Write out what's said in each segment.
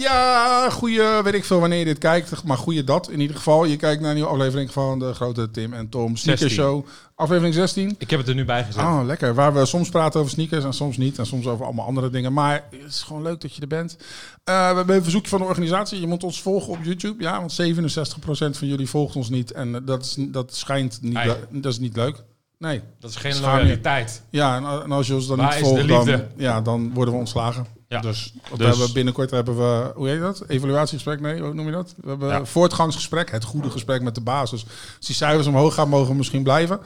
Ja, goeie, weet ik veel wanneer je dit kijkt. Maar goeie dat in ieder geval. Je kijkt naar een nieuwe aflevering van de grote Tim en Tom Sneaker 16. Show. Aflevering 16. Ik heb het er nu bij gezet. Oh, lekker. Waar we soms praten over sneakers en soms niet. En soms over allemaal andere dingen. Maar het is gewoon leuk dat je er bent. Eh, we hebben een verzoekje van de organisatie. Je moet ons volgen op YouTube. Ja, want 67% van jullie volgt ons niet. En dat, is, dat schijnt niet, dat is niet leuk. Nee. Dat is geen Schaam je. loyaliteit. Ja, en, en als je ons dan Waar niet volgt, dan, ja, dan worden we ontslagen. Ja. Dus, we Dus- hebben binnenkort hebben we, hoe heet dat? Evaluatiegesprek? Nee, hoe noem je dat? We hebben Ja. een voortgangsgesprek, het goede gesprek met de basis. Als die cijfers omhoog gaan, mogen we misschien blijven.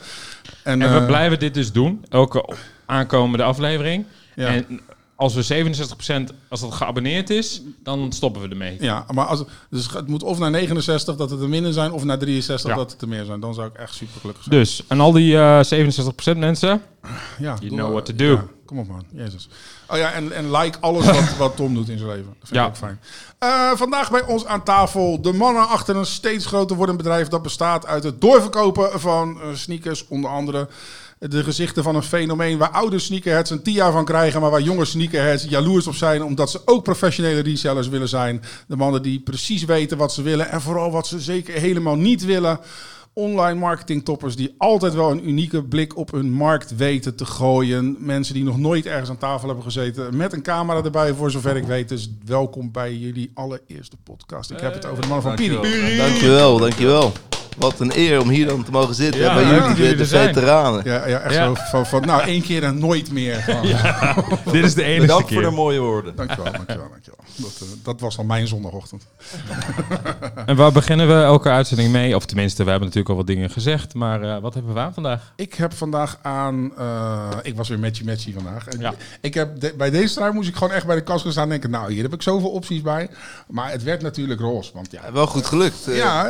En, En we eh, blijven dit dus doen. Elke aankomende aflevering. Ja. En als we 67% als dat geabonneerd is, dan stoppen we ermee. Ja, maar als, dus het moet of naar 69 dat het er minder zijn, of naar 63 Ja. dat het er meer zijn. Dan zou ik echt super gelukkig zijn. Dus, en al die eh 67% mensen, ja, you know what to do. ja, kom op man, jezus. Oh ja, en, en like alles wat, wat Tom doet in zijn leven. Dat vind Ja. ik ook fijn. Eh, vandaag bij ons aan tafel de mannen achter een steeds groter wordend bedrijf dat bestaat uit het doorverkopen van eh, sneakers, onder andere de gezichten van een fenomeen waar oude sneakerheads een TIA van krijgen, maar waar jonge sneakerheads jaloers op zijn, omdat ze ook professionele resellers willen zijn. De mannen die precies weten wat ze willen en vooral wat ze zeker helemaal niet willen. Online marketing toppers die altijd wel een unieke blik op hun markt weten te gooien. Mensen die nog nooit ergens aan tafel hebben gezeten. Met een camera erbij, voor zover ik weet. Dus welkom bij jullie allereerste podcast. Ik heb het over de mannen van Piri. Dankjewel. Dankjewel, dankjewel. Wat een eer om hier dan te mogen zitten. Ja, bij jullie, de, de er zijn. veteranen. Ja, ja echt Ja. zo van, van nou één keer en nooit meer. Dit is de enige Bedankt keer. voor de mooie woorden. Dankjewel, dankjewel, dankjewel. Dat, eh, dat was al mijn zondagochtend. En waar beginnen we elke uitzending mee? Of tenminste, we hebben natuurlijk al wat dingen gezegd. Maar eh, wat hebben we aan vandaag? Ik heb vandaag aan... eh, ik was weer matchy matchy vandaag. En Ja. Ik heb de- bij deze trui moest ik gewoon echt bij de kast gaan staan en denken... Nou, hier heb ik zoveel opties bij. Maar het werd natuurlijk roze. Want ja, Wel goed gelukt. Ja,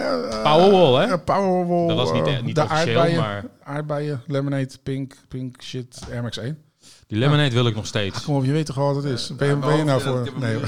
Powerwall, hè? Ja, Powerwall. Dat was niet- eh, niet de officieel, aardbeien, maar- Aardbeien, lemonade, pink, pink shit, Air Max 1. Die lemonade wil ik nog steeds. Kom op, je weet toch wat het is? Ben je, ben je nou voor... Nee.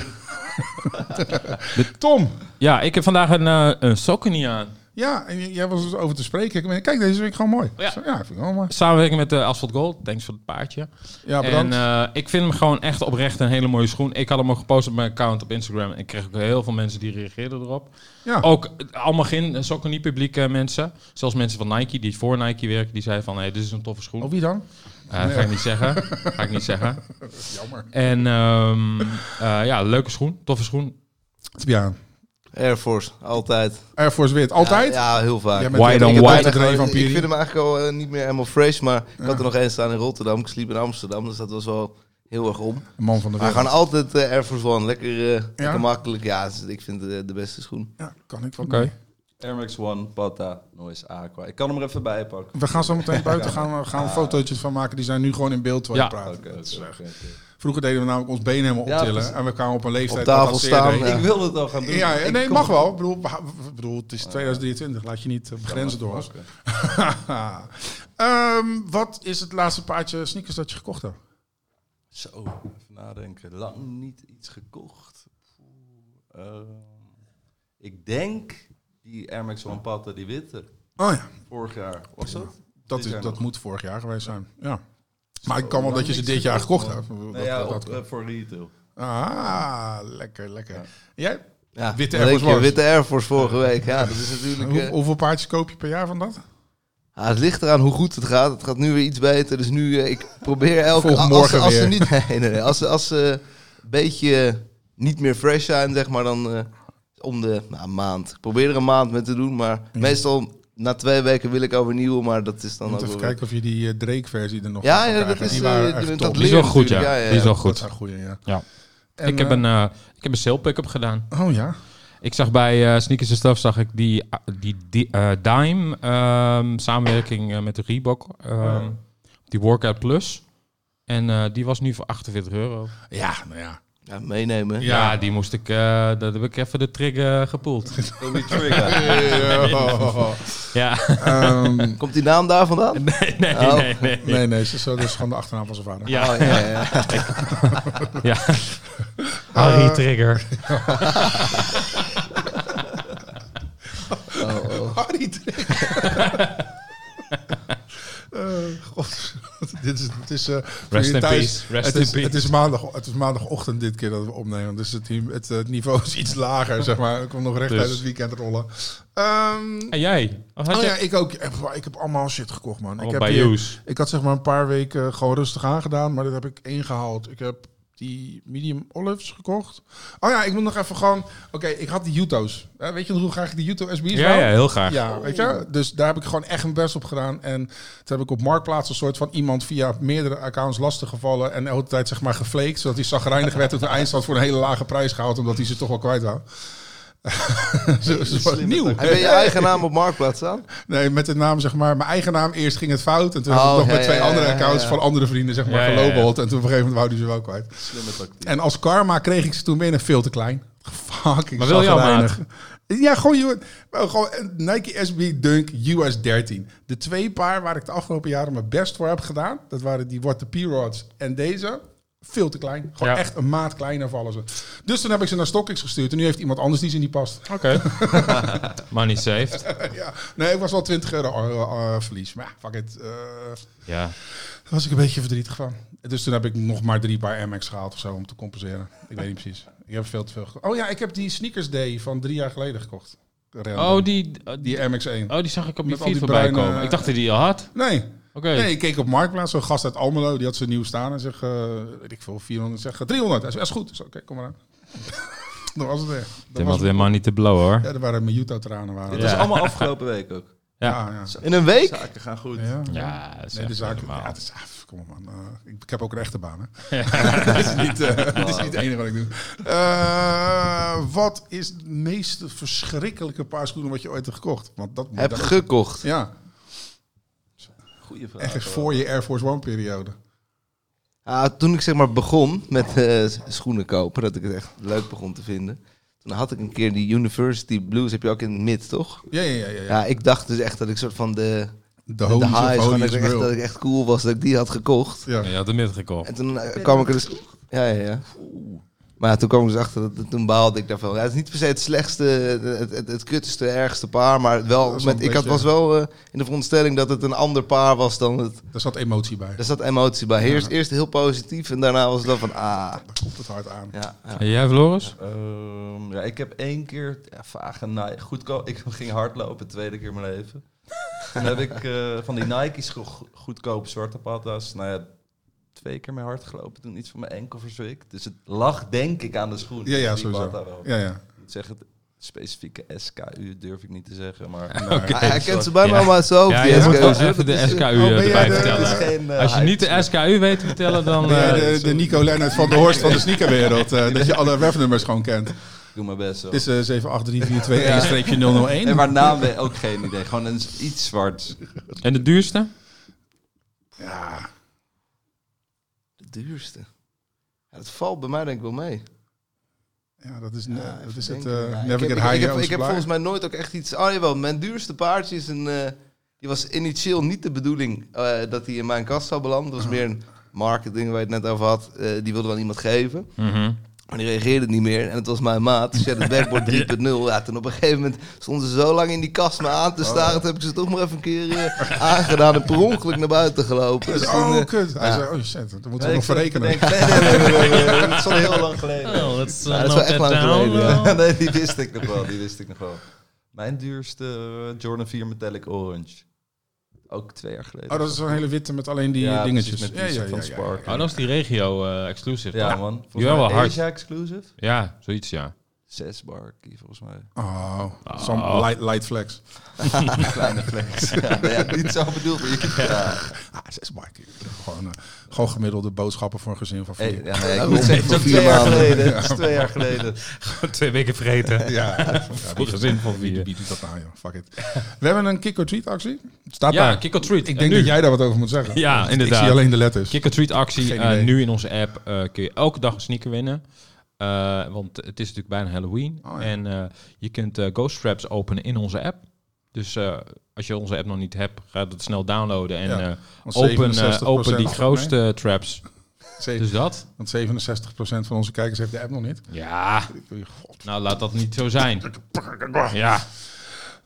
Tom, Ja, ik heb vandaag een, eh een sokken niet aan. Ja, en jij was dus over te spreken. Ik ben, kijk, deze vind ik gewoon mooi. Ja. Ja vind ik wel mooi. Samenwerking met de Asphalt Gold. Thanks voor het paardje. Ja, en bedankt. eh, ik vind hem gewoon echt oprecht een hele mooie schoen. Ik had hem ook gepost op mijn account op Instagram. En ik kreeg ook heel veel mensen die reageerden erop. ja. Ook eh, allemaal geen sokken niet publieke mensen. Zelfs mensen van Nike die voor Nike werken. Die zeiden van, hey, dit is een toffe schoen. Oh, wie dan? Eh, Ga ik niet zeggen. Ga ik niet zeggen. Jammer. En ehm, eh, ja, leuke schoen. Toffe schoen. Ja, Air Force, altijd. Air Force wit. Altijd? Ja, ja, heel vaak. White on ik white. een vind hem eigenlijk al eh, niet meer helemaal fresh, maar ik had er nog één staan in Rotterdam. Ik sliep in Amsterdam, dus dat was wel heel erg om. Een man van de Maar wereld. gewoon altijd eh, Air Force One. Lekker, eh, lekker makkelijk. Ja, dus ik vind het de beste schoen. Ja, kan ik wat Oké. mee. Air Max One, Pata, Noise Aqua. Ik kan hem er even bij pakken. We gaan zo meteen buiten gaan, we gaan we fotootjes van maken. Die zijn nu gewoon in beeld je Ja. praat. Oké, Dat Vroeger deden we namelijk ons been helemaal optillen. en we kwamen op een leeftijd Op tafel staan, deed. Ik wilde het al gaan doen. Ja, nee, mag wel. Ik bedoel, het is 2023. Laat je niet eh, begrenzen door ons. Oké. Ehm, wat is het laatste paardje sneakers dat je gekocht hebt? Zo, even nadenken. Lang niet iets gekocht. Ehm, ik denk die Air Max One Pata, die witte. Oh ja, Vorig jaar. Was dat? dat, is, dat moet vorig jaar geweest zijn. Ja. Maar ik kan wel dat je ze dit jaar gekocht hebt. Ja, dat- op, eh, voor retail. Ah, lekker, lekker. Ja. Jij? Ja, Witte Air Force je? Witte Air Force vorige week. Ja, dat is natuurlijk... Hoe- eh, hoeveel paardjes koop je per jaar van dat? Ah, het ligt eraan hoe goed het gaat. Het gaat nu weer iets beter. Dus nu, eh, ik probeer elke... Volg als, morgen als, ze weer. niet, nee, nee, nee. Als, ze- als ze een beetje niet meer fresh zijn, zeg maar, dan eh, om de nou, maand. Ik probeer er een maand mee te doen, maar meestal na twee weken wil ik overnieuwen, maar dat is dan ook even kijken of je die eh, Drake-versie er nog Ja, ja, dat is, Die eh, dat Die is wel goed, ja. natuurlijk. Ja, ja, Die is wel Dat goed. zijn goeie, ja. Ja. En, ik, heb eh, een, eh, ik heb een sale pick-up gedaan. Oh ja? Ik zag bij eh Sneakers en Stuff zag ik die, die, die eh, Dime ehm, samenwerking eh, met de Reebok. ehm, Die Workout Plus. En eh, die was nu voor 48 euro. Ja, nou ja. Ja, meenemen. Ja, die moest ik... eh dat heb ik even de trigger gepoeld. Tommy Trigger. ja. Ehm, Komt die naam daar vandaan? Nee, nee, Oh. nee, nee. nee, nee, ze- zo, dat is gewoon de achternaam van zijn vader. Ja, Oh, ja, ja. ja. Harry Trigger. Oh, oh. Harry Trigger. Eh, God, dit is, het is, eh, Rest in thuis- peace. Rest het, in is, peace. het, is maandag, het is maandagochtend dit keer dat we opnemen. Dus het, het, eh, niveau is iets lager, zeg maar. Ik kom nog recht Dus. uit het weekend rollen. Ehm, En jij? Oh je- ja, ik ook. Ik heb, heb allemaal shit gekocht, man. Ik, heb bij hier- Joes. ik had zeg maar een paar weken gewoon rustig aangedaan, maar dat heb ik ingehaald. Ik heb die medium olives gekocht. Oh ja, ik moet nog even gewoon... Oké, ik had die Yuto's. Eh, weet je nog hoe graag ik die Yuto SB's Ja, wou? ja, heel graag. Ja, weet je? Dus daar heb ik gewoon echt mijn best op gedaan. En toen heb ik op Marktplaats een soort van iemand via meerdere accounts lastig gevallen. En de hele tijd zeg maar geflaked, zodat hij zagrijnig werd op de eindstand voor een hele lage prijs gehaald. Omdat hij ze toch wel kwijt wou. Zo- zo- nieuw. tactiek. Heb je je eigen naam op Marktplaats staan? Nee, met de naam zeg maar, mijn eigen naam. Eerst ging het fout. En toen Oh, heb ik nog ja, met twee ja, andere ja, accounts ja. van andere vrienden zeg maar Ja, ja, ja. gelobeld. En toen op een gegeven moment wou hij ze wel kwijt. Slimme tactiek. En als karma kreeg ik ze toen binnen veel te klein. Fucking Maar wil jouw zagrijnig. Ja, gewoon, gewoon een Nike SB Dunk US 13. De twee paar waar ik de afgelopen jaren mijn best voor heb gedaan. Dat waren die What the P-Rods en deze. Veel te klein. Gewoon Ja. echt een maat kleiner vallen ze. Dus toen heb ik ze naar StockX gestuurd. En nu heeft iemand anders die ze niet past. Oké. Money saved. ja. Nee, ik was wel 20 euro eh, eh, verlies. Maar ja, fuck it. eh, Ja. Daar was ik een beetje verdrietig van. Dus toen heb ik nog maar drie paar Max gehaald of zo om te compenseren. Ik weet niet precies. Ik heb veel te veel gekocht. Oh ja, ik heb die Sneakers Day van drie jaar geleden gekocht. Random. Oh, die, die Air Max 1. oh, die zag ik op je feed voorbij komen. Ik dacht dat die al had. Nee, Oké. nee, ik keek op Marktplaats. Zo'n gast uit Almelo, die had zijn nieuw staan. En zeg, eh, weet ik veel, 400. Zeg, 300. Hij zei, is goed. Dus oké, kom maar aan. dat was het weer. Dat was weer money te blowen hoor. Ja, er waren mijn Juto-tranen. Waren Dit was Ja. allemaal afgelopen week ook. Ja. Ja, ja. In een week? Zaken gaan goed. Ja, Ja, dat is Nee, de echt. Ja, is, ah, kom op man. Eh, ik, ik heb ook een echte baan. Hè. Het is niet, eh, het is niet het enige wat ik doe. Eh, wat is het meest verschrikkelijke paar schoenen wat je ooit hebt gekocht? Want dat Heb dat- gekocht. Ja, Goeie vraag. echt voor je Air Force One periode. Ah, toen ik zeg maar begon met eh, schoenen kopen, dat ik het echt leuk begon te vinden. Toen had ik een keer die University Blues, heb je ook in het mid, toch? Ja, ja, ja. ja, ja. Ja, ik dacht dus echt dat ik soort van de, De highs, gewoon dat, ik echt, grill. dat ik echt cool was dat ik die had gekocht. Ja. Ja, je had de mid gekocht. En toen eh, kwam ik er dus... Ja, ja, ja. Maar ja, toen kwam ik dus achter, dat, toen baalde ik daarvan. Ja, het is niet per se het slechtste, het, het, het kutste, ergste paar, maar wel, met, ik had, was wel eh, in de veronderstelling dat het een ander paar was dan het... Daar zat emotie bij. Daar zat emotie bij. Eerst, eerst heel positief en daarna was het dan van, ah... Daar komt het hard aan. Ja, ja. En jij, Floris? Ehm, ja, ik heb één keer ja, vage Nike. Goedkoop. Ik ging hardlopen, tweede keer in mijn leven. Toen heb ik eh, van die Nike's go- goedkope zwarte patas. Nou ja, twee keer mee hard gelopen. Toen iets van mijn enkel verzwikt. Dus het lag denk ik aan de schoen. Ja, ja, sowieso. Ja, ja. Ik moet zeggen, het specifieke SKU durf ik niet te zeggen. Maar Oké. Hij, hij kent ze bijna Ja. zijn hoofd, Ja, je moet wel even de SKU eh, Oh, erbij de- vertellen. Geen, eh, Als je niet de SKU weet te vertellen, dan... Eh, de, de Nico Lennart van de Horst van de sneakerwereld. eh, dat je alle webnummers gewoon kent. Ik doe mijn best zo. Het is eh 78342-001. En maar naam ook geen idee. Gewoon een, iets zwart. En de duurste? Ja, duurste. Ja, dat valt bij mij denk ik wel mee. ja, dat is, Ja, dat is het eh Ja, ik Never heb- High ik, heb, ik volgens mij nooit ook echt iets... Oh jawel, mijn duurste paardje is een... eh, die was initieel niet de bedoeling eh, dat hij in mijn kast zou belanden. Dat was meer een marketing waar je het net over had. Eh, die wilde wel iemand geven. Mhm. Maar die reageerde niet meer. En het was mijn maat. Het backboard 3.0. Ja, toen op een gegeven moment stonden ze zo lang in die kast me aan te staren. Toen heb ik ze toch maar even een keer eh, aangedaan. En per ongeluk naar buiten gelopen. Dus toen, Oh, eh, kut. Hij ja. zei, oh shit, dat moeten we nog verrekenen. Nee, nee, nee, nee, Dat is al heel lang geleden. Oh, dat is, Ja, dat is wel echt lang geleden, ja. Nee, die wist ik nog wel. Die wist ik nog wel. Mijn duurste eh, Jordan 4 Metallic Orange. Ook twee jaar geleden. Oh, dat is zo'n hele witte met alleen die Ja, dingetjes. met die soort van spark. Oh, dat is die regio eh, exclusive. Ja, man. Die wel wel hard. Asia exclusive. Ja, zoiets ja. Zes barkie volgens mij. Oh, Oh. some light, light flex. Kleine flex. ja, nee, ja, niet zo bedoeld. maar je- Ja. Ah, zes mark. Gewoon, eh, gewoon gemiddelde boodschappen voor een gezin van Hey, vier. ja, nee, ik Ja, moet zeggen, twee jaar geleden. Het is twee jaar geleden. Twee weken vreten. Ja, Voor gezin van wie, vier. wie doet dat nou, joh? Fuck it. We hebben een kick-or-treat actie. Het Staat Ja, daar. kick or treat. Ik En denk dat jij daar wat over moet zeggen. Ja, Ik inderdaad. zie alleen de letters. Kick or treat actie. Eh, nu in onze app eh, kun je elke dag een sneaker winnen. Eh, want het is natuurlijk bijna Halloween. Oh, ja. En eh, je kunt eh, Ghost Traps openen in onze app. Dus als je onze app nog niet hebt, ga het snel downloaden. En Ja, open, 67% open die nee, grootste traps. Dus dat. Want 67% van onze kijkers heeft de app nog niet. Ja, God. nou laat dat niet zo zijn. Ja,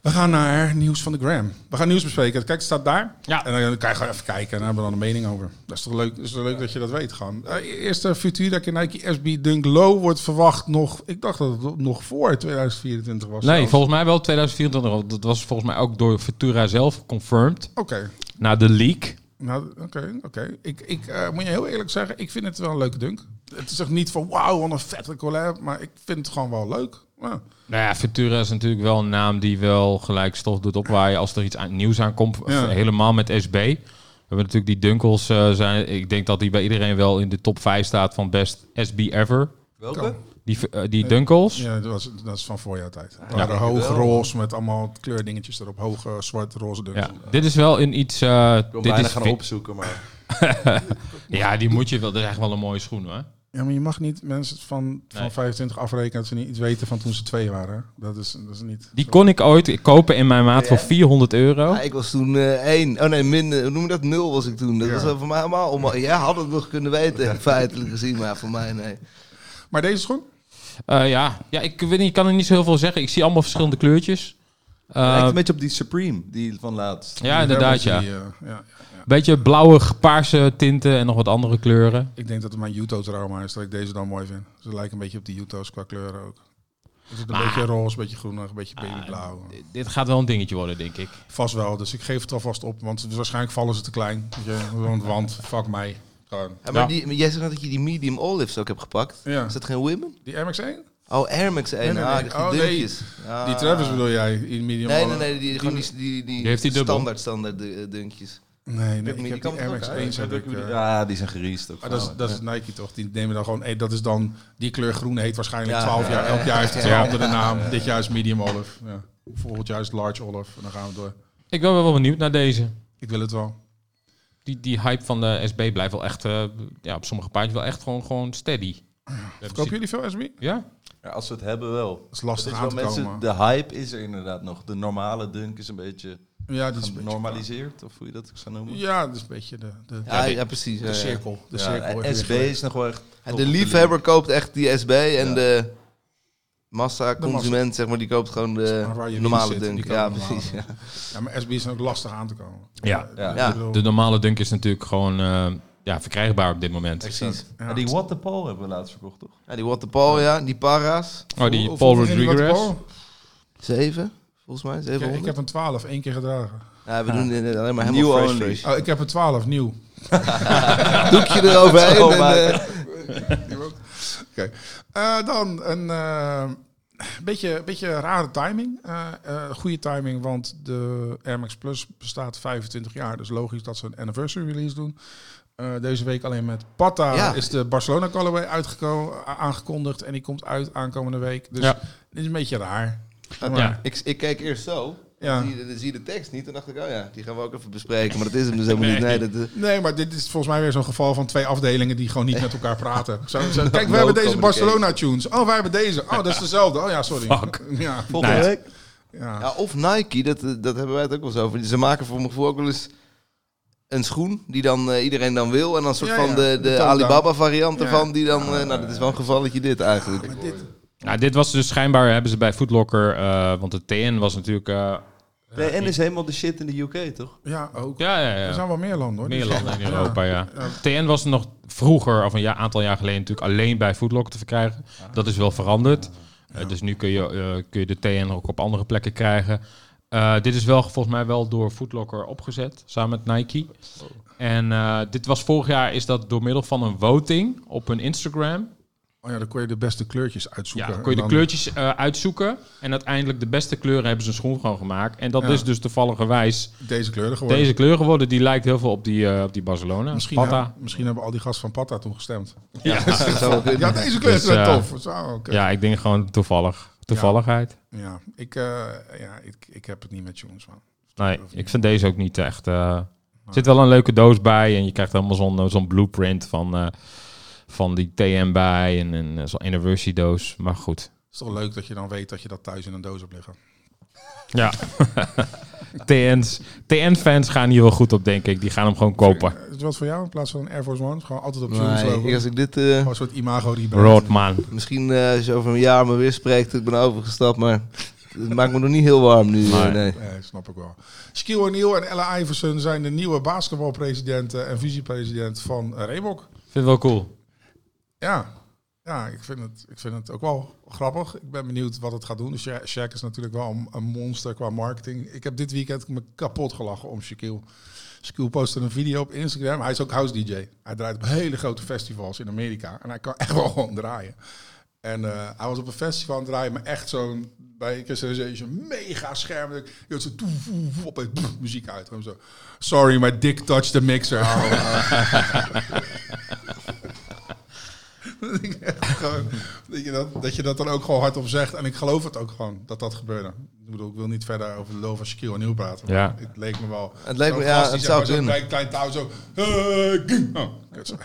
We gaan naar nieuws van de Gram. We gaan nieuws bespreken. Kijk, het staat daar. Ja. En dan kan je gewoon even kijken en dan hebben we dan een mening over. Dat is toch leuk, dat is toch leuk dat je dat weet gewoon. Uh, eerste Futura Nike SB Dunk Low wordt verwacht nog... Ik dacht dat het nog voor 2024 was. Nee, zelfs. volgens mij wel 2024. Dat was volgens mij ook door Futura zelf confirmed. Oké. Na de leak. Nou, oké, oké. Ik, ik eh, moet je heel eerlijk zeggen, ik vind het wel een leuke dunk. Het is ook niet van wauw, wat een vette collab, maar ik vind het gewoon wel leuk. Ja. Nou ja, Futura is natuurlijk wel een naam die wel gelijk stof doet opwaaien als er iets aan, nieuws aankomt. Ja. Helemaal met SB. We hebben natuurlijk die Dunkels eh, zijn. Ik denk dat die bij iedereen wel in de top 5 staat van best SB ever. Welke? Die, eh, die Dunkels. Ja, dat, was, dat is van. Ja, de hoog roze met allemaal kleurdingetjes erop. Hoge zwart roze dunks. Ja, dit is wel een iets. eh, Ik wil dit bijna is gaan opzoeken, maar... Ja, die moet je wel. Dat is echt wel een mooie schoen hoor. Ja, maar je mag niet mensen van, van Nee. 25 afrekenen dat ze niet iets weten van toen ze twee waren. Dat is, dat is niet... Die kon ik ooit kopen in mijn maat voor 400 euro. Ja, ik was toen eh, één. Oh nee, min, eh, hoe noem je dat? Nul was ik toen. Dat Ja. was wel voor mij helemaal... Om, jij had het nog kunnen weten, feitelijk gezien, maar voor mij nee. Maar deze schoen? Eh, ja. ja, ik weet niet, ik kan er niet zo heel veel zeggen. Ik zie allemaal verschillende kleurtjes. Eh, Lijkt een beetje op die Supreme, die van laatst. ja, inderdaad, ja. Die, ja. Beetje blauwe, paarse tinten en nog wat andere kleuren. Ik denk dat het mijn Juto-trauma is dat ik deze dan mooi vind. Ze lijken een beetje op die Juto's qua kleuren ook. Er zit een Maar- beetje roze, een beetje groenig, een beetje Ah, babyblauw. Dit gaat wel een dingetje worden, denk ik. Vast wel, dus ik geef het alvast op. Want waarschijnlijk vallen ze te klein. Want, want fuck mij. Gewoon. Ja, maar Ja. Die, maar jij zegt net dat je die medium olives ook hebt gepakt. Ja. Is dat geen women? Die MX-1? Oh, Air Max 1. Nee, nee, Ah, die Oh, dunkjes. Ah. Die Travis bedoel jij? In medium Nee, nee, nee, die, gewoon die, die, die, Die heeft die dubbel. standaard, standaard eh, dunkjes. Nee, nee, Die ik heb die het Air ook Max uit. 1 heb ik. eh, Ja, die zijn geriest ook. Maar dat is, dat is Nike toch? Die nemen dan gewoon, hey, dat is dan, die kleur groen heet waarschijnlijk Ja. 12 jaar. Elk jaar heeft het een andere naam. Dit jaar is medium olive. Ja. Volgend jaar is large olive. En dan gaan we door. Ik ben wel benieuwd naar deze. Ik wil het wel. Die, die hype van de SB blijft wel echt, eh, ja, op sommige paardjes wel echt gewoon, gewoon steady. Kopen jullie veel SB? Ja? Ja, als we het hebben wel. Dat is lastig Het aan is te mensen, komen. de hype is er inderdaad nog. De normale dunk is een beetje Ja, dit is een beetje- genormaliseerd, of hoe je dat zou noemen. Ja, dat is een beetje de, de, Ja, ja, precies. de cirkel. De Ja, cirkel. en SB is nog wel echt... De liefhebber koopt echt die SB en Ja. de massa-consument, zeg maar, die koopt gewoon de normale zit, dunk. Ja, precies. Ja. Ja, maar SB is ook lastig aan te komen. Ja. Ja. De normale dunk is natuurlijk gewoon eh, ja, verkrijgbaar op dit moment. Precies. ja. Ja, die What the Paul hebben we laatst verkocht, toch? Ja, die Waterpal, ja, die para's. Oh, die Paul Rodriguez. Zeven, volgens mij, Ik, 700. ik heb een 12, één keer gedragen. Ja, we doen eh, alleen maar helemaal fresh. Oh, ik heb een 12, nieuw. Doekje eroverheen. Zo en, eh, Oké. Eh, dan een eh, beetje, beetje rare timing. Eh, eh, goede timing, want de Air Max Plus bestaat 25 jaar. Dus logisch dat ze een anniversary release doen. Eh, deze week alleen met Pata Ja. is de Barcelona colorway aangekondigd. En die komt uit aankomende week. Dus Ja. dit is een beetje raar. Ja. Ja. Ik, ik keek eerst zo. Ja. Dan, zie je, dan zie je de tekst niet. En dacht ik, oh ja, die gaan we ook even bespreken. Maar dat is hem dus helemaal niet. Nee, dat, eh, Nee, maar dit is volgens mij weer zo'n geval van twee afdelingen die gewoon niet met elkaar praten. Zo, zo, kijk, we No hebben deze communication. Barcelona tunes. Oh, wij hebben deze. Oh, dat is dezelfde. Oh ja, sorry. Fuck. Ja, volgende Nee. week. ja. Ja, of Nike, dat, eh, dat hebben wij het ook wel eens over. Ze maken voor mijn gevoel ook wel eens een schoen die dan eh, iedereen dan wil. En dan een soort Ja, van ja, de, de de top-down. Alibaba variant Ja. ervan. Die dan, eh, nou, dat is wel een gevalletje dit eigenlijk. Maar dit, Ja, dit was dus schijnbaar, hebben ze bij Footlocker, eh, want de TN was natuurlijk... eh, TN is helemaal de shit in de UK, toch? ja, ook. ja, ja, Er ja. zijn wel meer landen hoor. Meer landen in Europa, ja. Ja. TN was nog vroeger, of een jaar, aantal jaar geleden, natuurlijk alleen bij Footlocker te verkrijgen. Dat is wel veranderd. Eh, dus nu kun je, eh, kun je de TN ook op andere plekken krijgen. Eh, dit is wel volgens mij wel door Footlocker opgezet, samen met Nike. En eh, dit was vorig jaar, is dat door middel van een voting op hun Instagram. Oh ja, dan kon je de beste kleurtjes Ja, uitzoeken. dan kon je de dan- kleurtjes eh, uitzoeken. En uiteindelijk de beste kleuren hebben ze een schoen gewoon gemaakt. En dat Ja. is dus toevalligerwijs Deze kleuren geworden. deze kleur geworden. Die lijkt heel veel op die, eh, op die Barcelona. Misschien, Pata. misschien hebben al die gasten van Pata toen gestemd. Ja. Ja, deze kleur is Dus, wel eh, tof. Zo, oké. Ja, ik denk gewoon toevallig. Toevalligheid. Ja, ik, eh, ja ik, ik heb het niet met man. Nee, ik vind deze ook niet echt... eh, er zit wel een leuke doos bij. En je krijgt helemaal zo'n zo'n blueprint van, eh, van die TM bij. En, en eh, zo'n anniversary doos. Maar goed. Het is toch leuk dat je dan weet dat je dat thuis in een doos hebt liggen. Ja. TN's, TN-fans gaan hier wel goed op, denk ik. Die gaan hem gewoon kopen. Is het wat voor jou in plaats van een Air Force One? Gewoon altijd op tunes Nee, ik- als ik dit... eh, een soort imago rebrand. Roodman. misschien eh, als je over een jaar me weer spreekt, ik ben overgestapt, maar het maakt me nog niet heel warm nu. Nee. nee. Nee, snap ik wel. Shaquille O'Neal en Ella Iverson zijn de nieuwe basketbalpresidenten en vicepresident van Reebok. Ik vind het wel cool. Ja, ja ik, vind het, ik vind het ook wel grappig. Ik ben benieuwd wat het gaat doen. Dus Sha- Shaq is natuurlijk wel een, een monster qua marketing. Ik heb dit weekend me kapot gelachen om Shaquille. Shaquille postte een video op Instagram. Hij is ook house DJ. Hij draait op hele grote festivals in Amerika. En hij kan echt wel gewoon draaien. En eh, hij was op een festival aan het draaien, maar echt zo'n... Bij Sensation mega scherm. Je hoort zo... toef, toef, pff, muziek uit. Zo. Sorry, my dick touched the mixer. Dat ik echt gewoon- dat, je dat, dat je dat dan ook gewoon hardop zegt. En ik geloof het ook gewoon, dat dat gebeurde. Ik bedoel, ik wil niet verder over de van Shaquille O'Neal praten. maar Ja. Het leek me wel... Het leek me- ja, het zou zo'n kunnen. klein, klein touw zo... Oh.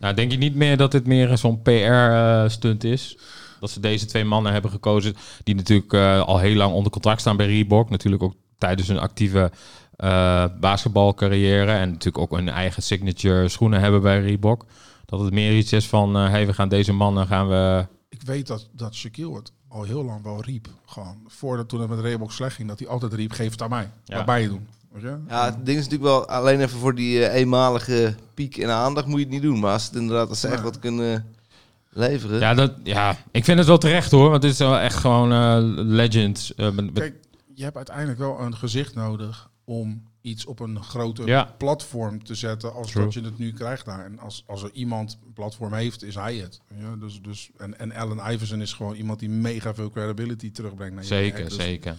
Nou, denk je niet meer dat dit meer zo'n PR-stunt is? Dat ze deze twee mannen hebben gekozen, die natuurlijk eh, al heel lang onder contract staan bij Reebok. Natuurlijk ook tijdens hun actieve eh, basketbalcarrière. En natuurlijk ook een eigen signature schoenen hebben bij Reebok. Dat het meer iets is van, eh hey, we gaan deze mannen gaan we... Ik weet dat, dat Shaquille het al heel lang wel riep. Gewoon, voordat toen het met Reebok slecht ging, dat hij altijd riep, geef het aan mij. Ja. Wat bij je doen. Weet je? Ja, het ding is natuurlijk wel, alleen even voor die eh, eenmalige piek in aandacht moet je het niet doen. Maar als het inderdaad, als ze echt wat kunnen leveren. Ja, dat, ja, ik vind het wel terecht hoor, want dit is wel echt gewoon eh legends. eh, Kijk, je hebt uiteindelijk wel een gezicht nodig om iets op een grote Ja. platform te zetten als True. dat je het nu krijgt daar. En als, als er iemand een platform heeft, is hij het. Ja, dus, dus, en, en Allen Iverson is gewoon iemand die mega veel credibility terugbrengt naar je zeker. Dus zeker.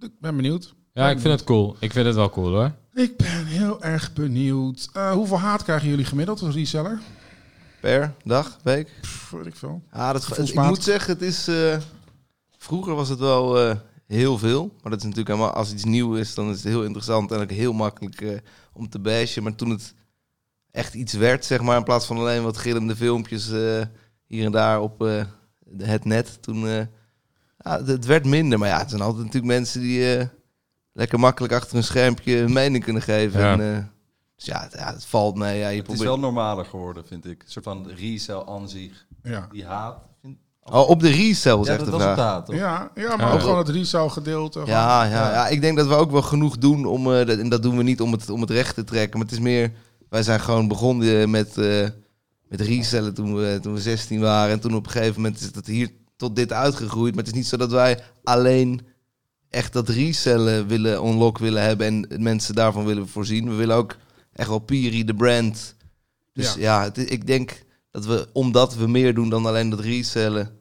Ik ben benieuwd. Ja, ik vind het cool. Ik vind het wel cool hoor. Ik ben heel erg benieuwd. Eh, hoeveel haat krijgen jullie gemiddeld als reseller? Per dag, week. Pff, weet ik veel. Ja, dat, ik moet zeggen, het is... eh, vroeger was het wel eh, heel veel. Maar dat is natuurlijk helemaal... Als iets nieuw is, dan is het heel interessant en ook heel makkelijk eh, om te bashen. Maar toen het echt iets werd, zeg maar... in plaats van alleen wat gillende filmpjes eh, hier en daar op eh, het net... toen... eh, ja, het, werd minder. Maar ja, het zijn altijd natuurlijk mensen die... eh, lekker makkelijk achter een schermpje hun mening kunnen geven. Ja. En, eh, dus ja het, ja, het valt mee. Ja, je Het is probeert... wel normaler geworden, vind ik. Een soort van resell aan zich. Ja. Die haat. Oh, op de resell is Ja, echt dat de vraag. Ja, ja, maar Ja. ook gewoon het resale gedeelte. Ja, gewoon. ja, ja, ik denk dat we ook wel genoeg doen om, eh, dat, en dat doen we niet om het, om het recht te trekken, maar het is meer, wij zijn gewoon begonnen met, eh met resellen toen we, toen we 16 waren en toen op een gegeven moment is dat hier tot dit uitgegroeid, maar het is niet zo dat wij alleen echt dat resellen willen, unlock willen hebben en mensen daarvan willen voorzien. We willen ook echt wel Piri, de brand. Dus Ja. ja, het, is- ik denk dat we, omdat we meer doen dan alleen dat resellen,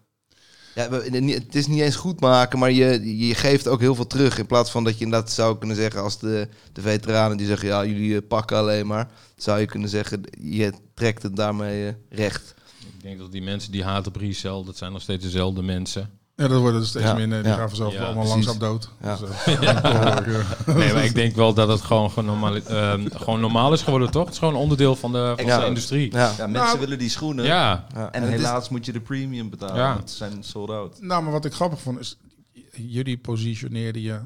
ja, het is niet eens goed maken, maar je, je geeft ook heel veel terug. In plaats van dat je inderdaad zou kunnen zeggen als de, de veteranen die zeggen, ja, jullie eh, pakken alleen maar. Zou je kunnen zeggen, je trekt het daarmee eh, recht. Ik denk dat die mensen die haten op resell, dat zijn nog steeds dezelfde mensen. Ja, dat worden er steeds Ja, minder. Die ja. gaan vanzelf Ja, allemaal precies. langzaam dood. Ja. Dus, eh, ja. Nee, maar ik denk wel dat het gewoon, gewoon, normaal, ehm, gewoon normaal is geworden, toch? Het is gewoon een onderdeel van de, van Ja. de industrie. Ja. Ja, mensen Nou, willen die schoenen. Ja, Ja. En het is- helaas moet je de premium betalen. Ze zijn sold out. Nou, maar wat ik grappig vond is, jullie positioneerden je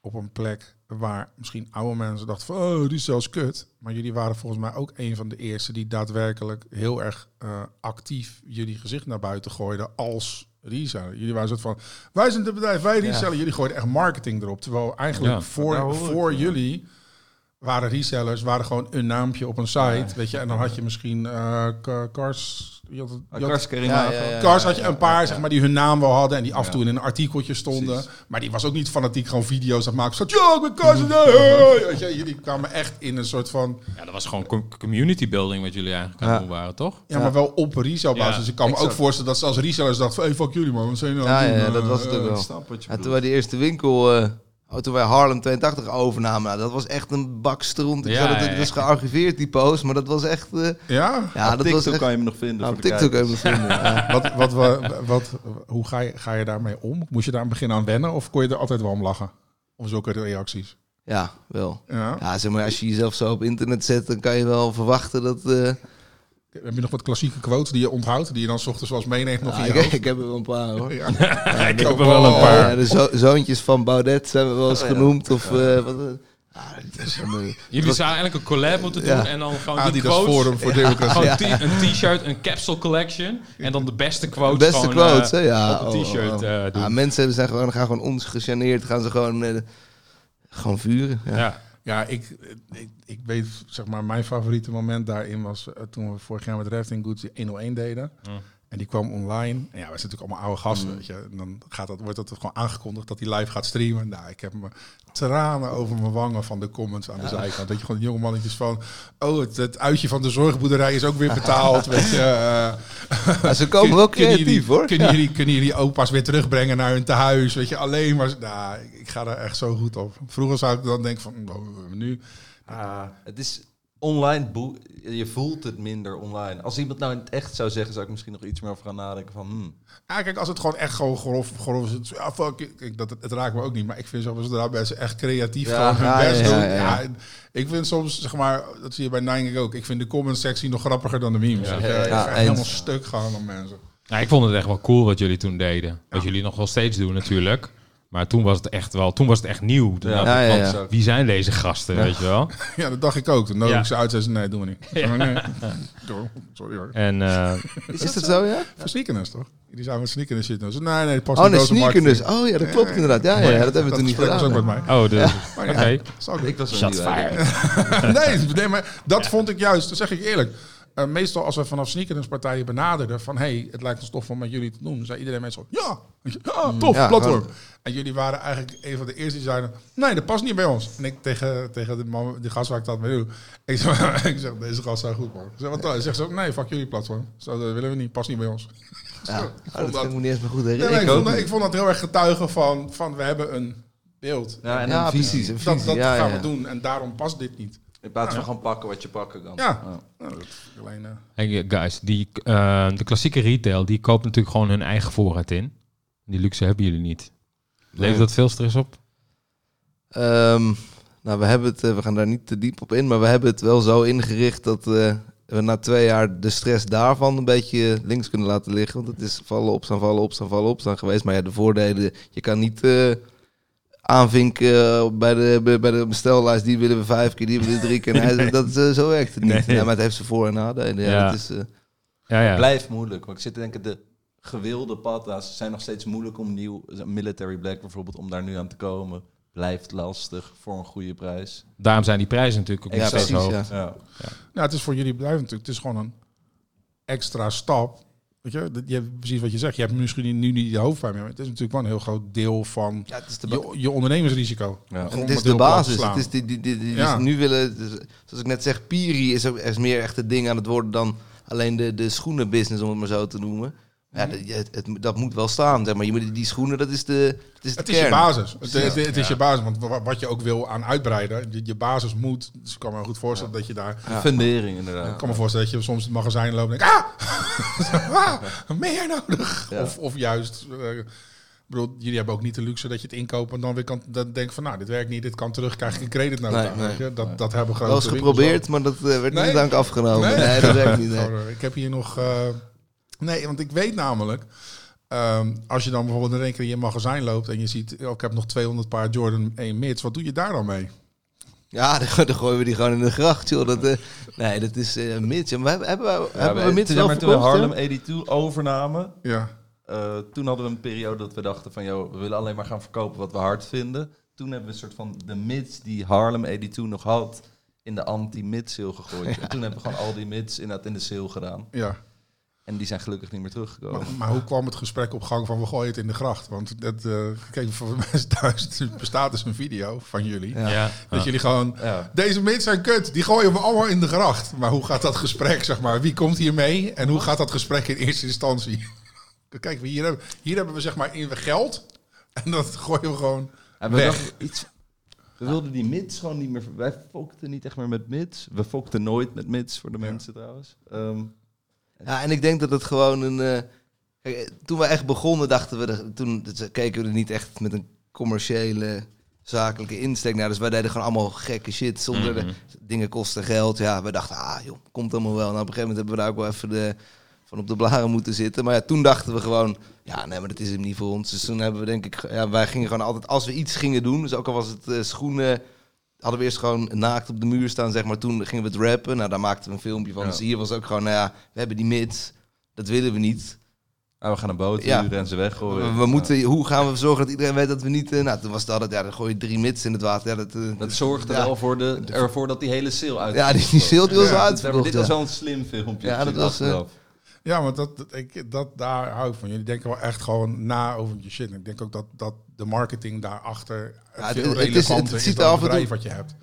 op een plek waar misschien oude mensen dachten van, oh, die is zelfs kut. Maar jullie waren volgens mij ook een van de eerste die daadwerkelijk heel erg eh, actief jullie gezicht naar buiten gooiden als reseller. Jullie waren soort van, wij zijn het bedrijf, wij resellen. Jullie gooiden echt marketing erop. Terwijl eigenlijk Ja, voor, ik, voor ja. jullie waren resellers, waren gewoon een naampje op een site. Weet je, en dan had je misschien eh, Cars... Je had, je had- Karsker in Ja, Hagen. ja, ja. Cars had je een paar, zeg maar, die hun naam wel hadden en die af en toe in een artikeltje stonden. Precies. Maar die was ook niet fanatiek gewoon video's aan het maken. Zo, ja, ik ben en, hey." Weet je, jullie kwamen echt in een soort van... ja, dat was gewoon com- community building wat jullie eigenlijk aan doen waren, toch? Ja, maar wel op resale basis. Ja, dus ik kan me ook voorstellen dat ze als resellers dachten van... Hey, fuck jullie man, wat zijn jullie Ja, aan het ja, doen? dat was het ook eh, wel. Wat je Ja, toen wij de eerste winkel, eh, oh, toen wij Harlem 82 overnamen, nou, dat was echt een bak stront. Ik Ja, dat ja, het ja. was gearchiveerd, die post, maar dat was echt... eh, Ja? ja, Op dat was TikTok echt... kan je me nog vinden. Nou, TikTok even vinden. Ja. Wat, wat, wat, wat, hoe ga je, ga je daarmee om? Moest je daar aan het begin aan wennen of kon je er altijd wel om lachen? Om zulke reacties? ja, wel. Ja. Ja, zeg maar, als je jezelf zo op internet zet, dan kan je wel verwachten dat... eh, Heb je nog wat klassieke quotes die je onthoudt? Die je dan 's ochtends wel eens meeneemt nog ja, in je ik, hoofd? ik heb er wel een paar hoor. Ja. ik heb er wel een paar. Ja, de zo- zoontjes van Baudet zijn we wel eens Oh, ja. genoemd. Of eh, wat, eh, dat is een, eh, Jullie zouden eigenlijk een collab moeten doen Ja. en dan gewoon die Adidas quotes. Forum voor Democratie. Ja. een t-shirt, een capsule collection. En dan de beste quotes beste gewoon, quotes? Ja, op een oh, t-shirt oh, doen. Ja, mensen zijn gewoon, gaan gewoon ongegeneerd, gaan ze gewoon, eh, gewoon vuren. Ja. Ja. Ik, ik, ik weet, zeg maar, mijn favoriete moment daarin was eh, toen we vorig jaar met Rafting Goods die 101 deden. En die kwam online. En ja, wij zijn natuurlijk allemaal oude gasten, weet je. En dan gaat dat, wordt dat gewoon aangekondigd dat hij live gaat streamen. Nou, ik heb me tranen over mijn wangen van de comments aan de zijkant. Dat je gewoon jonge mannetjes van... Oh, het, het uitje van de zorgboerderij is ook weer betaald, weet je. Ja, ze komen wel Kunnen jullie- creatief, hoor. Kunnen, Ja. jullie, kunnen jullie opa's weer terugbrengen naar hun tehuis? Weet je, alleen maar... Nou, ik, ga daar echt zo goed op. Vroeger zou ik dan denken van... Oh, nu... Ah, het is online, je voelt het minder online. Als iemand nou in het echt zou zeggen, zou ik misschien nog iets meer over gaan nadenken van... Hmm, Ja, kijk, als het gewoon echt gewoon grof, grof is, het, ja, fuck, kijk, dat, het, het raakt me ook niet. Maar ik vind soms zodra mensen echt creatief Ja, gewoon hun ja, best ja, doen. ja, ja. Ja, ik vind soms, zeg maar, dat zie je bij Nine ook. Ik vind de comment sectie nog grappiger dan de memes. Ja. ik, Ja, ik helemaal stuk gaan om mensen. Nou, ik vond het echt wel cool wat jullie toen deden. Wat jullie nog wel steeds doen natuurlijk. Maar toen was het echt wel, toen was het echt nieuw. Toen Ja, ja, ja. Wie zijn deze gasten, weet je wel? Ja, dat dacht ik ook. Toen nodig Ja. ik ze uit en zei ze, nee, doen we niet. Nee. Door. Sorry hoor. En eh, Is dat zo, ja? Voor sneakers toch? Die zijn met sneakers zitten. Ze, nee, nee, pas Oh, niet nee, dus. Oh ja, dat klopt inderdaad. Ja, ja, ja dat hebben we Dat toen niet gesprek was gedaan. ook met mij. oh, dus, oké. ik ik was er niet bij. nee, nee, maar dat vond ik juist, dat zeg ik eerlijk. Eh, meestal als we vanaf sneakerspartijen benaderden van... hey, het lijkt ons tof om met jullie te doen. zei iedereen meestal, ja, ja tof, Ja, platform. En jullie waren eigenlijk een van de eerste die zeiden... nee, dat past niet bij ons. En ik tegen, tegen de, man, die gast waar ik dat mee doe... ik zeg, ik zeg deze gast zijn goed, man. Ik zeg, wat dan? Hij zegt zo, nee, fuck jullie platform. Zo, dat willen we niet, past niet bij ons. Ja, Zo, oh, ik dat ik dat- me niet eens meer goed herinneren. ik, Ik ook vond, dat- niet. ik vond dat heel erg getuigen van, van we hebben een beeld. Ja, en Ja, een visie. Dat, dat ja, gaan ja. we doen en daarom past dit niet. In plaats van gewoon pakken wat je pakken kan. Ja. Nou, dat is alleen, eh, Hey, guys, die, eh, de klassieke retail, die koopt natuurlijk gewoon hun eigen voorraad in. Die luxe hebben jullie niet. Levert Nee. dat veel stress op? Ehm, nou, we hebben het, eh, we gaan daar niet te diep op in, maar we hebben het wel zo ingericht dat eh, we na twee jaar de stress daarvan een beetje links kunnen laten liggen. Want het is vallen, opstaan, vallen, opstaan, vallen, opstaan geweest. Maar ja, de voordelen, je kan niet eh, aanvinken eh, bij, de, bij- de bestellijst, die willen we vijf keer, die willen we drie keer. Nee, dat, eh, zo werkt het niet. Nee. Ja, maar het heeft zijn voor- en nadelen. Ja, Ja. Dat is, eh, Ja, ja. Blijft moeilijk. Maar ik zit te denken, de gewilde patta's zijn nog steeds moeilijk om nieuw... Military Black bijvoorbeeld, om daar nu aan te komen. Blijft lastig voor een goede prijs. Daarom zijn die prijzen natuurlijk ook ja, steeds hoog. Ja. Ja. Nou, het is voor jullie bedrijf natuurlijk, het is gewoon een extra stap. Weet je, dat- je hebt precies wat je zegt. Je hebt misschien nu niet de hoofdpijn meer. maar Het is natuurlijk wel een heel groot deel van Ja, het is de ba- je, je ondernemersrisico. Ja. Om En het is de basis. Het is die, die, die, die- Ja. nu willen, dus, zoals ik net zeg, Piri is, ook, is meer echt het ding aan het worden dan alleen de, de schoenenbusiness, om het maar zo te noemen. Ja, dat, het, het- dat moet wel staan, zeg maar. Je moet, die schoenen, dat is de, dat is de Het is je basis. Het, Ja. het, het is Ja. je basis. Want wa- wat je ook wil aan uitbreiden, je, je basis moet. Dus ik kan me goed voorstellen dat je daar. Ja. Fundering inderdaad. Ik kan me voorstellen dat je soms het magazijn loopt en denkt, ah, ah meer nodig. Ja. Of, of juist, ik bedoel, jullie hebben ook niet de luxe dat je het inkoopt en dan weer kan dan denk van, nou, dit werkt niet, dit kan terug, krijg ik een creditnota. Nee, nee. Dat, dat hebben grote Wel eens geprobeerd, maar dat eh, werd Nee? niet dank afgenomen. Nee? Nee, dat werkt niet. eh, ik heb hier nog. eh, nee, want ik weet namelijk. ehm, als je dan bijvoorbeeld in één keer in je magazijn loopt en je ziet, oh, ik heb nog 200 paar Jordan 1 mids, wat doe je daar dan mee? Ja, dan, dan gooien we die gewoon in de gracht, joh. Dat, eh, nee, dat is eh mits. Maar hebben, hebben, we, Ja, hebben we mits toen, wel maar toen we? Harlem 82 overnamen, Ja, eh, toen hadden we een periode dat we dachten van... Joh, we willen alleen maar gaan verkopen wat we hard vinden. Toen hebben we een soort van de mids die Harlem 82 nog had... in de anti-mid sale gegooid. En toen hebben we gewoon al die mids inderdaad in de sale gedaan. ja. En die zijn gelukkig niet meer teruggekomen. Maar, maar hoe kwam het gesprek op gang van we gooien het in de gracht? Want dat, eh, kijk, voor mensen thuis bestaat dus een video van jullie. Ja. Ja. Dat jullie gewoon, Ja. deze mids zijn kut, die gooien we allemaal in de gracht. Maar hoe gaat dat gesprek, zeg maar? Wie komt hier mee en hoe gaat dat gesprek in eerste instantie? Kijk, hier hebben, hier hebben we zeg maar in geld en dat gooien we gewoon En we weg. dachten iets... We wilden die mids gewoon niet meer... Wij fokten niet echt meer met mids. We fokten nooit met mids, voor de Ja. mensen trouwens. Ehm, Ja, en ik denk dat het gewoon een... eh, kijk, eh, toen we echt begonnen, dachten we... er- Toen keken we er niet echt met een commerciële, zakelijke insteek naar. Dus wij deden gewoon allemaal gekke shit. Zonder de, Mhm. dingen kosten geld. Ja, we dachten, ah joh, komt allemaal wel. Nou, op een gegeven moment hebben we daar ook wel even de, van op de blaren moeten zitten. Maar ja, toen dachten we gewoon, ja, nee, maar dat is hem niet voor ons. Dus toen hebben we denk ik, ja, wij gingen gewoon altijd, als we iets gingen doen, dus ook al was het eh, schoenen, hadden we eerst gewoon naakt op de muur staan, zeg maar. Toen gingen we het rappen. Nou, daar maakten we een filmpje van. Ja. Dus hier was ook gewoon, nou ja, we hebben die mits. Dat willen we niet. Ah, we gaan een boot Ja. en ze weggooien. We, we moeten, hoe gaan we zorgen dat iedereen weet dat we niet... eh, nou, toen was het altijd, ja, dan gooi je drie mits in het water. Ja, dat, eh, Dat zorgt er ja. wel voor, de, ervoor dat die hele sale uit. Ja, die, die sale die was uitverkocht. Dit was wel een slim filmpje. Ja, dat was, eh. Ja, want dat, dat, ik, dat, daar hou ik van. Jullie denken wel echt gewoon na over je shit. En ik denk ook dat, dat de marketing daarachter Ja, het- veel het is- het ziet er af het en toe- bedrijf wat je hebt.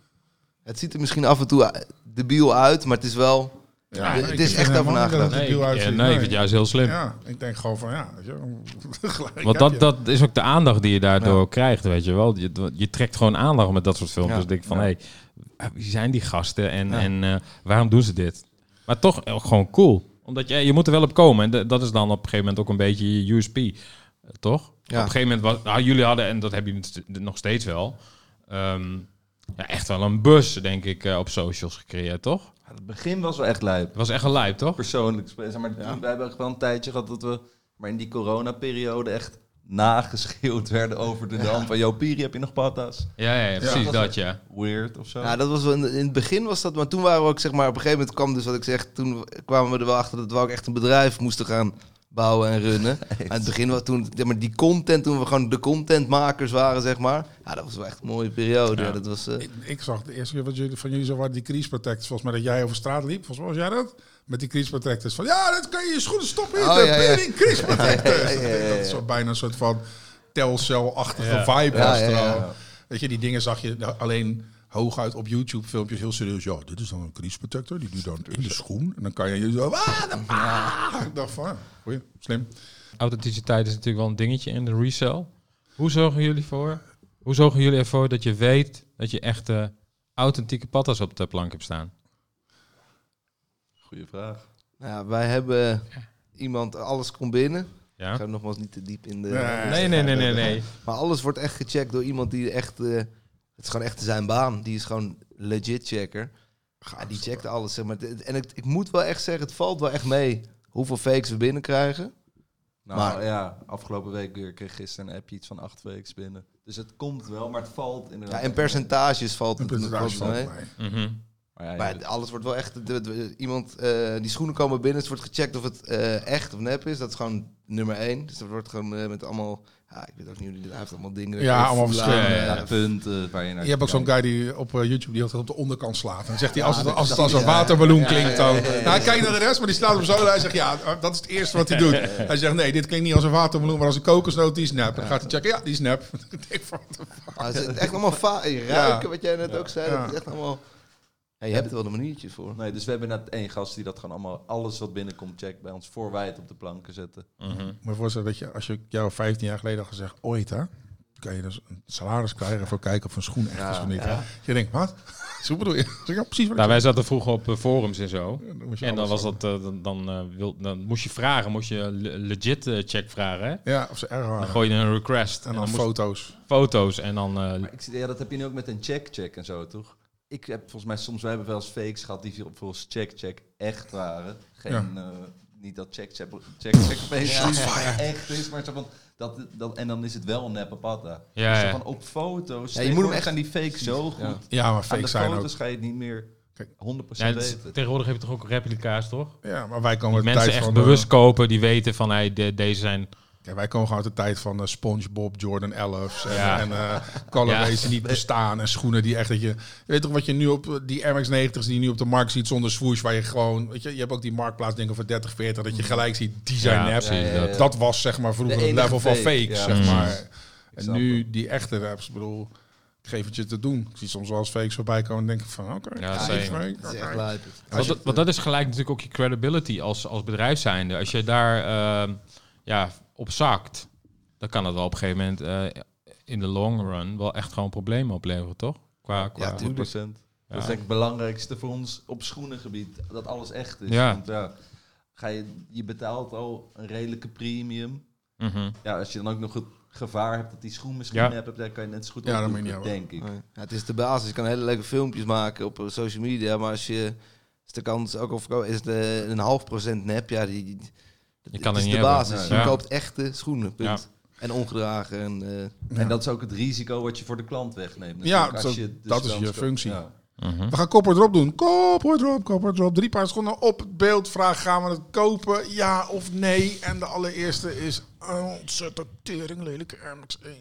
Het ziet er misschien af en toe eh, debiel uit, maar het is wel... Ja, het is echt dat nagedacht. Nee, uitziet. ja, nee, ik vind het juist heel slim. Ja, ik denk gewoon van ja. weet je, gelijk Want dat, je. dat is ook de aandacht die je daardoor krijgt, weet je wel. Je, je trekt gewoon aandacht met dat soort filmpjes. Ja. denk ik van, Ja. hé, hey, wie zijn die gasten en, Ja. en eh, waarom doen ze dit? Maar toch ook gewoon cool. Omdat je, je moet er wel op komen. En de- dat is dan op een gegeven moment ook een beetje je USP, eh, toch? Ja. Op een gegeven moment, was, nou, jullie hadden, en dat hebben jullie nog steeds wel, ehm, ja, echt wel een bus, denk ik, eh, op socials gecreëerd, toch? Ja, het begin was wel echt lijp. Het was echt een lijp, toch? Persoonlijk. Zeg maar, We hebben wel een tijdje gehad dat we... Maar in die coronaperiode echt nageschreeuwd werden over de dam. Van, yo, Piri, heb je nog patas? Ja, ja, ja, precies Ja. dat, ja. Weird of zo. Ja, dat was wel in, in het begin was dat, maar toen waren we ook zeg maar op een gegeven moment kwam dus wat ik zeg, toen kwamen we er wel achter dat we ook echt een bedrijf moesten gaan bouwen en runnen. Aan het begin was toen, maar die content toen we gewoon de contentmakers waren zeg maar, ja, dat was wel echt een mooie periode. Ja. Ja. dat was, eh, Ik, ik zag de eerste keer wat jullie, van jullie zo waren die crease protectors. Volgens mij dat jij over straat liep. Volgens mij was jij dat? Met die crease protectors. Van ja, dat kan je je schoenen stoppen. Hier, Oh, de ja, ja. Crease protectors. Ja, ja, ja, ja. Dat is zo bijna een soort van telcel-achtige Ja. vibe Ja, was ja, er ja. al. Weet je, die dingen zag je nou, alleen hooguit op YouTube filmpjes heel serieus. Ja, dit is dan een crease protector. Die doe je dan in de schoen. En dan kan je je zo... Ah, de- ah. Ik dacht van, ja, goeie, slim. Authenticiteit is natuurlijk wel een dingetje in de resell. Hoe zorgen jullie voor? Hoe zorgen jullie ervoor dat je weet dat je echte authentieke patas op de plank hebt staan? Goeie vraag. nou ja, wij hebben iemand, alles komt binnen. Ik Ja? ga nogmaals niet te diep in de... Nee. Nee, nee, nee, nee, nee. Maar alles wordt echt gecheckt door iemand die echt, eh, het is gewoon echt zijn baan. Die is gewoon legit checker. Ja, die checkt alles, zeg maar. En ik, ik moet wel echt zeggen, het valt wel echt mee hoeveel fakes we binnenkrijgen. Nou Maar- ja, afgelopen week weer kreeg gisteren een appje iets van acht weken binnen. Dus het komt wel, maar het valt inderdaad. Ja, in percentages valt Een het percentage valt mee. mij. Mhm. Maar ja, Maar alles wordt wel echt... de- de- iemand, eh, die schoenen komen binnen, het wordt gecheckt of het eh, echt of nep is. Dat is gewoon nummer één. Dus dat wordt gewoon eh, met allemaal... Ja, ik weet ook niet hoe die... Hij heeft allemaal dingen... Ja, allemaal Voelen aan, verschillende, ja, ja, punten waar je Je hebt ook zo'n guy die op eh, YouTube die altijd op de onderkant slaat. En dan zegt hij, als het, als het als een ja, klinkt dan... Nou, hij kijkt naar de rest, maar die slaat hem zo en hij zegt, ja, dat is het eerste wat hij doet. Hij zegt, nee, dit klinkt niet als een watermeloen, maar als een kokosnoot, die is nep. Dan gaat hij checken, ja, die is nep. Ik denk van, what the fuck? Maar het is echt allemaal ruiken, wat jij net ook zei. Ja. Dat is echt allemaal... Ja, je hebt er wel een maniertje voor. Nee, dus we hebben net één gast die dat gewoon allemaal, alles wat binnenkomt, checkt bij ons voor wij het op de planken zetten. Mhm. Maar voorstel dat je, als je jou 15 jaar geleden had gezegd, ooit hè, kan je dus een salaris krijgen voor kijken of een schoen echt is of niet. ja. Je denkt, wat? Zo bedoel je? Ja, precies wat Nou, wij zaten vroeger op eh, forums en zo. Dan En dan was dat, eh, dan, dan, eh, wil, dan moest je vragen, moest je le- legit check vragen. Hè? Ja, of ze erg Dan waren. gooi je een request En dan foto's. foto's en dan. eh, Maar ik, zie- ja, dat heb je nu ook met een check-check en zo, toch? Ik heb volgens mij soms, wij hebben wel eens fakes gehad die volgens check-check echt waren. Geen, Ja. eh, niet dat check-check check-check face echt is, maar zo van, dat, dat, en dan is het wel een neppe patta. Ja, Dus ja. van op foto's, Ja, je ja, moet hem echt- gaan die fakes zo goed. Ja. Ja, maar Aan fake de zijn ook. foto's ga je het niet meer Kijk. 100% ja, het is- weten. tegenwoordig heb je toch ook replica's, toch? Ja, maar wij komen mensen echt van... de- bewust kopen, die weten van hey, de, deze zijn. Ja, wij komen gewoon uit de tijd van eh, SpongeBob, Jordan 11 en, Ja. en eh colorways Ja. die niet bestaan en schoenen die echt dat je, je weet toch wat je nu op die Air Max 90's die je nu op de markt ziet zonder swoosh waar je gewoon, weet je, je hebt ook die marktplaats dingen voor 30, 40 dat je gelijk ziet die zijn Ja, nep. precies, Ja, ja, ja. dat. Dat was zeg maar vroeger het level van fake, fakes, ja, zeg precies. maar. En nu die echte raps, bedoel, ik geef het je te doen. Ik zie soms wel eens fakes voorbij komen en denk ik van oké, Ja, ja, fake, dat- want dat is gelijk natuurlijk ook je credibility als, als bedrijf zijnde. Als je daar ehm, ja, op zakt, dan kan het wel op een gegeven moment eh, in de long run wel echt gewoon problemen opleveren, toch? Qua, qua Ja, tuurlijk. 100%. Ja. Dat is denk ik het belangrijkste voor ons op schoenengebied. Dat alles echt is. Ja. Want ja, ga je, je betaalt al een redelijke premium. Mhm. Ja, als je dan ook nog het gevaar hebt dat die schoen misschien Ja. nep hebt, dan kan je net zo goed Ja, dat niet denk ik. Nee. Ja, het is de basis. Je kan hele leuke filmpjes maken op eh, social media, maar als je is de kans ook of is het een half procent nep, ja, die- Je kan het is niet de hebben. basis. Je Ja. koopt echte schoenen. Punt. Ja. En ongedragen. En, eh, En dat is ook het risico wat je voor de klant wegneemt. Ja, als zo- de dat is je functie. Ja. Mhm. We gaan kopper drop doen. Kopper drop, kopper drop. Drie paar schoenen op het beeld. Vraag, gaan we het kopen? Ja of nee? En de allereerste is een ontzettend tering lelijke Air Max 1.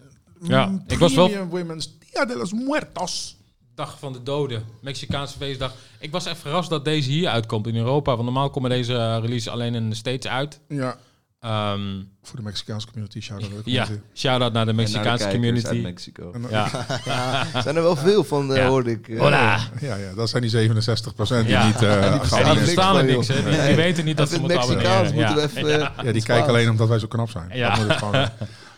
Ja, Mm, ik was wel- Premium Women's Dia de los Muertos. Dag van de doden, Mexicaanse feestdag. Ik was echt verrast dat deze hier uitkomt in Europa. Want normaal komen deze eh, release alleen in de States uit. Ja, Ehm, voor de Mexicaanse community. Shout out. ja, shout-out naar de En naar de Mexicaanse kijkers uit community. Mexico. Ja. zijn er wel veel van, eh, Ja. hoorde ik. eh. Hola! Ja, ja, dat zijn die 67% die Ja. niet uh, En die verstaan er niks, hè. Die, die weten niet dat ze moeten Mexicaans moeten Ja. we even... Ja. eh, Ja, die kijken alleen omdat wij zo knap zijn. Ja. Dat moet het gewoon,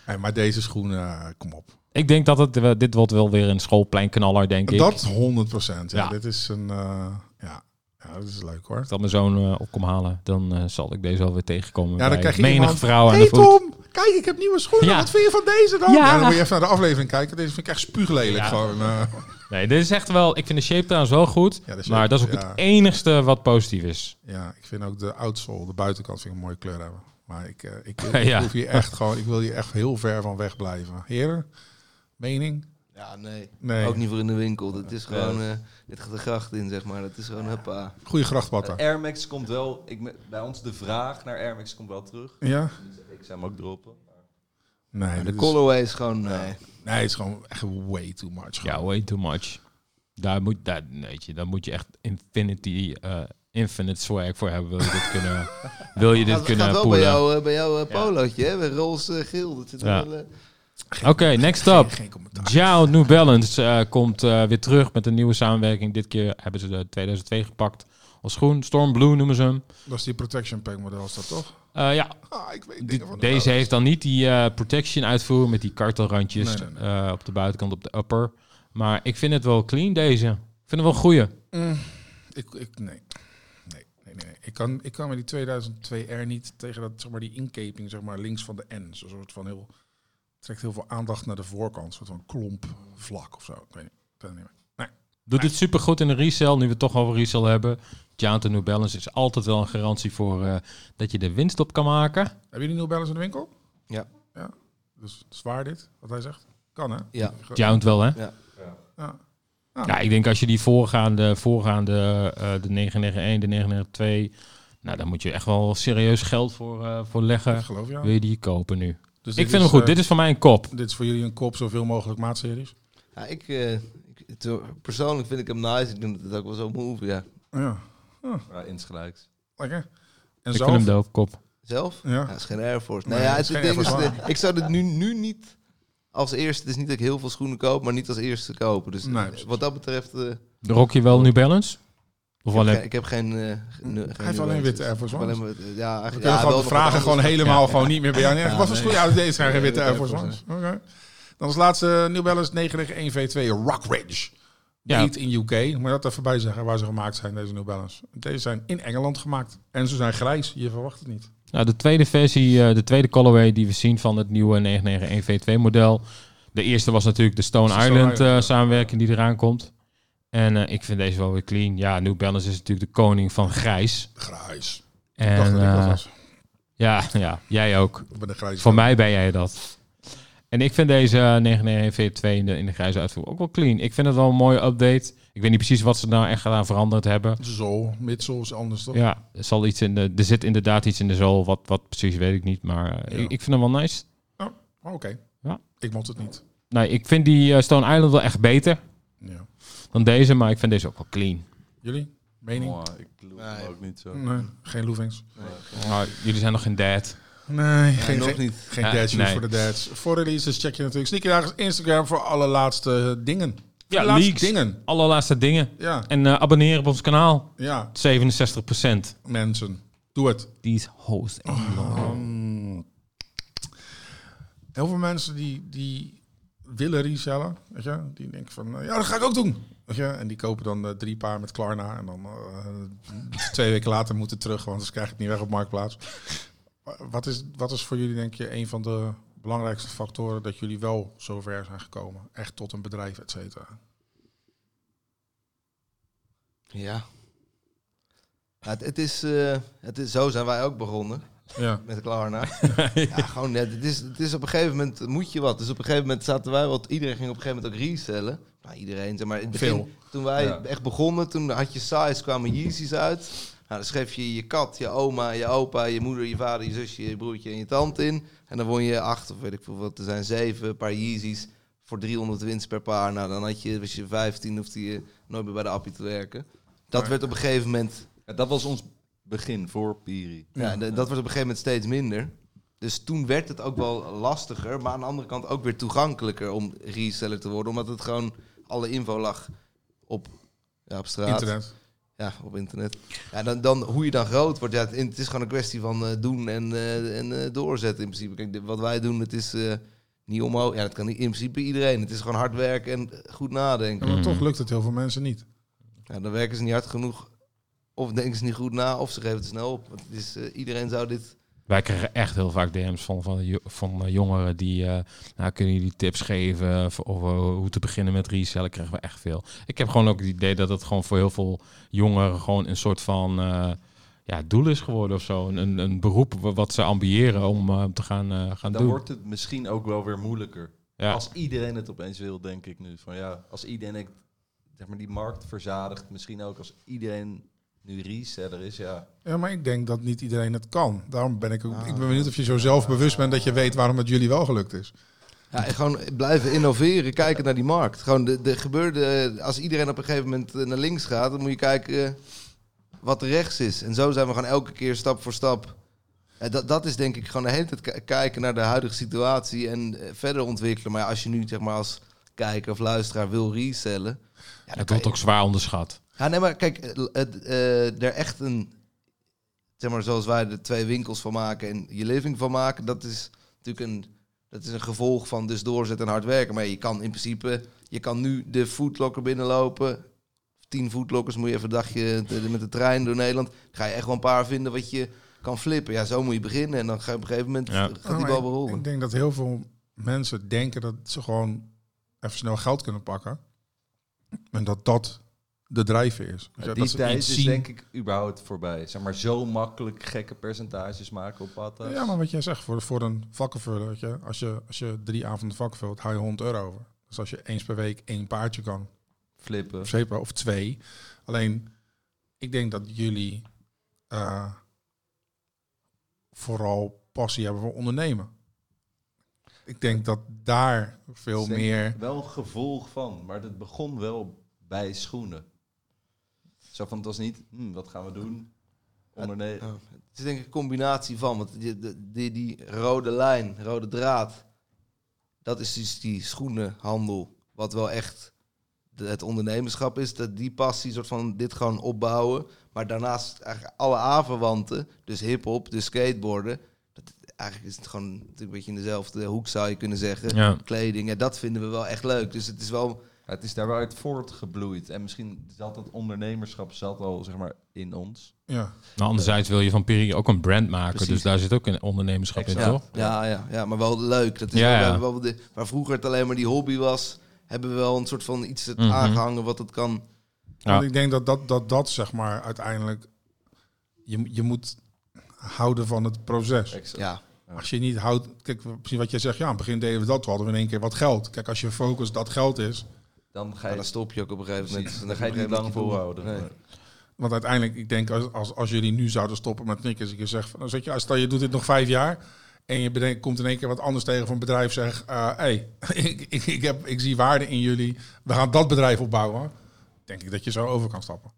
Nee, maar deze schoenen, eh, kom op. Ik denk dat het, dit wordt wel weer een schoolpleinknaller, denk ik. Dat 100%. Ja. Ja. Dit is een... eh, ja. ja, dat is leuk hoor. Als dat mijn zoon eh, op kom halen, dan eh, zal ik deze wel weer tegenkomen. Ja, dan krijg je menig iemand, vrouw aan de voet. Tom, kijk, ik heb nieuwe schoenen. Ja. Wat vind je van deze dan? Ja. Ja. dan moet je even naar de aflevering kijken. Deze vind ik echt spuuglelijk. Gewoon. Nee, dit is echt wel... Ik vind de shape trouwens wel goed. Ja, shape, maar dat is ook het enigste wat positief is. ja, ik vind ook de outsole, de buitenkant, vind ik een mooie kleur hebben. Maar ik, ik, ik, Ja. hoef hier echt gewoon, ik wil hier echt heel ver van weg blijven. Heren, mening? Ja, nee. Nee. Ook niet voor in de winkel. Dat is gewoon... eh dit gaat de gracht in, zeg maar. Dat is gewoon huppa. Goeie grachtpatta. Air Max komt wel... Ik, bij ons de vraag naar Air Max komt wel terug. Ja? Ik zou hem ook droppen. Nee, de colorway is gewoon... Nee. nee, het is gewoon echt way too much. Ja, gewoon. way too much. Daar moet, daar, weet je, daar moet je echt infinity, eh, infinite swag voor hebben. Wil je dit kunnen, wil je dit Dat kunnen gaat wel bij poelen. jou, eh, bij jou eh, polootje, hè? Bij roze geel. Dat zit Ja. wel... eh, Oké, next up. Geen New Balance eh, komt eh, weer terug met een nieuwe samenwerking. Dit keer hebben ze de 2002 gepakt als schoen. Storm Blue noemen ze hem. Dat is die protection pack model, is dat toch? Eh, ja, Ah, ik weet van de deze heeft dan niet die protection uitvoer met die kartelrandjes Nee, nee, op de buitenkant op de upper. Maar ik vind het wel clean deze. Ik vind het wel een goeie. Mm, ik, ik, nee. Nee, nee, nee. nee. Ik, kan, ik kan met die 2002 R niet tegen dat, zeg maar, die inkeping zeg maar, links van de N. Zo'n soort van heel... trekt heel veel aandacht naar de voorkant. Een soort van klomp vlak of zo. Ik weet niet. Ik weet het niet meer. Nee. Doet het super goed in de resell. Nu we het toch over resell hebben. Giant New Balance is altijd wel een garantie voor eh, dat je er winst op kan maken. Hebben jullie New Balance in de winkel? Ja. Ja. Dus zwaar dit, wat hij zegt? Kan hè? Ja. Giant wel, hè? Ja. Ja. Ja, ik denk als je die voorgaande, voorgaande eh, de 991, de 992, nou, dan moet je echt wel serieus geld voor, eh, voor Ik leggen. geloof ja. Wil je die kopen nu? Dus ik vind hem goed. eh, Dit is voor mij een kop. Dit is voor jullie een kop zoveel mogelijk maatseries. Ja, ik, eh, eh, persoonlijk vind ik hem nice. Ik denk dat het ook wel zo move, ja. Ja. Ja, insgelijks. Lekker. En Ik zelf? vind hem doof, kop. Zelf? Ja. Ja, het is geen Air Force. Nee, Nee, ja, het is ding de- ik zou dit nu, nu niet als eerste... Het is niet dat ik heel veel schoenen koop, maar niet als eerste kopen. Dus Nee, wat dat betreft... eh, Rock je wel New Balance? Of ik, heb alleen... geen, ik heb geen... eh, geen Hij heeft alleen witte Air Force Ones. alleen maar- Ja, We eigenlijk, kunnen ja, gewoon de vragen gewoon helemaal gewoon niet meer bij jou neer. Ja, Wat voor nee. schoen? Ja, deze zijn geen witte Air Force Ones. Oké. Dan als laatste New Balance 991 V2 Rockridge. Ja. Made in UK. Moet je dat even bij zeggen waar ze gemaakt zijn, deze New Balance. Deze zijn in Engeland gemaakt. En ze zijn grijs. Je verwacht het niet. Nou, de tweede versie, eh, de tweede colorway die we zien van het nieuwe 991 V2 model. De eerste was natuurlijk de Stone Stone Island Island, eh, ja. samenwerking die eraan komt. En eh, ik vind deze wel weer clean. Ja, New Balance is natuurlijk de koning van grijs. Grijs. ik dacht En dat ik dat eh, was. ja, ja, jij ook. Ik ben de grijs. Voor mij ben jij dat. En ik vind deze eh, 991 V2 in de, in de grijze uitvoering ook wel clean. Ik vind het wel een mooie update. Ik weet niet precies wat ze nou echt aan veranderd hebben. Zool. Midsole is anders toch? Ja, er, zal iets in de, er zit inderdaad iets in de zool. Wat, wat precies weet ik niet. Maar eh, Ja. ik, ik vind hem wel nice. Oh, Oké. Ja. Ik mocht het niet. Nee, ik vind die eh, Stone Island wel echt beter Ja. Dan deze. Maar ik vind deze ook wel clean. Jullie? Mening? Oh, ik loop hem Nee. ook niet zo. Nee, geen Loevings. Maar jullie zijn nog geen dad. Nee, geen, nog geen, niet. geen Ja, dad shoes nee. voor de dads. Voor releases check je natuurlijk Sneakerdagers Instagram voor alle laatste dingen. Ja, de laatste leaks. dingen. Allerlaatste dingen. Ja, En eh, abonneren op ons kanaal. ja, 67%. mensen. Doe het. These host. Ehm, heel veel mensen die, die willen resellen, weet je, die denken van, eh, ja, dat ga ik ook doen. En die kopen dan eh, drie paar met Klarna en dan eh, twee weken later moeten terug, want anders krijg je het niet weg op Marktplaats. Wat is, wat is voor jullie, denk je, een van de belangrijkste factoren dat jullie wel zover zijn gekomen? Echt tot een bedrijf, et cetera. Ja. Het, het is, eh, het is, zo zijn wij ook begonnen. Ja. met Klarna. ja, gewoon net. Het is, het is op een gegeven moment moet je wat. Dus op een gegeven moment zaten wij wat. Iedereen ging op een gegeven moment ook resellen. Nou, iedereen, zeg maar. In het begin, Veel. Toen wij Ja. echt begonnen, toen had je size, kwamen Yeezys uit. Nou, dan schreef je je kat, je oma, je opa, je moeder, je vader, je zusje, je broertje en je tante in. En dan won je acht of weet ik veel wat. Er zijn zeven paar Yeezys voor 300 winst per paar. Nou, dan had je, was je 15, hoefde je nooit meer bij de appie te werken. Dat Maar- werd op een gegeven moment Ja, dat was ons begin voor Piri. ja, dat wordt op een gegeven moment steeds minder. Dus toen werd het ook wel lastiger, maar aan de andere kant ook weer toegankelijker om reseller te worden, omdat het gewoon alle info lag op, ja, op straat. Internet. Ja, op internet. Ja, dan, dan, hoe je dan groot wordt, ja, het, het is gewoon een kwestie van eh, doen en, eh, en eh, doorzetten in principe. Kijk, wat wij doen, het is eh, niet omhoog. Ja, dat kan niet, in principe iedereen. Het is gewoon hard werken en goed nadenken. Maar Mhm. toch lukt het heel veel mensen niet. Ja, dan werken ze niet hard genoeg. Of denken ze niet goed na, of ze geven het snel op. Want het is, eh, iedereen zou dit... Wij krijgen echt heel vaak DM's van, van, van eh, jongeren die, eh, nou, kunnen jullie tips geven of, of, eh, hoe te beginnen met resellen, krijgen we echt veel. Ik heb gewoon ook het idee dat het gewoon voor heel veel jongeren gewoon een soort van ja, doel is geworden of zo. Een, een, beroep wa- wat ze ambiëren om te gaan, gaan Dan doen. wordt het misschien ook wel weer moeilijker. ja. Als iedereen het opeens wil, denk ik nu. Van ja, als iedereen zeg maar, die markt verzadigt. Misschien ook als iedereen nu reseller is, ja. Ja, maar ik denk dat niet iedereen het kan. Daarom ben ik ook... Ik ben benieuwd of je zo zelfbewust bent dat je weet waarom het jullie wel gelukt is. Ja, en gewoon blijven innoveren, kijken naar die markt. Gewoon de, de gebeurde, als iedereen op een gegeven moment eh, naar links gaat, dan moet je kijken eh, wat er rechts is. En zo zijn we gewoon elke keer stap voor stap. En dat, dat is denk ik gewoon de hele tijd ki- kijken naar de huidige situatie en eh, verder ontwikkelen. Maar ja, als je nu zeg maar als kijker of luisteraar wil resellen, ja, kan wordt je- ook zwaar onderschat. Ja, nee, maar kijk, eh, het, eh, er echt een, zeg maar, zoals wij er twee winkels van maken en je living van maken, dat is natuurlijk een, dat is een gevolg van dus doorzetten en hard werken. Maar je kan in principe, je kan nu de foodlocker binnenlopen, tien foodlockers moet je even een dagje de- met de trein door Nederland, Dan ga je echt wel een paar vinden wat je kan flippen. Ja, zo moet je beginnen en dan ga je op een gegeven moment, Ja. gaat die bal ik- berollen. Ik denk dat heel veel mensen denken dat ze gewoon even snel geld kunnen pakken. En dat dat de drijver is. Ja, die dat tijd is zien. denk ik überhaupt voorbij. Zeg maar, zo makkelijk gekke percentages maken op patas. Ja, maar wat jij zegt, voor, voor een vakkenvuller, weet je, als je, als je drie avonden vakken vult, haal je 100 euro over. Dus als je eens per week één paardje kan, Flippen. of, zeker, of twee. Alleen, ik denk dat jullie eh, vooral passie hebben voor ondernemen. Ik denk dat daar veel meer... Wel een gevolg van, maar het begon wel bij schoenen. Zo van, het was niet, hm, wat gaan we doen? Ondernemen. Het is denk ik een combinatie van, want die, die, die, rode lijn, rode draad, dat is dus die schoenenhandel, wat wel echt de- het ondernemerschap is, dat die passie, soort van dit gewoon opbouwen, maar daarnaast eigenlijk alle aanverwanten, dus hip-hop, dus skateboarden, dat, eigenlijk is het gewoon natuurlijk een beetje in dezelfde hoek zou je kunnen zeggen. Ja. Kleding, ja, dat vinden we wel echt leuk. Dus het is wel, Het is daar wel uit voortgebloeid. En misschien zat dat ondernemerschap zat al, zeg maar, in ons. Ja, Nou, anderzijds wil je van Piri ook een brand maken, Precies. dus daar zit ook een ondernemerschap in, toch? Ja, ja, ja, maar wel leuk. Dat is Ja, wel, we ja. hebben wel de, waar vroeger het alleen maar die hobby was, hebben we wel een soort van iets Mhm. aangehangen wat het kan. Ja. Want ik denk dat dat, dat dat zeg maar uiteindelijk... Je, je moet houden van het proces. Exact. Ja, Als je niet houdt... Kijk, precies wat jij zegt. Ja, aan het begin deden we dat. Hadden we in één keer wat geld. Kijk, als je focus dat geld is... Dan ga je, dan stop je ook op een gegeven moment. dan ga je niet lang volhouden. doen. Want uiteindelijk, ik denk, als, als, als jullie nu zouden stoppen met knikken... Als ik je zeg, van, dan zeg je, als stel je doet dit nog vijf jaar... En je bedenkt, komt in één keer wat anders tegen van een bedrijf. Zeg, eh hey, ik, ik, ik, heb, ik zie waarde in jullie. We gaan dat bedrijf opbouwen. Denk ik dat je zo over kan stappen.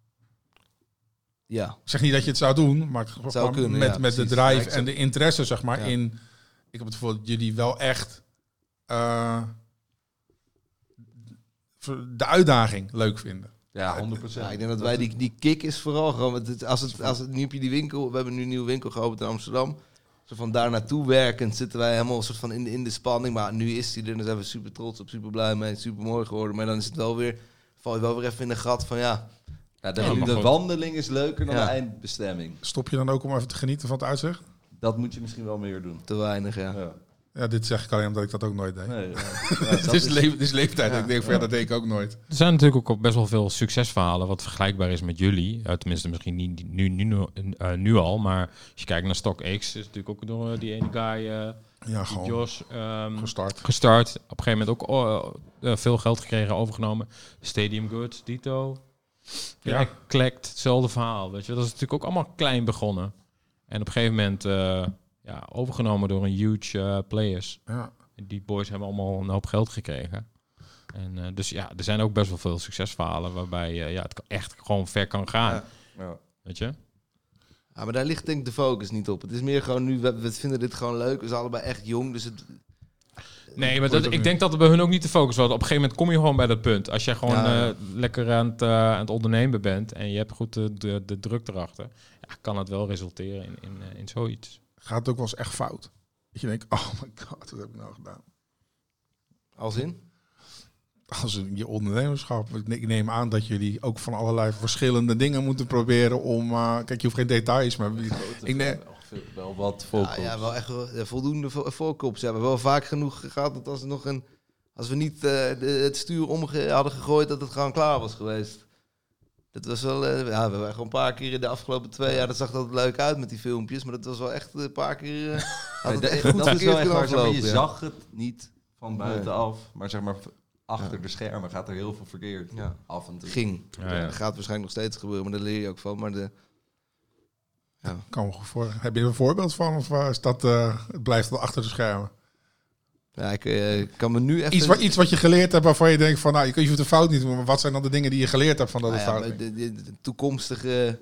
Ja, Ik zeg niet dat je het zou doen, maar kunnen, met, ja, met de drive Ja, en de interesse, zeg maar, Ja. in... Ik heb het gevoel dat jullie wel echt eh, de uitdaging leuk vinden. Ja, 100%. ja, ik denk dat wij die, die kick is vooral gewoon. als het, als het, nu heb je die winkel, we hebben nu een nieuwe winkel geopend in Amsterdam. Zo van daar naartoe werkend zitten wij helemaal soort van in de, in de spanning. Maar nu is die er en daar zijn we super trots op, super blij mee, super mooi geworden. Maar dan is het wel weer, val je wel weer even in de gat van ja, Ja, de, Ja, de wandeling is leuker dan Ja. de eindbestemming. Stop je dan ook om even te genieten van het uitzicht? Dat moet je misschien wel meer doen. te weinig ja. Ja. Dit zeg ik alleen omdat ik dat ook nooit deed. Nee, ja. Ja, Het dat is, is- le- het is leeftijd. Ja. Ik denk van ja, dat deed ik ook nooit. Er zijn natuurlijk ook best wel veel succesverhalen wat vergelijkbaar is met jullie. Uh, tenminste, misschien niet nu, nu, nu, eh, nu al, maar als je kijkt naar StockX, is natuurlijk ook door eh, die ene guy, eh Ja, gewoon Jos, ehm, gestart. gestart. Op een gegeven moment ook oh, veel geld gekregen, overgenomen. Stadium Goods, Dito. Ja, Ja. Collect, hetzelfde verhaal. Weet je, dat is natuurlijk ook allemaal klein begonnen. En op een gegeven moment eh, ja, overgenomen door een huge eh, players. Ja. Die boys hebben allemaal een hoop geld gekregen. En eh, dus ja, er zijn ook best wel veel succesverhalen waarbij eh, ja, het kan- echt gewoon ver kan gaan. Ja. Ja. Weet je? Ja, maar daar ligt denk ik de focus niet op. Het is meer gewoon nu, we, we vinden dit gewoon leuk. We zijn allebei echt jong, dus het... Nee, maar dat, ik denk dat er bij hun ook niet de focus was. Op een gegeven moment kom je gewoon bij dat punt. Als jij gewoon Ja, eh, lekker aan het, eh, aan het ondernemen bent en je hebt goed de, de, de druk erachter, ja, kan het wel resulteren in, in, eh, in zoiets. Gaat het ook wel eens echt fout. Dat je denkt, oh my god, wat heb ik nou gedaan? Als in? Als in je ondernemerschap. Ik ne- Ik neem aan dat jullie ook van allerlei verschillende dingen moeten proberen om... eh, kijk, je hoeft geen details, maar... Ik neem, Wel wat Ja, focus. ja, wel echt wel, ja, voldoende vo- voorkops. Ja, we hebben wel vaak genoeg gehad dat als, er nog een, als we niet eh, de, het stuur om hadden gegooid, dat het gewoon klaar was geweest. Dat was wel, eh, ja, we hebben gewoon een paar keer in de afgelopen twee jaar, dat zag altijd leuk uit met die filmpjes, maar dat was wel echt een paar keer, eh, had het Nee, echt dat, goed dat is wel verkeerd echt waar. kunnen zeg maar, je ja. zag het niet van buitenaf, maar zeg maar achter de schermen gaat er heel veel verkeerd. Ja. Af en toe. Ging. Ja, ja. Dat gaat waarschijnlijk nog steeds gebeuren, maar daar leer je ook van. Maar de, ja. kan me goed voor. Heb je er een voorbeeld van? Of eh, is dat, eh, het blijft wel achter de schermen? Ja, ik eh, kan me nu even... Iets, wat, iets wat je geleerd hebt waarvan je denkt van... Nou, je kunt je hoeft de fout niet doen. Maar wat zijn dan de dingen die je geleerd hebt van dat Nou het ja, fout de, de- de toekomstige,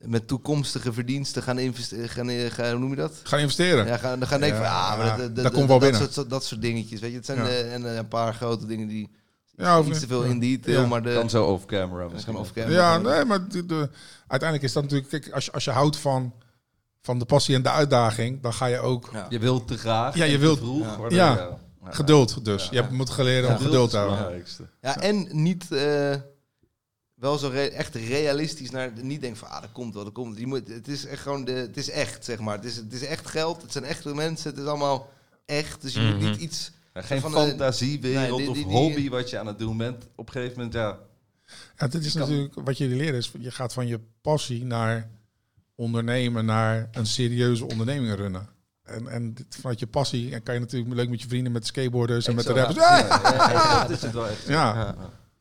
met toekomstige verdiensten gaan investeren. Gaan, eh, gaan, hoe noem je dat? Gaan investeren. Ja, gaan, dan gaan denken Ja, van, ah, maar ja, dat, dat, dat komt wel dat, binnen. soort, dat soort dingetjes, weet je. Het zijn Ja. eh, en, een paar grote dingen die Ja, iets te veel ja. in detail, Ja. maar de... Kan zo off camera. misschien off-camera. Ja, nee, maar de, de- uiteindelijk is dat natuurlijk... Kijk, als je, als je houdt van, van de passie en de uitdaging... dan ga je ook... Ja. Je wilt te graag. Ja, je wilt- vroeg, Ja. Geduld dus. Ja. Je moet leren om geduld te belangrijkste. Ja, en niet eh, wel zo re- echt realistisch naar... Niet denken van, ah, dat komt wel, dat komt. Je moet, het is echt gewoon, de, het is echt, zeg maar. Het is, het is echt geld, het zijn echte mensen, het is allemaal echt. Dus je moet Mhm. niet iets... Ja, geen Van fantasiewereld Nee, of hobby wat je aan het doen bent. Op een gegeven moment, ja. Ja, dit is natuurlijk wat jullie leren. Is, je gaat van je passie naar ondernemen, naar een serieuze onderneming runnen. En, en dit, vanuit je passie en kan je natuurlijk leuk met je vrienden, met skateboarders en met de rappers. Ja, ja, ja, dat is het wel echt. Ja. Ja.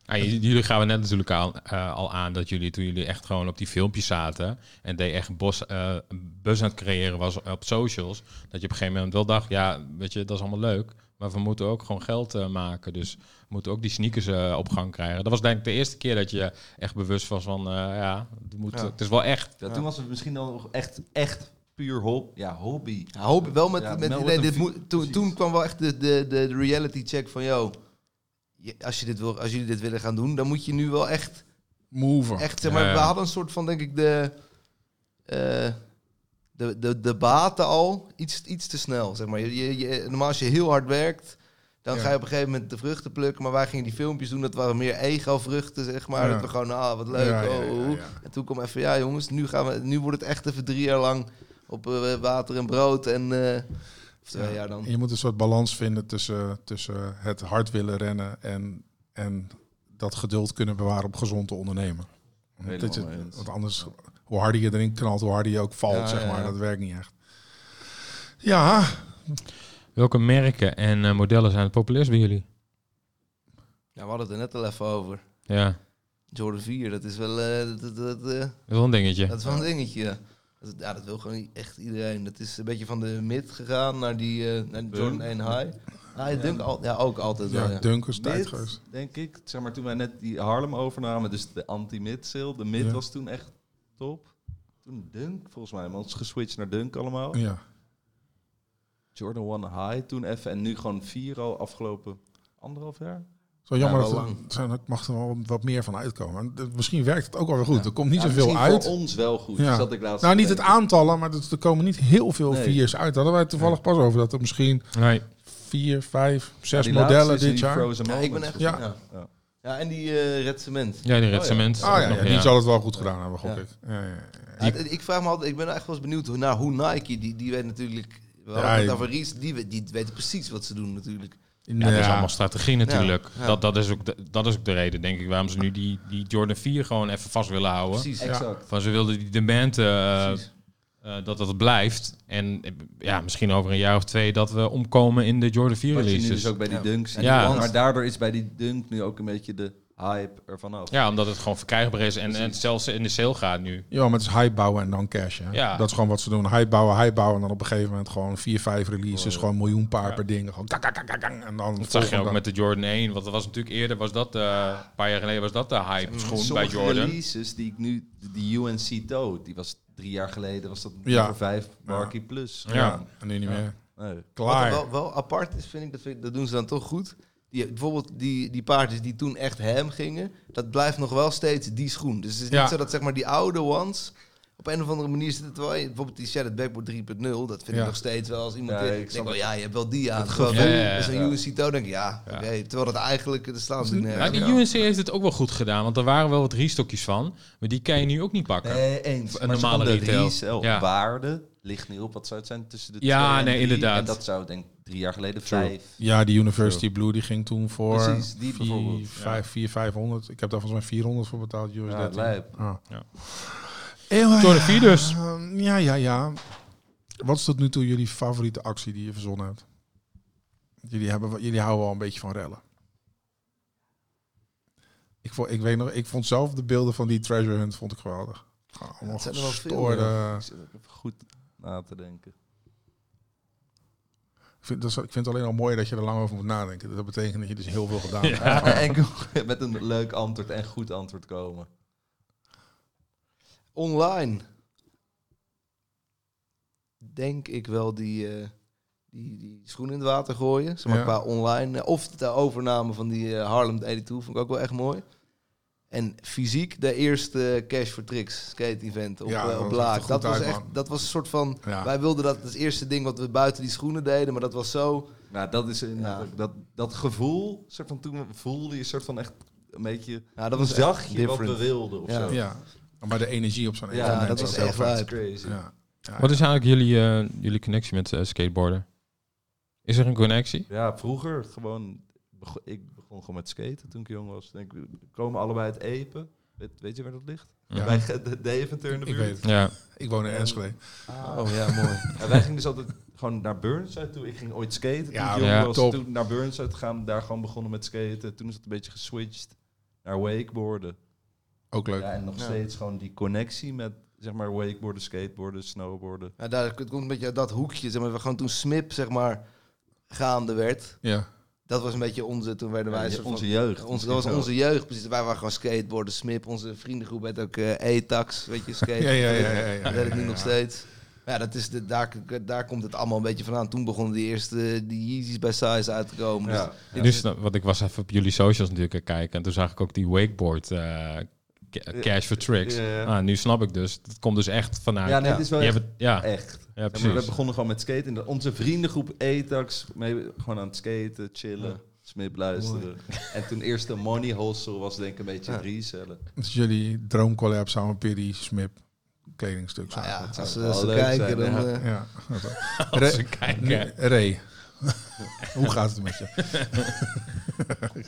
Ah, j- jullie gaven net natuurlijk al, eh, al aan dat jullie toen jullie echt gewoon op die filmpjes zaten en deed echt bos, eh, een buzz aan het creëren was op socials, dat je op een gegeven moment wel dacht, ja, weet je, dat is allemaal leuk, maar we moeten ook gewoon geld eh, maken, dus we moeten ook die sneakers eh, op gang krijgen. Dat was denk ik de eerste keer dat je echt bewust was van, eh, ja, het, moet, Ja. het is wel echt. Ja, toen was het misschien dan nog echt, echt puur hobby. Ja, hobby. Ja, hoop, wel met, Ja, met, nee, dit moet, toen, toen kwam wel echt de, de, de, de reality check van, yo, je- als, je dit wil, als jullie dit willen gaan doen, dan moet je nu wel echt, Move. echt zeg maar, Ja, ja. we hadden een soort van, denk ik, de, eh, de, de, de baten al iets, iets te snel, zeg maar. Je, je, je- normaal als je heel hard werkt, dan Ja. ga je op een gegeven moment de vruchten plukken, maar wij gingen die filmpjes doen, dat waren meer ego-vruchten, zeg maar. Ja. Dat we gewoon, ah, wat leuk, Ja, oh, ja, oh. ja. En toen kwam even, ja jongens, nu, gaan we, nu wordt het echt even drie jaar lang op eh, water en brood en... eh, of twee Ja. jaar dan. En je moet een soort balans vinden tussen, tussen het hard willen rennen en, en dat geduld kunnen bewaren op gezond te ondernemen. Helemaal Dat je- want anders, hoe harder je erin knalt, hoe harder je ook valt, Ja, zeg ja, maar. ja. Dat werkt niet echt. Ja, Welke merken en eh, modellen zijn het populairst bij jullie? Ja, we hadden het er net al even over. Ja, Jordan 4, dat is wel, eh, dat, dat, dat, eh, dat is wel een dingetje. dat is wel een dingetje. Ja. Dat, ja, dat wil gewoon niet echt iedereen. Dat is een beetje van de mid gegaan naar die eh, naar Jordan 1 High. Ah, ik denk al, ja, ook altijd wel. ja, Ja. Dunkers tijd Mid, geweest. denk ik. Zeg maar, toen wij net die Harlem overnamen, dus de anti-mid sale. De mid Ja. was toen echt top. Toen Dunk, volgens mij, want het is geswitcht naar Dunk allemaal. Ja. Jordan One High toen even. En nu gewoon vier al afgelopen anderhalf jaar. Zo jammer Ja, dat er, lang. zijn, mag er wel wat meer van uitkomen. En de- Misschien werkt het ook wel weer goed. Er komt niet Ja, zoveel uit. voor ons wel goed. Ja. Zat ik laatst Nou, niet het aantallen, maar er er komen niet heel veel Nee. viers uit. Daar hadden wij toevallig pas over. Dat er misschien Nee. vier, vijf, zes modellen dit jaar. Ja, ik ben echt... Ja. Ja. En die eh Red Cement. Ja, die Red Oh, ja. Cement. Ah ja, die zal het wel goed gedaan hebben, gok Ja. ik. Ja, ja, ja. Ja, d- ik vraag me altijd, ik ben echt wel eens benieuwd hoe, naar hoe Nike, die, die weet natuurlijk We hadden Ja, over Ries, die, we- die weten precies wat ze doen natuurlijk. Ja, dat is allemaal strategie natuurlijk. Ja. Dat, dat, is ook de, dat is ook de reden, denk ik, waarom ze nu die, die Jordan 4 gewoon even vast willen houden. Precies. Exact. Van ze wilden die demand eh, Eh, dat dat blijft. En eh, ja, misschien over een jaar of twee dat we omkomen in de Jordan 4 Wat je nu releases. dus ook bij die Ja. dunks. Ja. Maar daardoor is bij die dunk nu ook een beetje de hype ervan af. Ja, omdat het gewoon verkrijgbaar is en, en zelfs in de sale gaat nu. Ja, maar het is hype bouwen en dan cash. Hè? Ja. Dat is gewoon wat ze doen. Hype bouwen, hype bouwen. En dan op een gegeven moment gewoon vier, vijf releases. Oh. Gewoon een miljoen paar Ja. per ding. Gewoon kak, kak, kak, kak, kak, En dan Dat zag je ook met de Jordan 1. Want dat was natuurlijk eerder, was dat, eh, een paar jaar geleden was dat de hype schoen bij Jordan. releases die ik nu, die UNC Toad, die was drie jaar geleden, was dat Ja. nummer vijf Barkie Plus. Ja. En nu niet Ja. meer. Nee. Klaar. wel, wel apart is, vind ik, dat, vind ik, dat doen ze dan toch goed. Die, bijvoorbeeld die, die paardjes die toen echt hem gingen, dat blijft nog wel steeds die schoen. Dus het is Ja. niet zo dat zeg maar die oude ones, op een of andere manier zit het wel in. Bijvoorbeeld die Shattered Backboard 3.0, dat vind Ja. ik nog steeds wel als iemand Ja, die ik oh het. ja, je hebt wel die aan. Het Ja, een. UNC Toe, denk ik, ja, Ja. oké. Terwijl het eigenlijk, er staan ze Ja, nergens. die Ja. UNC heeft het ook wel goed gedaan, want er waren wel wat restokjes van. Maar die kan je nu ook niet pakken. Nee, eens. Een maar normale retail. Ja. waarde ligt nu op, wat zou het zijn, tussen de Ja, nee, drie. inderdaad. En dat zou denk ik drie jaar geleden True. vijf. Ja, die University Blue die ging toen voor Precies, die vier, bijvoorbeeld. vijf, vier, 500. Ik heb daar volgens mij 400 voor betaald. US Ja, 13. lijp. Ah. Ja. 4 dus. ehm, ja, ja, ja. Wat is tot nu toe jullie favoriete actie die je verzonnen hebt? Jullie, hebben, jullie houden wel een beetje van rellen. Ik vond, ik, weet nog, ik vond zelf de beelden van die treasure hunt vond ik geweldig. Allemaal het zijn er wel veel. Ik zit ook even goed na te denken. Ik vind, dat is- ik vind het alleen al mooi dat je er lang over moet nadenken. Dat betekent dat je dus heel veel gedaan hebt. Ja, enkel met een leuk antwoord en goed antwoord komen. Online. Denk ik wel die, eh, die, die schoen in het water gooien. Zeg maar Ja. qua online. eh, Of de overname van die eh, Harlem 82 vond ik ook wel echt mooi. En fysiek de eerste Cash for Tricks skate event op, Ja, dat op was echt Laak. Dat was uit, echt, man. dat was een soort van... Ja. Wij wilden dat het eerste ding wat we buiten die schoenen deden. Maar dat was zo... Nou, dat is inderdaad Ja. dat, dat gevoel, soort van toen voelde je soort van echt een beetje, Ja, dat was zag je wat different. we wilden of Ja. zo. Ja, maar de energie op zo'n Ja, evenement dat is was heel echt vet. crazy. Ja. Ja, Wat is eigenlijk jullie, eh, jullie connectie met eh, skateboarden? Is er een connectie? Ja, vroeger gewoon, bego- ik begon gewoon met skaten toen ik jong was. Denk, we komen allebei uit Epen. Weet, weet je waar dat ligt? Ja. Bij Ge- de Deventer in de Ik buurt. weet het. Ja. Ik woon in Enschede. Oh ja, mooi. Ja, wij gingen dus altijd gewoon naar Burnside toe. Ik ging ooit skaten toen Ja, ik jong ja, was. top. Toen naar Burnside gaan, daar gewoon begonnen met skaten. Toen is het een beetje geswitcht naar wakeboarden. Ook leuk. Ja, en nog Ja. steeds gewoon die connectie met zeg maar wakeboarden, skateboarden, snowboarden. Ja, daar het komt een beetje uit dat hoekje. Zeg maar, we gewoon toen Smip, zeg maar, gaande werd. Ja. Dat was een beetje onze, toen werden wij... Ja, van- onze jeugd. Onze, dat was onze jeugd, precies. Wij waren gewoon skateboarden, Smip. Onze vriendengroep had ook eh E-tax, weet je, skate. Ja, ja, ja, ja, ja, Dat nu ja, nog ja. steeds. Maar Ja, dat is de, daar, daar komt het allemaal een beetje vandaan. Toen begonnen die eerste die Yeezys bij Size uit te komen. Ja. Dus, Nu snap, want ik was even op jullie socials natuurlijk kijken. En toen zag ik ook die wakeboard eh, cash for tricks. Ja, ja. Ah, nu snap ik dus. Dat komt dus echt vanuit. Ja, nee, het is wel echt, ja, echt. precies. we begonnen gewoon met skaten. De- Onze vriendengroep E-tax, mee, gewoon aan het skaten, chillen, smip luisteren. En toen eerst de money hustle was denk ik een beetje Ja. resellen. Is jullie droomcollab samen Piri Smip kledingstuk. nou ja, zou als ze, als ze kijken, zijn, dan... ja. Ja. Als Re- ze kijken. nu- Ray. Hoe gaat het met je?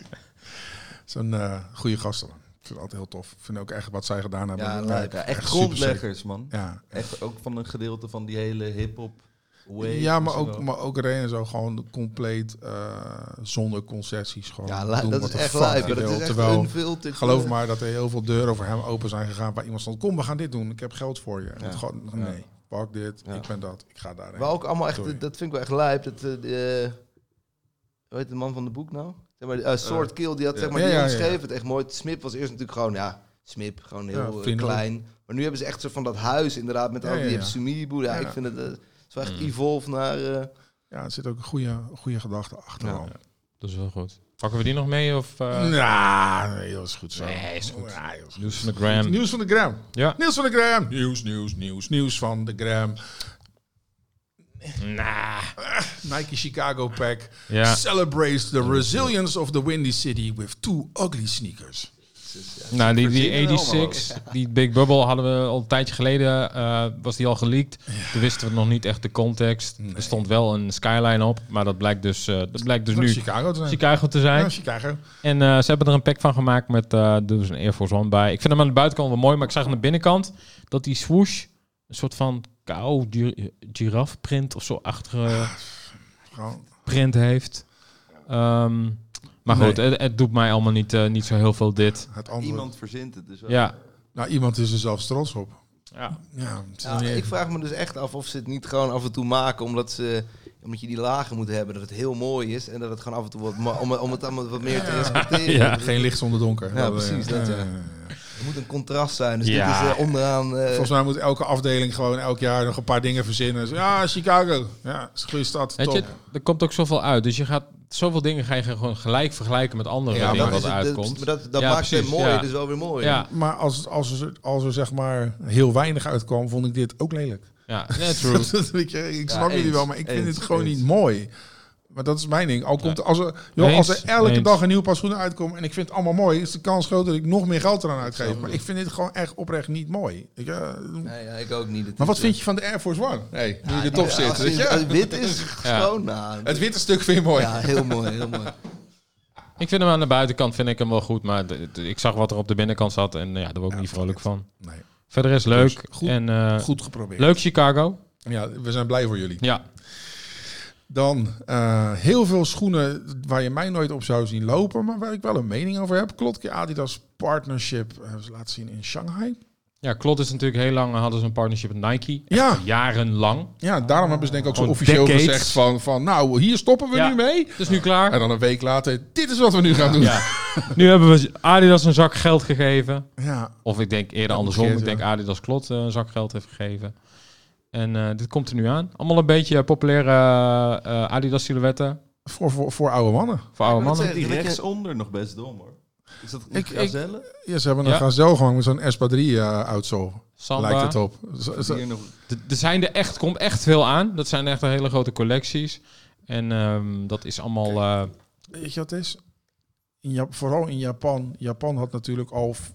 Zo'n eh goede gasten. Ik vind het altijd heel tof. Ik vind ook echt wat zij gedaan hebben. Ja, Ja, lijp. Ja, echt grondleggers, man. Ja. Echt ook van een gedeelte van die hele hip-hop wave. ja, maar ook, wel. maar ook en zo gewoon compleet eh, zonder concessies. Gewoon Ja, doen dat wat is echt hij Dat is echt Terwijl, geloof maar dat er heel veel deuren voor hem open zijn gegaan. Waar iemand stond, kom we gaan dit doen. Ik heb geld voor je. En Ja. het gewoon, nee, pak dit. Ja. Ik ben dat. Ik ga daarheen. Maar ook allemaal echt, Sorry. dat vind ik wel echt lijp. Dat, eh, de, hoe heet de man van de boek nou? Zeg maar, uh, Sword Kill, die had ja. zeg maar, Ja, die ja, ja. omschreven het echt mooi. Smip was eerst natuurlijk gewoon, ja, Smip, gewoon heel Ja, eh, klein. Maar nu hebben ze echt zo van dat huis inderdaad, met Ja, al ja, die ja. ja, Sumibu. Ja, Ja. ik vind het, eh, het is wel echt Mm. evolve naar... eh, Ja, er zit ook een goede, goede gedachte achter. Ja. Dat is wel goed. Pakken we die nog mee? Of, eh Nou, nee, dat is goed zo. Nee, is. Ja, goed. Nieuws van de gram. Nieuws van de gram. Ja. Nieuws van de gram. Nieuws, nieuws, nieuws, nieuws van de gram. Nah. Nike Chicago Pack Ja. celebrates the resilience of the Windy City with two ugly sneakers. Ja, Nou, die, die verzinnen we allemaal 86, die Big Bubble hadden we al een tijdje geleden, eh, was die al geleakt. Toen wisten we nog niet echt de context. Nee. Er stond wel een skyline op, maar dat blijkt dus, eh, dat blijkt dus Dat nu Chicago te zijn. Chicago te zijn. Ja, Chicago. En eh, ze hebben er een pack van gemaakt met eh dus een Air Force One bij. Ik vind hem aan de buitenkant wel mooi, maar ik zag aan de binnenkant dat die swoosh een soort van kou, gi- giraffe print of zo achtige Gewoon, print heeft. Ehm, maar Nee. goed, het, het doet mij allemaal niet, eh, niet zo heel veel dit. het andere. Iemand verzint het dus wel. Ja, Nou, iemand is er zelfs trots op. ja. Ja, ik vraag me dus echt af of ze het niet gewoon af en toe maken omdat ze omdat je die lagen moet hebben, dat het heel mooi is en dat het gewoon af en toe wat om, om het allemaal wat meer te respecteren. Ja. Geen licht zonder donker. Ja, Dat, precies, eh, dat, ja. Er moet een contrast zijn. Dus Ja. dit is eh, onderaan. eh, Volgens mij moet elke afdeling gewoon elk jaar nog een paar dingen verzinnen. Ja, Chicago. Ja, is een goede stad. Weet top. je, er komt ook zoveel uit. Dus je gaat zoveel dingen ga je gewoon gelijk vergelijken met andere Ja, dingen wat het- uitkomt. Maar dat, dat Ja, maakt precies, het mooi, ja. dus wel weer mooi. ja, Maar als, als, er, als er zeg maar heel weinig uitkwam, vond ik dit ook lelijk. ja, true. Ik Ja, snap jullie wel, maar ik vind eens, het gewoon eens. niet mooi. Maar dat is mijn ding. Al komt, als, er, joh, als er elke eens. dag een nieuw paar schoenen uitkomt en ik vind het allemaal mooi, is de kans groot dat ik nog meer geld eraan uitgeef. Maar ik vind dit gewoon echt oprecht niet mooi. Ik, eh, Nee, ja, ik ook niet. Het maar wat vind je van de Air Force One? Hey, nu je eh, er top ja, zit. Weet je- het wit is schoon. Nou, Het witte stuk vind je mooi. Ja, heel mooi, heel mooi. Ik vind hem aan de buitenkant vind ik hem wel goed, maar ik zag wat er op de binnenkant zat en ja, daar word ik Ja, niet vrolijk van. Nee, Verder is leuk goed- en eh, goed geprobeerd. leuk Chicago. Ja, we zijn blij voor jullie. Ja, Dan eh, heel veel schoenen waar je mij nooit op zou zien lopen, maar waar ik wel een mening over heb. Klotke Adidas Partnership hebben ze laten zien in Shanghai. ja Klot is natuurlijk heel lang hadden ze een partnership met Nike. Ja, Jarenlang. ja daarom hebben ze denk ik ook zo officieel decades. gezegd van, van nou, hier stoppen we Ja. nu mee. Het is nu klaar. En dan een week later, dit is wat we nu gaan doen. Ja. nu hebben we Adidas een zak geld gegeven. Ja, Of ik denk eerder andersom. Ik denk. Adidas Klot eh, een zak geld heeft gegeven. En eh, dit komt er nu aan. Allemaal een beetje populaire eh, Adidas silhouetten voor, voor, voor oude mannen. voor oude mannen. zeg- Die rechtsonder nog best dom hoor. Is dat Ik- een ik- gazelle? Ja, ze hebben een Ja. gazel gemaakt met zo'n Espadrille uh, outsole. Samba. Lijkt het op. Er zijn er echt, komt echt veel aan. Dat zijn echt hele grote collecties. En ehm, dat is allemaal... eh, Weet je wat het is? In Jap- vooral in Japan. Japan had natuurlijk al f-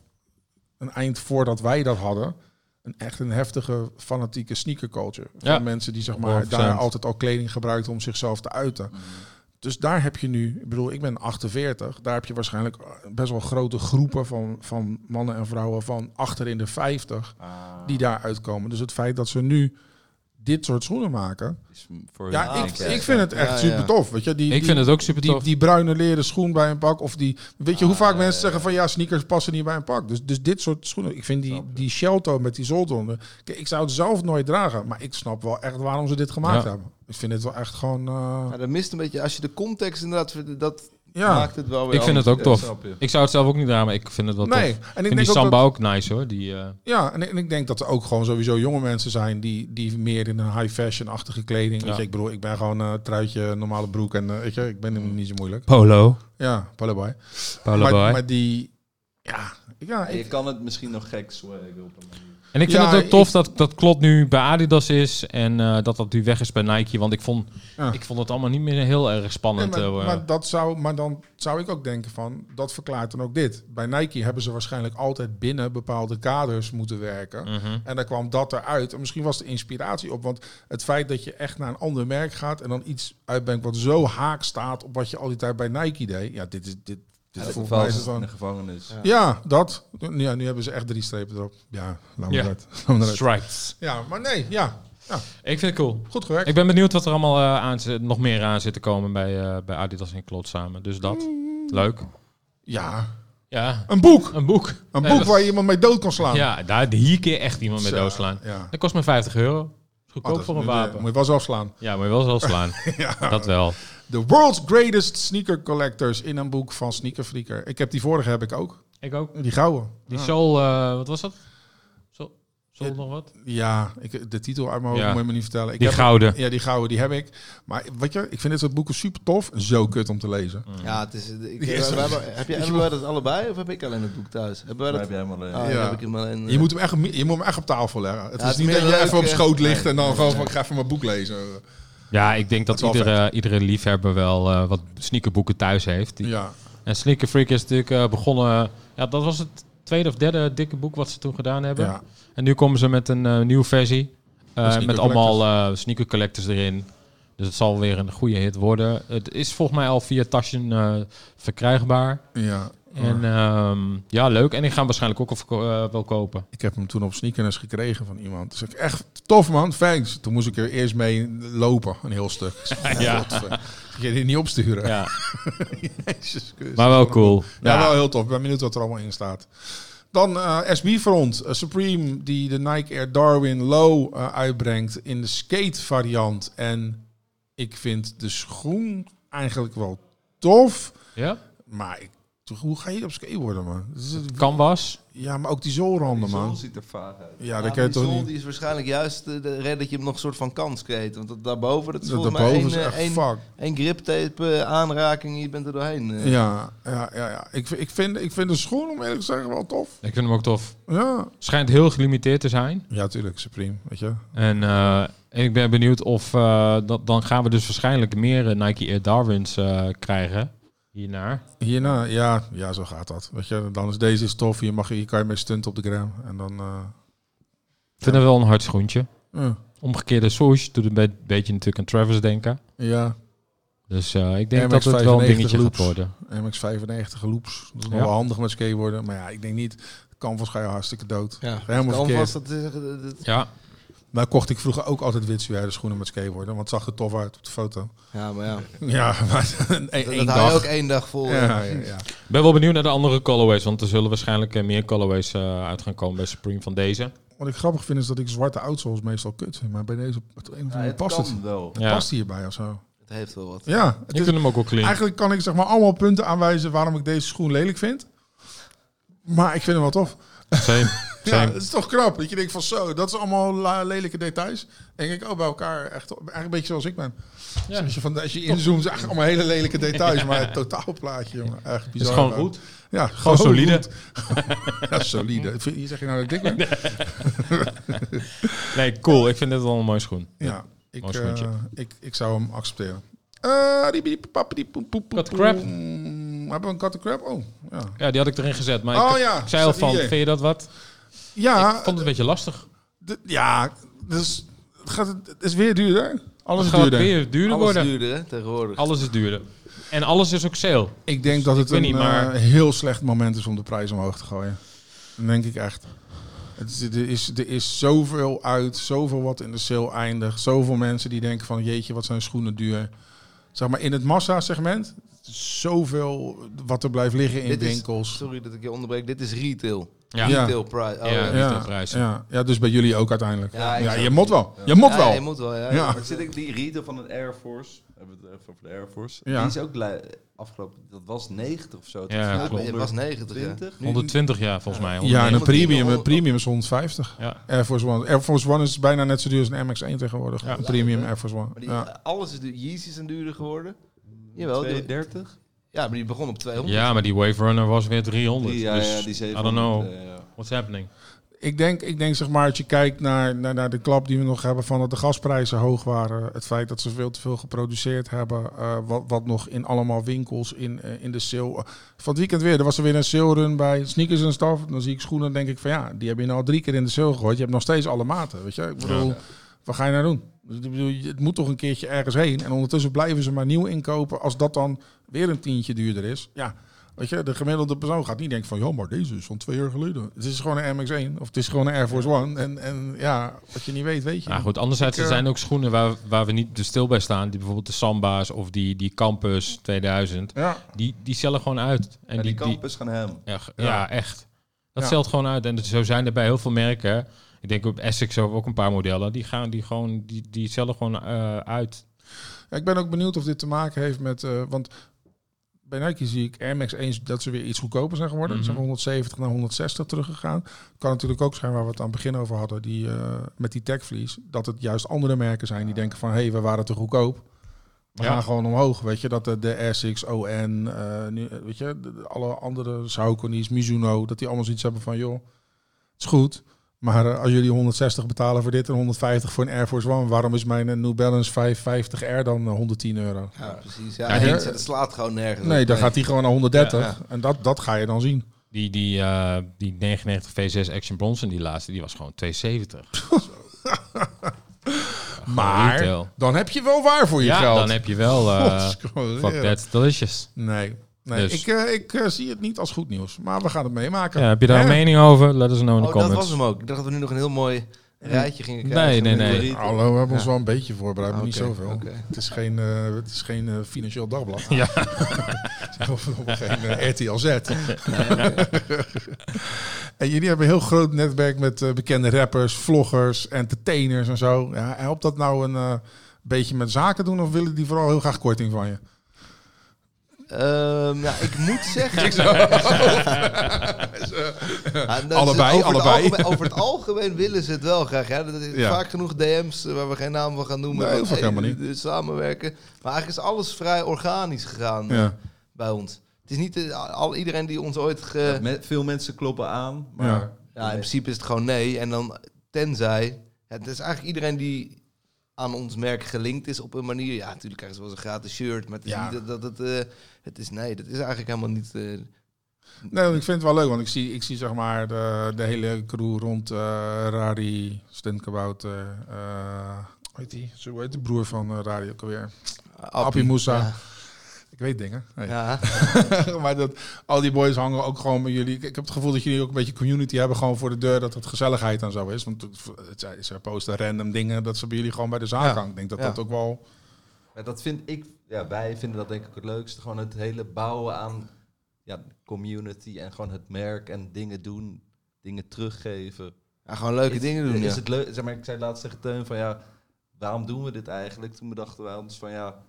een eind voordat wij dat hadden. Een echt een heftige fanatieke sneaker culture. Van Ja. mensen die zeg maar 100%. daar altijd al kleding gebruikten om zichzelf te uiten. Dus daar heb je nu, ik bedoel, ik ben 48. Daar heb je waarschijnlijk best wel grote groepen van, van mannen en vrouwen van achter in de 50 Ah, die daar uitkomen. Dus het feit dat ze nu dit soort schoenen maken. is voor Ja, ik, ik vind het echt Ja, super tof. Weet je, die, ik die- vind het ook super tof. die bruine leren schoen bij een pak. Of die, weet je hoe Ah, vaak ja, mensen ja, zeggen ja. van ja, sneakers passen niet bij een pak. Dus, dus dit soort schoenen. Ik vind die, die Shelto met die. Kijk, ik zou het zelf nooit dragen. Maar ik snap wel echt waarom ze dit gemaakt Ja. hebben. Ik vind het wel echt gewoon... eh, Ja, dat mist een beetje, als je de context inderdaad, dat ja. maakt het wel weer Ik vind het ook tof. Ik zou het zelf ook niet dragen, maar ik vind het wel Nee, tof. en Ik ik vind die denk ook Samba dat, ook nice hoor. Die, eh, ja, en ik, en ik denk dat er ook gewoon sowieso jonge mensen zijn die, die meer in een high fashion-achtige kleding. Weet Ja. je, ik bedoel, ik ben gewoon eh truitje, normale broek en eh, weet je, ik ben hem niet zo moeilijk. Polo. Ja, Polo boy. Polo maar, boy. maar die, ja, ja, Ja, je ik, kan het misschien nog gek swaggen op een manier. En ik vind Ja, het ook tof ik- dat, dat Klot nu bij Adidas is en eh, dat dat nu weg is bij Nike. Want ik vond, Ja. ik vond het allemaal niet meer heel erg Nee, spannend. maar, eh, maar, dat zou, maar dan zou ik ook denken van, dat verklaart dan ook dit. Bij Nike hebben ze waarschijnlijk altijd binnen bepaalde kaders moeten werken. mhm. En dan kwam dat eruit. En misschien was de inspiratie op. Want het feit dat je echt naar een ander merk gaat en dan iets uitbrengt wat zo haak staat op wat je al die tijd bij Nike deed. Ja, dit is dit. Dit Ja, volgens mij is het in de gevangenis. Ja. Ja, dat. Ja, nu hebben ze echt drie strepen erop. Ja, laat Ja. Laat me eruit. Stripes. Ja, maar nee, ja. Ik vind het cool. Goed gewerkt. Ik ben benieuwd wat er allemaal eh, aan zit, nog meer aan zit te komen bij, eh, bij Adidas en Klot samen. Dus dat. Leuk. Ja, Ja. een boek. Een boek. Een Nee, boek waar je iemand mee dood kan slaan. Ja, daar, hier keer echt iemand mee Zo, doodslaan. Ja. Dat kost me 50 euro. Goedkoop Wat, voor een wapen. Moet je wel zelf slaan. Ja, moet je wel zelf slaan. Ja. Dat wel. The World's Greatest Sneaker Collectors in een boek van Sneaker Freaker. Ik heb die vorige heb ik ook. Ik ook. Die gouden. Die Ja. Soul, eh, wat was dat? Soul, Soul Ja, nog wat? Ja, ik, de titel uit mijn hoofd Ja. moet je me niet vertellen. Ik Die heb, gouden. Ja, die gouden, die heb ik. Maar weet je, ik vind dit soort boeken super tof. Zo kut om te lezen. Ja, het is, ik, we hebben- heb jij, hebben wij dat allebei of heb ik alleen het boek thuis? Hebben wij dat? heb jij helemaal Ah, een... Ja. heb ik hem alleen. Je moet hem echt, je moet hem echt op tafel leggen. Het Ja, is niet dat je even op eh, schoot ligt nee. en dan gewoon van, ik ga even mijn boek lezen. Ja, ik denk dat, iedere, iedere liefhebber wel eh, wat sneakerboeken thuis heeft. Die- Ja, En Sneaker Freak is natuurlijk eh, begonnen Ja, dat was het tweede of derde dikke boek wat ze toen gedaan hebben. Ja. En nu komen ze met een eh, nieuwe versie. met allemaal sneaker collectors erin. Dus het zal weer een goede hit worden. Het is volgens mij al via Taschen verkrijgbaar. ja. En ehm, ja, leuk. En ik ga hem waarschijnlijk ook al eh, wel kopen. Ik heb hem toen op sneakers gekregen van iemand. Dus ik echt tof man, thanks. Toen moest ik er eerst mee lopen, een heel stuk. Ja. "Godver, Ga je dit niet opsturen? Ja, Jezus maar wel cool. Ja, Ja, wel heel tof. Ik ben benieuwd wat er allemaal in staat. Dan eh, SB-front. eh, Supreme die de Nike Air Darwin Low uitbrengt in de skate variant. En ik vind de schoen eigenlijk wel tof. ja? Maar ik, hoe ga je op skateboarden, man? Het- Canvas. Ja, maar ook die zoolranden, Die zool man. ziet er vaag uit. Ja, dat kan je die toch niet... die is waarschijnlijk juist de, red dat je hem nog een soort van kan skaten. Want dat daarboven, dat is Dat volgens mij één, is eh, echt één, fuck. één griptape eh, aanraking je bent er doorheen. eh. Ja, ja, ja. ja. Ik, vind- ik, vind, ik vind de schoen, om eerlijk te zeggen, wel tof. Ik vind hem ook tof. Ja. Schijnt heel gelimiteerd te zijn. Ja, tuurlijk. Supreme, weet je. En, eh, en ik ben benieuwd of... eh, dat, dan gaan we dus waarschijnlijk meer Nike Air Darwins eh, krijgen. Hiernaar. Hierna, ja, ja, zo gaat dat. Weet je, dan is deze is tof. Hier, mag je, hier kan je mee stunten op de gram. En dan... eh, Ik vind het wel een hard schoentje. Omgekeerde swoosh doet een be- beetje natuurlijk aan Travis denken. ja, Dus eh, ik denk MX dat het wel een 95 dingetje loops. gaat worden. MX95 loops. Dat is nog Ja. wel handig met skateboarden. Maar ja, ik denk niet... Canvas ga je hartstikke dood. Ja, Helemaal dat, dat- dat- Ja, Maar kocht ik vroeger ook altijd witsuede schoenen met skateboarden. Want het zag er tof uit op de foto. ja, maar ja. Ja, maar een, Dat, één dat hou je ook één dag vol. eh. Ja, ja, ja. ben wel benieuwd naar de andere colorways. Want er zullen waarschijnlijk eh, meer colorways eh, uit gaan komen bij Supreme van deze. Wat ik grappig vind is dat ik zwarte outsoles meestal kut vind. Maar bij deze op het een of Ja, andere manier het past kan het. wel. Ja, Past hierbij of zo. Het heeft wel wat. Ja, het ik is, hem ook wel clean. eigenlijk kan ik zeg maar allemaal punten aanwijzen waarom ik deze schoen lelijk vind. Maar ik vind hem wel tof. Same, Ja, het is toch knap. Dat je denkt van zo, dat is allemaal lelijke details. En ik ook bij elkaar echt eigenlijk een beetje zoals ik ben. Ja. Als je, van, als je inzoomt, is eigenlijk allemaal hele lelijke details. Maar het totaalplaatje, jongen, echt bizar. Het is gewoon goed. Ja, Gewoon solide. ja, solide. Hier zeg je nou dat ik dik ben? Nee, cool. Ik vind dit wel een mooie schoen. Ja, ik, Mooi eh, schoentje. ik, ik zou hem accepteren. Eh, Cut poep- crap. Hebben we een cut crap? Oh, ja. Ja, die had ik erin gezet. Maar Oh ik, ja, ik zei al van, vind je dat wat? Ja, ik vond het een beetje lastig. ja, dus het, gaat, het is weer duurder. Alles Het is gaat duurder. weer duurder Alles worden. duurder, hè, tegenwoordig. Alles is duurder. En alles is ook sale. Ik denk dat Ik het een niet, maar- eh, heel slecht moment is om de prijs omhoog te gooien. Dat denk ik echt. Het is, er, is, er is zoveel uit, zoveel wat in de sale eindigt. Zoveel mensen die denken van jeetje, wat zijn schoenen duur. Zeg maar in het massa-segment, zoveel wat er blijft liggen in Dit is- winkels. Sorry dat ik je onderbreek. Dit is retail. Ja. Ja. Retail price. Oh, Ja. ja. ja, ja, dus bij jullie ook uiteindelijk. Ja, Ja, je moet wel. Je moet Ja, wel. je moet wel, ja. Ja. Maar zit ik die retail van een Air Force, hebben we het even over de Air Force. Ja. Die is ook afgelopen, dat was 90 of zo. Ja, Ja, klopt. het was 90. Ja. 120. Nu- 120 jaar volgens mij. Ja, en een 190. premium, een 110, premium is 150. Ja. Air Force One. Air Force One is bijna net zo duur als een MX-1 tegenwoordig. Ja. Een premium Air Force One. Maar die, Ja. alles is duur. Yeezys zijn duurder geworden. Jawel. die- 230? Ja, maar die begon op 200. ja, maar die Wave Runner was weer 300. Die, ja, dus ja, die I 700. don't know eh, ja. what's happening. Ik denk, ik denk zeg maar, als je kijkt naar, naar, naar de klap die we nog hebben van dat de gasprijzen hoog waren. Het feit dat ze veel te veel geproduceerd hebben. eh, wat, wat nog in allemaal winkels in, eh, in de sale. van het weekend weer, er was er weer een sale run bij sneakers en stuff. Dan zie ik schoenen denk ik van ja, die heb je nou al drie keer in de sale gegooid. Je hebt nog steeds alle maten, weet je. Ik bedoel, wat ga je nou doen? Dus het moet toch een keertje ergens heen. En ondertussen blijven ze maar nieuw inkopen. Als dat dan weer een tientje duurder is. Ja, Weet je, de gemiddelde persoon gaat niet denken van... ja, maar deze is van twee jaar geleden. Het is gewoon een MX-1 of het is gewoon een Air Force One. En, en ja, wat je niet weet, weet je. Nou goed, anderzijds Ik, er eh, zijn ook schoenen waar, waar we niet te stil bij staan. Die bijvoorbeeld de Samba's of die, die Campus 2000. Ja, Die, die cellen gewoon uit. En Ja, die die, campus gaan hem. ja, Ja. ja, echt. Dat Ja. stelt gewoon uit. En zo zijn er bij heel veel merken. Ik denk op Essex ook een paar modellen. Die gaan die gewoon, die, die gewoon eh, uit. Ja, ik ben ook benieuwd of dit te maken heeft met... eh, want bij Nike zie ik Air Max 1 dat ze weer iets goedkoper zijn geworden. Ze zijn van 170 naar 160 teruggegaan. Kan natuurlijk ook zijn waar we het aan het begin over hadden. Die, eh, met die techvlies. Dat het juist andere merken zijn die denken van... hé, hey, we waren te goedkoop. We Ja. gaan gewoon omhoog. Weet je, dat de, de Essex, ON, nu, weet je, de- alle andere Saucony's, Mizuno... dat die allemaal zoiets hebben van, joh, het is goed... Maar eh, als jullie 160 betalen voor dit en 150 voor een Air Force One, waarom is mijn eh, New Balance 550 R dan eh, 110 euro? Ja, precies. Ja, Ja, die- het slaat gewoon nergens Nee, op. dan gaat die gewoon naar 130. Ja. En dat, dat ga je dan zien. Die, die, eh, die 99 V6 Action Bronson, die laatste, die was gewoon 270. Maar retail. dan heb je wel waar voor je ja, geld. dan heb je wel... eh Godscholen, fuck ja. that's delicious. Nee, nee Dus- ik, eh, ik eh, zie het niet als goed nieuws. Maar we gaan het meemaken. Ja, heb je daar Hè? een mening over? Let us know in de Oh, dat comments. was hem ook. Ik dacht dat we nu nog een heel mooi rijtje gingen krijgen. Nee, nee, nee. Hallo, we hebben ons wel een beetje voorbereid, maar niet zoveel. oké. Het is geen, eh, het is geen financieel dagblad. Ja. of, geen eh, RTL Z. en jullie hebben een heel groot netwerk met bekende rappers, vloggers, entertainers en zo. Ja, helpt dat nou een eh, beetje met zaken doen of willen die vooral heel graag korting van je? Ehm, ja, ik moet zeggen... Ja, is- Allebei, over het allebei. algemeen- over het algemeen willen ze het wel graag. Ja. Dat is Ja. vaak genoeg DM's waar we geen naam van gaan noemen. Nee, dat helemaal eh, Samenwerken. Maar eigenlijk is alles vrij organisch gegaan Ja. bij ons. Het is niet eh, al, iedereen die ons ooit... Ge, Ja, me- veel mensen kloppen aan, maar... Ja. Ja, in principe is het gewoon nee. En dan tenzij... Het is eigenlijk iedereen die aan ons merk gelinkt is op een manier. Ja, natuurlijk krijgen ze wel eens een gratis shirt. Maar het is Ja. niet dat, dat het... eh, het is nee, dat is eigenlijk helemaal niet... eh, Nee, ik vind het wel leuk, want ik zie, ik zie zeg maar de, de hele crew rond eh, Rari, Stintkabouter, eh hoe heet die? Zo heet de broer van Rari ook alweer. Appie Moussa. Ja. Ik weet dingen. Ja. maar dat, al die boys hangen ook gewoon met jullie. Ik, ik heb het gevoel dat jullie ook een beetje community hebben gewoon voor de deur. Dat het gezelligheid en zo is. Want het, ze posten random dingen dat ze bij jullie gewoon bij de zaak Ja. hangen. Ik denk dat Ja. dat ook wel... Maar dat vind ik, ja, wij vinden dat denk ik het leukste. Gewoon het hele bouwen aan ja, community en gewoon het merk en dingen doen, dingen teruggeven. Ja, gewoon leuke Is- dingen doen, Is ja. het leuk? Zeg maar, ik zei laatst tegen Teun van ja, waarom doen we dit eigenlijk? Toen bedachten wij ons van ja,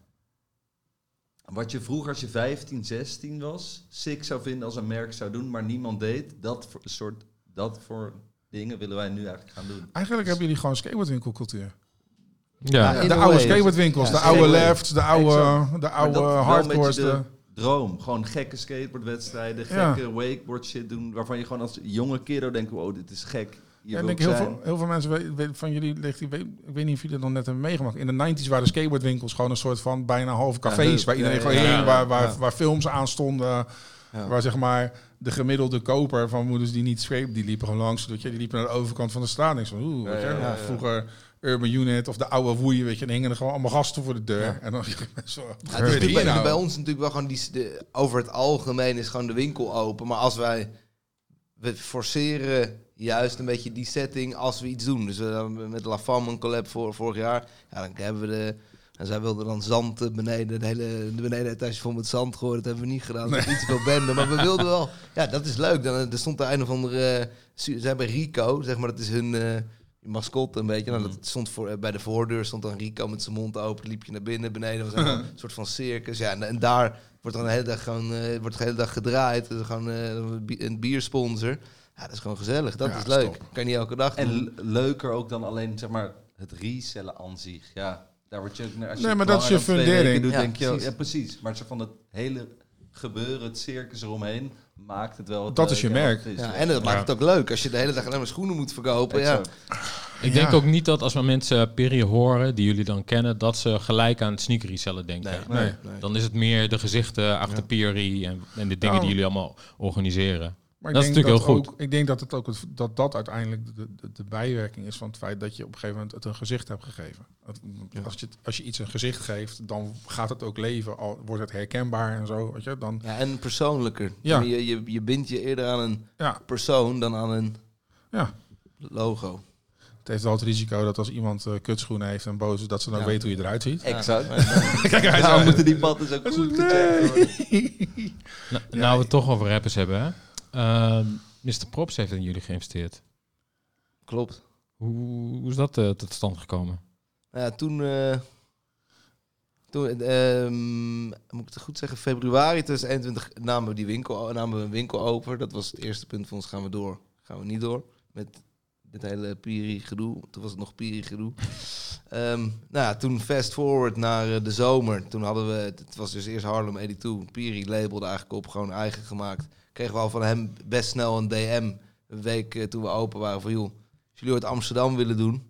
wat je vroeger als je 15, 16 was, sick zou vinden als een merk zou doen, maar niemand deed, dat voor, soort, dat voor dingen willen wij nu eigenlijk gaan doen. Eigenlijk hebben jullie gewoon skateboardwinkelcultuur. Ja. Ja, in de oude way. skateboardwinkels, Ja, de oude skateboard. lefts, de oude, de oude hardcores. De, de droom. Gewoon gekke skateboardwedstrijden, Ja. gekke wakeboard shit doen, waarvan je gewoon als jonge kiddo denkt, wow, dit is gek. Ik wil denk ik heel veel, heel veel mensen van jullie, ligt, ik, weet, ik weet niet of jullie dat nog net hebben meegemaakt. In de 90s waren skateboardwinkels gewoon een soort van bijna halve cafés. waar iedereen gewoon heen, waar, waar, films aan stonden. Ja. Waar zeg maar de gemiddelde koper van moeders die niet skate, die liepen gewoon langs. Je, die liepen naar de overkant van de straat. En ik zo, oeh, weet je, ja, ja. vroeger Urban Unit of de oude woeien, weet je, en hingen er gewoon allemaal gasten voor de deur. Ja. En dan zo, het is bij, nou? bij ons natuurlijk wel gewoon die, de, over het algemeen is gewoon de winkel open. Maar als wij we forceren juist een beetje die setting als we iets doen. Dus we hebben met La Femme een collab voor vorig jaar. Ja, dan hebben we de. En zij wilden dan zand eh, beneden, de hele de benedenetage vol met zand gooien. Dat hebben we niet gedaan. Dat is iets veel bende. Maar we wilden wel. Ja, dat is leuk. Dan, er stond er een of andere. eh, su- ze hebben Rico, zeg maar, dat is hun. eh, mascotte een beetje. Nou, dat stond voor, eh, bij de voordeur stond dan Rico met zijn mond open. Liep je naar binnen, beneden was een soort van circus. Ja, en, en daar wordt dan de hele dag gewoon eh, wordt de hele dag gedraaid. Dus gewoon eh, een bi- een biersponsor. Ja, dat is gewoon gezellig. Dat Ja, is leuk. Kan je niet elke dag En doen. leuker ook dan alleen zeg maar het resellen aan zich. Ja, daar word je naar. Als je Nee, maar dat is je fundering. Doet, Ja, denk je, precies. ja, precies. Maar zo van het hele gebeuren, het circus eromheen, maakt het wel. Dat is je merk. Ja, en dat Ja. maakt het ook leuk. Als je de hele dag alleen maar schoenen moet verkopen. Ja. Ik Ja. denk ook niet dat als we mensen Perry horen, die jullie dan kennen, dat ze gelijk aan het sneaker resellen denken. Nee, Nee. nee. Dan is het meer de gezichten achter Ja. Piri en, en de dingen Nou. die jullie allemaal organiseren. Maar Dat ik is denk heel ook, Ik denk dat het ook het, dat dat uiteindelijk de, de, de bijwerking is van het feit dat je op een gegeven moment het een gezicht hebt gegeven. Het- Als, je, als je iets een gezicht geeft, dan gaat het ook leven, al wordt het herkenbaar en zo. Weet je, dan, Ja, en persoonlijker. Ja. Je, je, je bindt je eerder aan een ja, persoon dan aan een ja, logo. het heeft wel het risico dat als iemand eh, kutschoenen heeft en boos is, dat ze dan Ja. weten hoe je eruit ziet. Exact. Kijk, hij Daarom zo- moeten die patten ook goed gecheckt worden. Nou, nou we het toch over rappers hebben, hè? Ehm, Mr. Props heeft in jullie geïnvesteerd. Klopt. Hoe, hoe is dat eh, tot stand gekomen? Nou Ja, toen, eh, toen ehm, moet ik het goed zeggen, februari 2021 namen we die winkel, namen we een winkel over. Dat was het eerste punt van ons, gaan we door, gaan we niet door met dit hele Piri gedoe. Toen was het nog Piri gedoe. Ehm, nou ja, toen fast forward naar eh, de zomer. Toen hadden we, het was dus eerst Harlem 82. Piri labelde eigenlijk op, gewoon eigen gemaakt. Kregen we al van hem best snel een DM, een week eh, toen we open waren, van joh, als jullie ooit Amsterdam willen doen,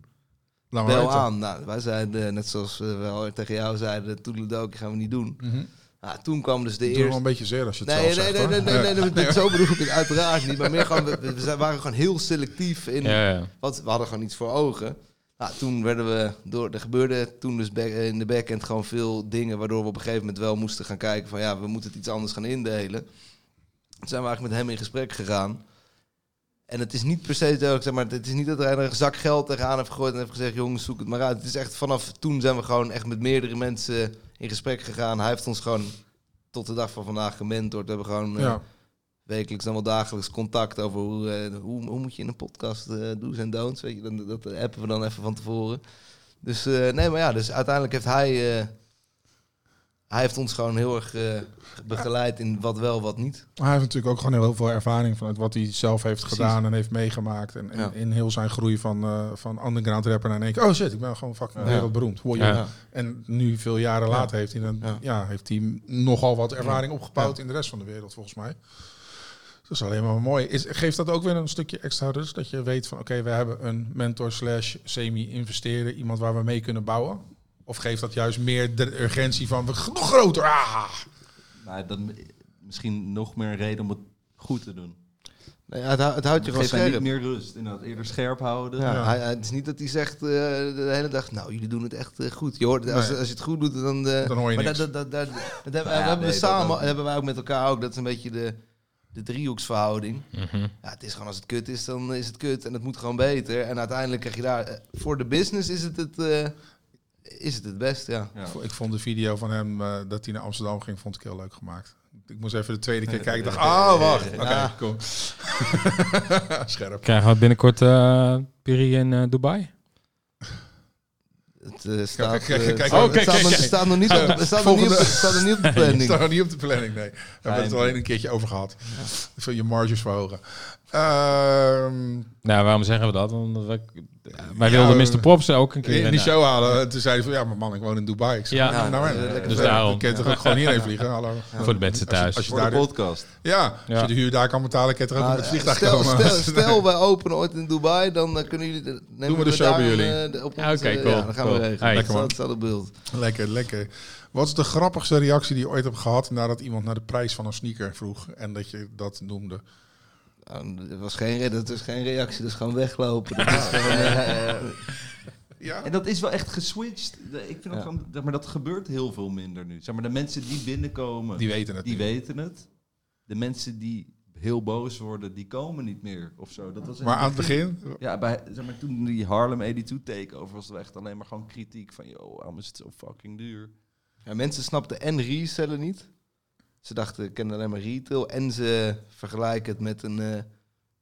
Laat Bel weten. aan. Nou, wij zeiden, net zoals we wel tegen jou zeiden, toedeledokie gaan we niet doen. Mhm. Nou, toen kwam dus de Ik doe wel eerste... een beetje zeer als je het Nee, zelf nee, zegt, nee, nee, hoor. nee, nee, nee, zo bedoel ik het uiteraard niet. Maar meer gewoon, we, we waren gewoon heel selectief in Ja, ja. wat we hadden gewoon iets voor ogen. Nou, toen werden we door, er gebeurde toen dus back- in de backend gewoon veel dingen waardoor we op een gegeven moment wel moesten gaan kijken van ja, we moeten het iets anders gaan indelen. Zijn we eigenlijk met hem in gesprek gegaan. En het is niet per se zo, zeg maar, het is niet dat hij er een zak geld tegenaan heeft gegooid en heeft gezegd, jongens, zoek het maar uit. Het is echt vanaf toen zijn we gewoon echt met meerdere mensen in gesprek gegaan. Hij heeft ons gewoon tot de dag van vandaag gementord. We hebben gewoon eh, wekelijks dan wel dagelijks contact over hoe, eh, hoe, hoe moet je in een podcast eh do's en don'ts. Weet je, dan, dat appen we dan even van tevoren. Dus nee, maar ja, dus uiteindelijk heeft hij, hij heeft ons gewoon heel erg eh, begeleid in wat wel, wat niet. Maar hij heeft natuurlijk ook gewoon heel veel ervaring vanuit wat hij zelf heeft Precies. gedaan en heeft meegemaakt. En, en Ja. in heel zijn groei van, eh, van underground rapper naar in één keer, oh shit, ik ben gewoon fucking Ja. wereldberoemd. Hoor je. Ja. En nu, veel jaren Ja. later, heeft hij, dan, ja. Ja. heeft hij nogal wat ervaring opgebouwd in de rest van de wereld, volgens mij. Dat is alleen maar mooi. Is, geeft dat ook weer een stukje extra rust? Dat je weet van, oké, we hebben een mentor slash semi-investeerder. Iemand waar we mee kunnen bouwen? Of geeft dat juist meer de urgentie van, we nog groter? Ah! Nou, dan misschien nog meer een reden om het goed te doen. Nee, het, hou- het houdt je gewoon scherp. niet meer rust. Inderdaad, eerder scherp houden. Ja, Ja. Hij, hij- het is niet dat hij zegt eh, de hele dag, nou, jullie doen het echt eh, goed. Je hoort, als, Nee. als je het goed doet, dan... eh, Dan hoor je maar niks. Dat, dat, dat, dat, dat hebben, Ja, hebben we samen, hebben wij ook met elkaar ook. Dat is een beetje de, de driehoeksverhouding. Mhm. Ja, het is gewoon als het kut is, dan is het kut en het moet gewoon beter. En uiteindelijk krijg je daar, voor de business is het het, eh, is het, het best, ja. Ja. Ik vond de video van hem eh, dat hij naar Amsterdam ging, vond ik heel leuk gemaakt. Ik moest even de tweede keer kijken. Ik dacht, ah, wacht. Oké, Ja. cool. Scherp. Krijgen we binnenkort eh Piri in eh, Dubai? Het staat, kijk, kijk, het kijk. staat- Oh, kijk, het staat nog- kijk, het staat nog niet op de- het staat nog niet op de- het staat nog niet op de Ik planning. sta nog niet op de planning, nee. We hebben het al alleen een keertje over gehad. Wil je marges verhogen. Ehm, Nou, waarom zeggen we dat? Omdat wij, wij Ja, wilden Mr. Props ook een keer in die eh, show halen. Toen zei hij van, ja, maar man, ik woon in Dubai. Ik zeg, Ja. nou, lekker Dus ver. daarom. Je kunt toch ook gewoon hierheen vliegen? Hallo. Voor de mensen Als je- thuis. als je Voor daar de podcast. Ja, als je de huur daar kan betalen, kun je toch ook Maar, met het vliegtuig stel, komen. Stel, stel, wij openen ooit in Dubai, dan eh, kunnen jullie... de- nemen we de show daar bij jullie. eh, oké, eh, cool, Ja, dan gaan cool. we regelen. Lekker, man. Dat beeld. Lekker, lekker. Wat is de grappigste reactie die je ooit hebt gehad nadat iemand naar de prijs van een sneaker vroeg en dat je dat noemde? Dat was geen, dat is geen reactie, dat is gewoon weglopen. Dat is gewoon, eh, eh, Ja. En dat is wel echt geswitcht. Ik vind ook Ja. gewoon, zeg maar dat gebeurt heel veel minder nu. Zeg maar, de mensen die binnenkomen, Die die, weten het. weten het. De mensen die heel boos worden, die komen niet meer of zo. Dat was in Maar aan het begin, Ja, bij, zeg maar, toen die Harlem 82 takeover was het echt alleen maar gewoon kritiek van, yo, waarom is het zo fucking duur? ja, mensen snapten en resellen niet. Ze dachten, ik ken alleen maar retail. En ze vergelijken het met een, eh,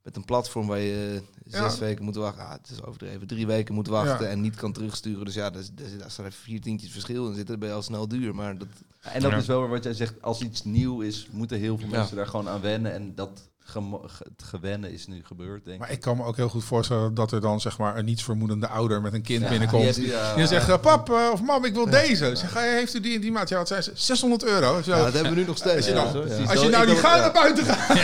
met een platform waar je eh, zes Ja. weken moet wachten. Ah, het is overdreven. Drie weken moet wachten Ja. en niet kan terugsturen. Dus ja, daar, is- daar, staat even vier tientjes verschil in zitten. Dan ben je al snel duur. Maar dat, En dat Ja. is wel weer wat jij zegt, als iets nieuw is, moeten heel veel Ja. mensen daar gewoon aan wennen. En dat het gewennen is nu gebeurd, denk ik. maar ik kan me ook heel goed voorstellen dat er dan zeg maar een nietsvermoedende ouder met een kind Ja, binnenkomt. die ja. zegt, eh, pap eh, of mam, ik wil deze. Zeg, "Hey, heeft u die in die maat? Ja, wat zei ze? 600 euro. Zo. ja, dat hebben we nu nog steeds. Als je ja, ja. precies. Als je nou die ja. naar buiten gaat.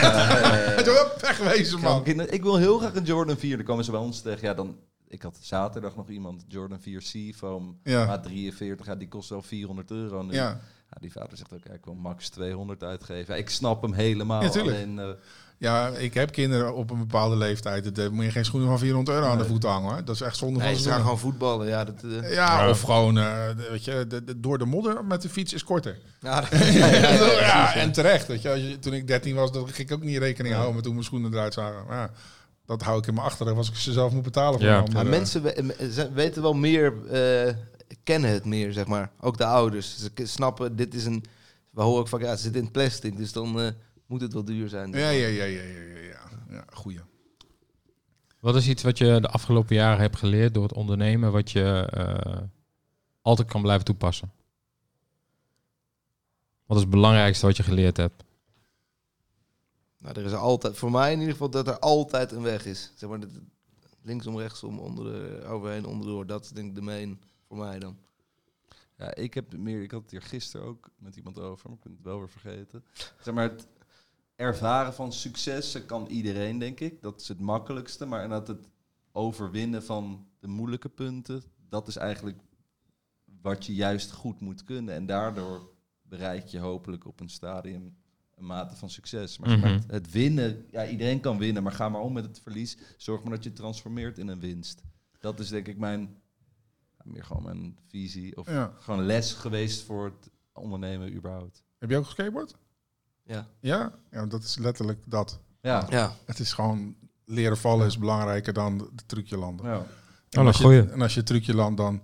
Hup, wegwezen man. kinderen- Ik wil heel graag een Jordan 4. Dan komen ze bij ons tegen. Ja, dan, ik had zaterdag nog iemand, Jordan 4 Seafoam. Ja. A43, ja, die kost wel 400 euro nu. Ja. Ja, die vader zegt ook, ja, ik wil max 200 uitgeven. Ja, ik snap hem helemaal. Ja, alleen, eh, ja, ik heb kinderen op een bepaalde leeftijd. Daar moet je geen schoenen van 400 euro aan de voeten hangen. Hoor. Dat is echt zonde Nee, van ze ze gaan gewoon voetballen. Ja, dat, eh, Ja, Ja. of gewoon, eh, de- weet je, de, de- door de modder met de fiets is korter. ja, dat- Ja, en terecht. Weet je, als je, toen ik 13 was, dan ging ik ook niet rekening houden met hoe mijn schoenen eruit zagen. Maar ja, dat hou ik in mijn achterhoofd als ik ze zelf moet betalen. Voor Ja. Maar mensen we- eh, ze weten wel meer, eh, kennen het meer, zeg maar. Ook de ouders. Ze snappen, dit is een... We horen ook van, ja, het zit in het plastic, dus dan eh, moet het wel duur zijn. Ja, ja, ja, ja, ja, ja, ja. ja goeie. Wat is iets wat je de afgelopen jaren hebt geleerd door het ondernemen, wat je eh, altijd kan blijven toepassen? Wat is het belangrijkste wat je geleerd hebt? Nou, er is altijd, voor mij in ieder geval, dat er altijd een weg is. Zeg maar, linksom, rechtsom, onder de, overheen, onderdoor. Dat is denk ik de main voor mij dan. Ja, ik heb meer. Ik had het hier gisteren ook met iemand over, maar ik ben het wel weer vergeten. Zeg maar, het ervaren van successen kan iedereen, denk ik. Dat is het makkelijkste. Maar inderdaad, het overwinnen van de moeilijke punten, dat is eigenlijk wat je juist goed moet kunnen. En daardoor bereik je hopelijk op een stadium een mate van succes. Maar Mhm. het, het winnen, ja, iedereen kan winnen, maar ga maar om met het verlies. Zorg maar dat je het transformeert in een winst. Dat is denk ik mijn, meer gewoon mijn visie. Of Ja. gewoon les geweest voor het ondernemen überhaupt. Heb je ook geskateboard? Ja. Ja? Ja, dat is letterlijk dat. Ja. Ja. Het is gewoon leren vallen is belangrijker dan de trucje landen. ja. En Oh, als je, en als je trucje landt, dan...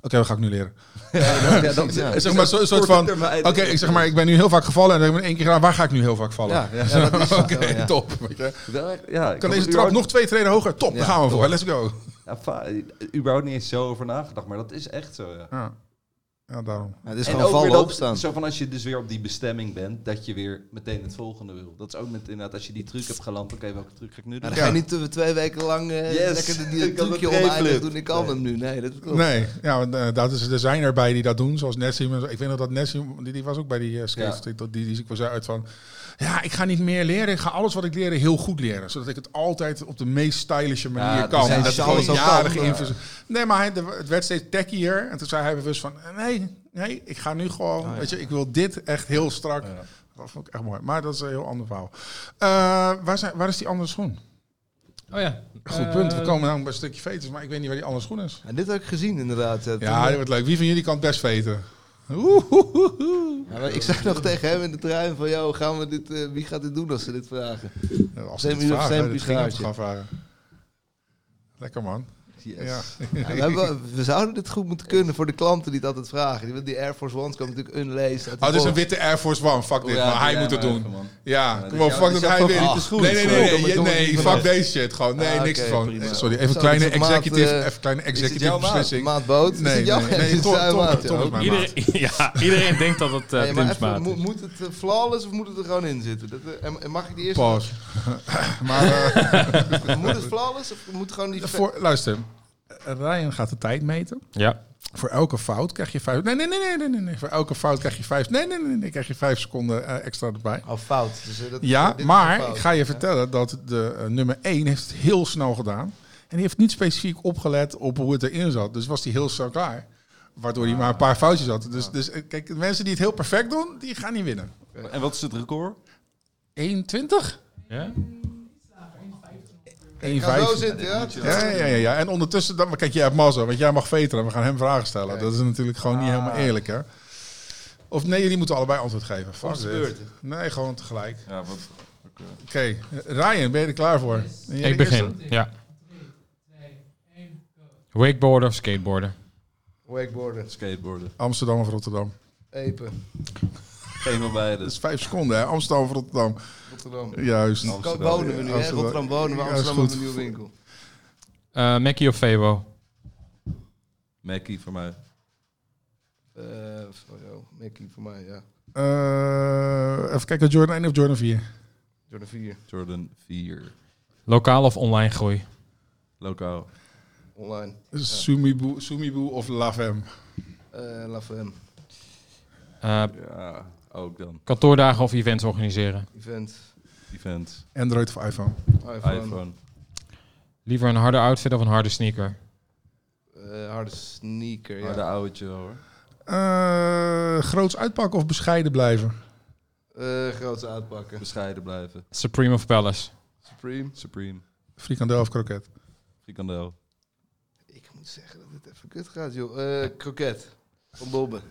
Oké, wat ga ik nu leren? Ja, dat Ja. Zeg maar, zo- een soort van... Oké, ik zeg maar, ik ben nu heel vaak gevallen en dan ik in één keer gedaan. Waar ga ik nu heel vaak vallen? Ja, ja, dat is het Oké, ja. top. Ja, ik Kan deze trap nog twee treden hoger? Top, Ja, daar gaan we voor. Let's go. Ja, überhaupt niet eens zo over nagedacht, maar dat is echt zo, ja. Ja, ja daarom. Ja, het is En gewoon ook weer vallen dat- opstaan. Zo van als je dus weer op die bestemming bent, dat je weer meteen het volgende wil. Dat is ook met inderdaad, als je die truc hebt geland, oké, welke truc ga ik nu Ja, doen? dan ga je niet twee weken lang eh, Yes. lekker die Ik had trucje oneindig doen. Ik kan Nee. hem nu. Nee, dat klopt. Nee, ja, eh, dat is, er zijn erbij die dat doen, zoals zo. Ik weet nog dat Nessim, die, die was ook bij die uh, skate Ja. dat die, die ziek was uit van... Ja, ik ga niet meer leren. Ik ga alles wat ik leer heel goed leren. Zodat ik het altijd op de meest stylische manier Ja, kan. dat is alles al jaren kan, geïnvesteerd. Nee, maar hij, het werd steeds tackier. En toen zei hij bewust van... Nee, nee, ik ga nu gewoon... Oh, ja. Weet je, ik wil dit echt heel strak. Ja. Dat vond ik echt mooi. Maar dat is een heel ander verhaal. Eh, waar, zijn, waar is die andere schoen? Oh ja. Goed punt. We komen namelijk bij een stukje veters, maar ik weet niet waar die andere schoen is. En dit heb ik gezien inderdaad. Ja, eh, dat wordt leuk. Wie van jullie kan het best veten? Ja, ik zei nog tegen hem in de trein van, joh, gaan we dit, eh, wie gaat dit doen als ze dit vragen? Ja, Als ze nog vragen, dit ging vragen. Lekker man. Yes. Ja. Ja, we, hebben- we zouden dit goed moeten kunnen voor de klanten die het altijd vragen. Die, die Air Force Ones komen natuurlijk unleased. uit Oh, is een witte Air Force One. Fuck dit, Ja, maar hij moet het doen. even, man. Ja, kom op, fuck dat hij schoen. Nee, nee, nee, nee, nee, fuck van deze shit gewoon. Nee, Ah, niks prima. Sorry, even kleine maat, executive, eh, even kleine executive maat? beslissing. Maatboot? Is Nee, nee, maat, ja, iedereen denkt dat het Tim's even, maat moet het eh, flawless of moet het er gewoon in zitten? Dat, eh, en, mag ik die eerste? Pas. maar eh, Moet het flawless of moet gewoon die... voor, luister, Ryan gaat de tijd meten. Ja. Voor elke fout krijg je vijf. Nee, nee, nee, nee, nee, nee, nee. Voor elke fout krijg je vijf. Nee, nee, nee, nee. Krijg je vijf seconden eh, extra erbij. Oh, fout. Dus, eh, dat, Ja, maar fout. ik ga je vertellen dat de eh, nummer 1 heeft het heel snel gedaan. En die heeft niet specifiek opgelet op hoe het erin zat. Dus was hij heel snel klaar. Waardoor hij maar een paar foutjes had. Dus, dus kijk, de mensen die het heel perfect doen, die gaan niet winnen. En wat is het record? 1,20? ja? 1,5. Ik ga zo zitten, ja? Ja, ja, ja, ja. En ondertussen, dan, kijk, jij hebt mazzel, want jij mag veteren. We gaan hem vragen stellen. Dat is natuurlijk gewoon niet helemaal eerlijk, hè? Of nee, jullie moeten allebei antwoord geven. Beurt. Nee, gewoon tegelijk. Ja, wat, oké. Oké, Ryan, ben je er klaar voor? Ik begin. Ja. Wakeboarden of skateboarden? Wakeboarden, Skateboarden. Amsterdam of Rotterdam? Epen, Geen van beide. Dat is vijf seconden, hè? Amsterdam of Rotterdam. Rotterdam. Juist. Amsterdam. wonen we nu, hè? Amsterdam. Rotterdam wonen we, Amsterdam hebben een nieuwe winkel. Eh Mackie of Febo? Mackie voor mij. Eh voor jou, Mickey voor mij, ja. Eh, even kijken, Jordan 1 of Jordan 4? Jordan 4, Jordan 4. Lokaal of online groei? Lokaal. online. Sumibu, Sumibu of Lavem? Eh La Femme, Eh, Ja, ook dan. kantoordagen of events organiseren? event, Event. Android of iPhone? iPhone, iPhone. Liever een harde outfit of een harde sneaker? eh, harde sneaker, Ja. de ja. oudje wel, hoor. Eh, groots uitpakken of bescheiden blijven? Eh grootste uitpakken. Bescheiden blijven. Supreme of Palace? Supreme. Supreme. Frikandel of kroket? Frikandel. Ik moet zeggen dat het even kut gaat, joh. Eh kroket. Van Bobben.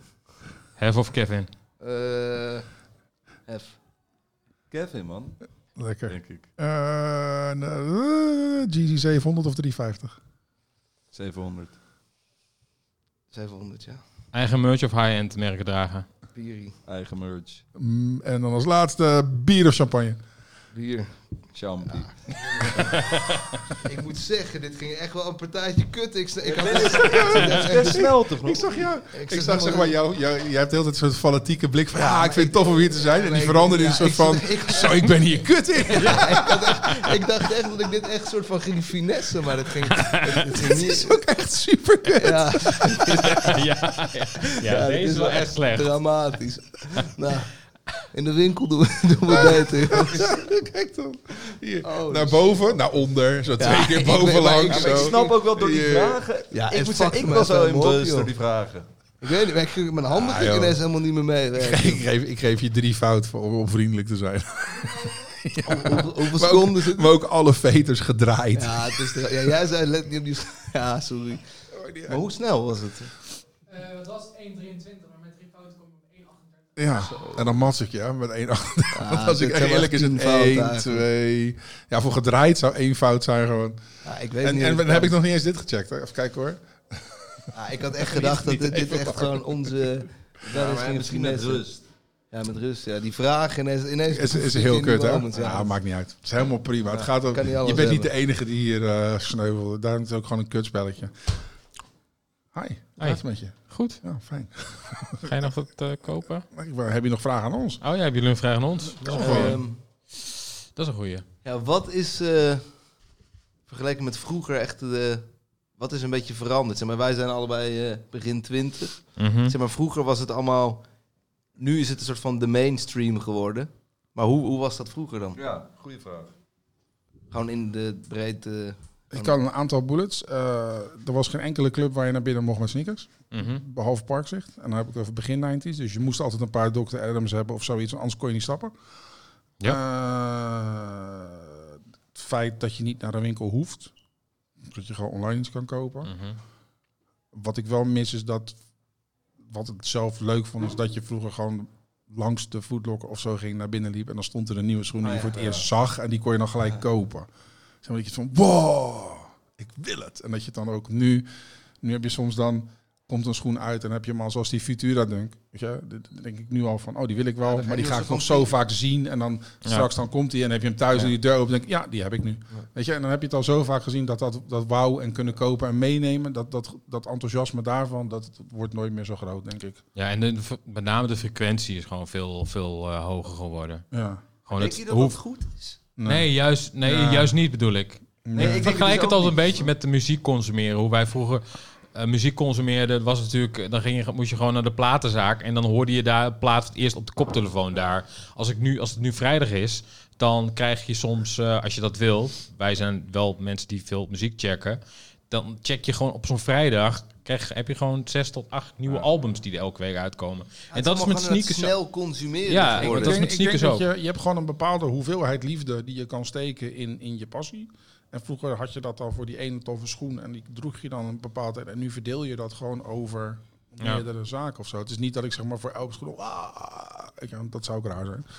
Hef of Kevin? Eh F. Kevin, man. Lekker. Denk ik. Eh, nou, eh, GG 700 of 350? 700. 700, ja. Eigen merch of high-end merken dragen? Piri. Eigen merch. Mm, en dan als laatste bier of champagne? Bier. Champy. Ik moet zeggen, dit ging echt wel een partijtje kut. Ik, ik had Best snel toch Ik zag jou. Ik Ik zeg zag maar- zeg maar jou. jou jij hebt de hele tijd een soort fanatieke blik van. Ja, Ja, maar ik vind ik- het tof om hier te zijn. En die veranderde in een soort ik- van. ik- Zo, ik ben hier kut in. Ja, ik, dacht echt dat ik dit echt soort van ging finessen, maar het ging, het, het ging Het is niet. ook echt super kut. Ja, ja, ja. deze is wel echt slecht. Dramatisch. Nou, in de winkel doen we, doen we. Kijk dan. Hier. Oh, naar dus- boven, naar onder. Zo Ja, twee keer bovenlangs. ik- Ja, snap ook wel door die vragen. Ja, ik moet zeggen, ik was wel in bus door die vragen. Ik weet niet, ik mijn handen Ah, ineens helemaal niet meer mee. ik, geef, ik geef je drie fout voor, om vriendelijk te zijn. Hoeveel, hoeveel Maar seconden ook, zit maar ook alle veters gedraaid. Ja, het is de- ja, jij zei let niet op die... Ja, sorry. Maar hoe snel was het? Eh, het was 1,23, maar met drie fouten komen we op 1,38. Ja, en dan mats ik je hè, met één acht. Ja, Als ik eerlijk is het 1, eigenlijk. 2. Ja, voor gedraaid zou één fout zijn gewoon. Ja, ik weet En, niet en dan heb ik nog niet eens dit gecheckt. Hè. Even kijken hoor. Ja, ik had echt gedacht dat dit, dit echt gewoon onze... Ja, Ja, maar misschien met rust. Ja, met rust. Ja, die vraag ineens... ineens Is, heel kut hè? Ja, maakt niet uit. Het is helemaal prima. het Ja, gaat om, je bent niet de enige die hier eh sneuvelt. Daar is het ook gewoon een kutspelletje. Hi, hoe gaat het met je? Goed. Ja, fijn. Ga je nog wat eh, kopen? Heb je nog vragen aan ons? Oh ja, hebben jullie een vraag aan ons? Dat is een goeie. Ehm, Dat is een goeie. ja, wat is... eh, vergeleken met vroeger echt de... Wat is een beetje veranderd? Zeg maar, wij zijn allebei eh, begin twintig. Mhm. Zeg maar, vroeger was het allemaal... Nu is het een soort van de mainstream geworden. Maar hoe, hoe was dat vroeger dan? Ja, goede vraag. Gewoon in de breedte... Ik kan een aantal bullets. Eh, er was geen enkele club waar je naar binnen mocht met sneakers. Mhm. Behalve Parkzicht. En dan heb ik het over begin 90s. Dus je moest altijd een paar Dr. Adams hebben of zoiets. Anders kon je niet stappen. Eh, het feit dat je niet naar de winkel hoeft. Dat je gewoon online iets kan kopen. Mhm. Wat ik wel mis is dat... Wat ik zelf leuk vond, is dat je vroeger gewoon langs de Footlocker of zo ging, naar binnen liep. En dan stond er een nieuwe schoen die je Ah, ja, voor het ja. eerst zag. En die kon je dan gelijk kopen. Zeg maar dat je van, wow, ik wil het. En dat je het dan ook nu... Nu heb je soms dan... Komt een schoen uit en heb je hem al zoals die Futura Dunk. Weet je, dan denk ik nu al van, oh, die wil ik wel. maar die ga ik nog zo vaak zien. En dan straks dan komt hij en heb je hem thuis en die deur open. denk ik, ja, die heb ik nu. Weet je, en dan heb je het al zo vaak gezien dat dat, dat wauw en kunnen kopen en meenemen. Dat, dat, dat enthousiasme daarvan, dat wordt nooit meer zo groot, denk ik. Ja, en de, met name de frequentie is gewoon veel, veel eh, hoger geworden. Ja. Gewoon Denk het je dat dat hoeft... goed is? Nee, juist, nee Ja. juist niet bedoel ik. Nee. ik Vergelijk het het ook al een beetje met de muziek consumeren. Hoe wij vroeger eh, muziek consumeerden, was natuurlijk, dan ging je, moest je gewoon naar de platenzaak en dan hoorde je daar plaat eerst op de koptelefoon daar. Als, ik nu, als het nu vrijdag is, dan krijg je soms, eh, als je dat wil, wij zijn wel mensen die veel muziek checken, dan check je gewoon op zo'n vrijdag, krijg, heb je gewoon zes tot acht nieuwe albums die er elke week uitkomen. en dat is met sneakers zo. snel consumeren. Ja, geworden. dat is Ik met ik sneakers ook. Je, je hebt gewoon een bepaalde hoeveelheid liefde die je kan steken in, in je passie. En vroeger had je dat al voor die ene toffe schoen en die droeg je dan een bepaald tijd. En nu verdeel je dat gewoon over Ja. meerdere zaken of zo. Het is niet dat ik zeg maar voor elke schoen, ah, ik, dat zou ook raar zijn.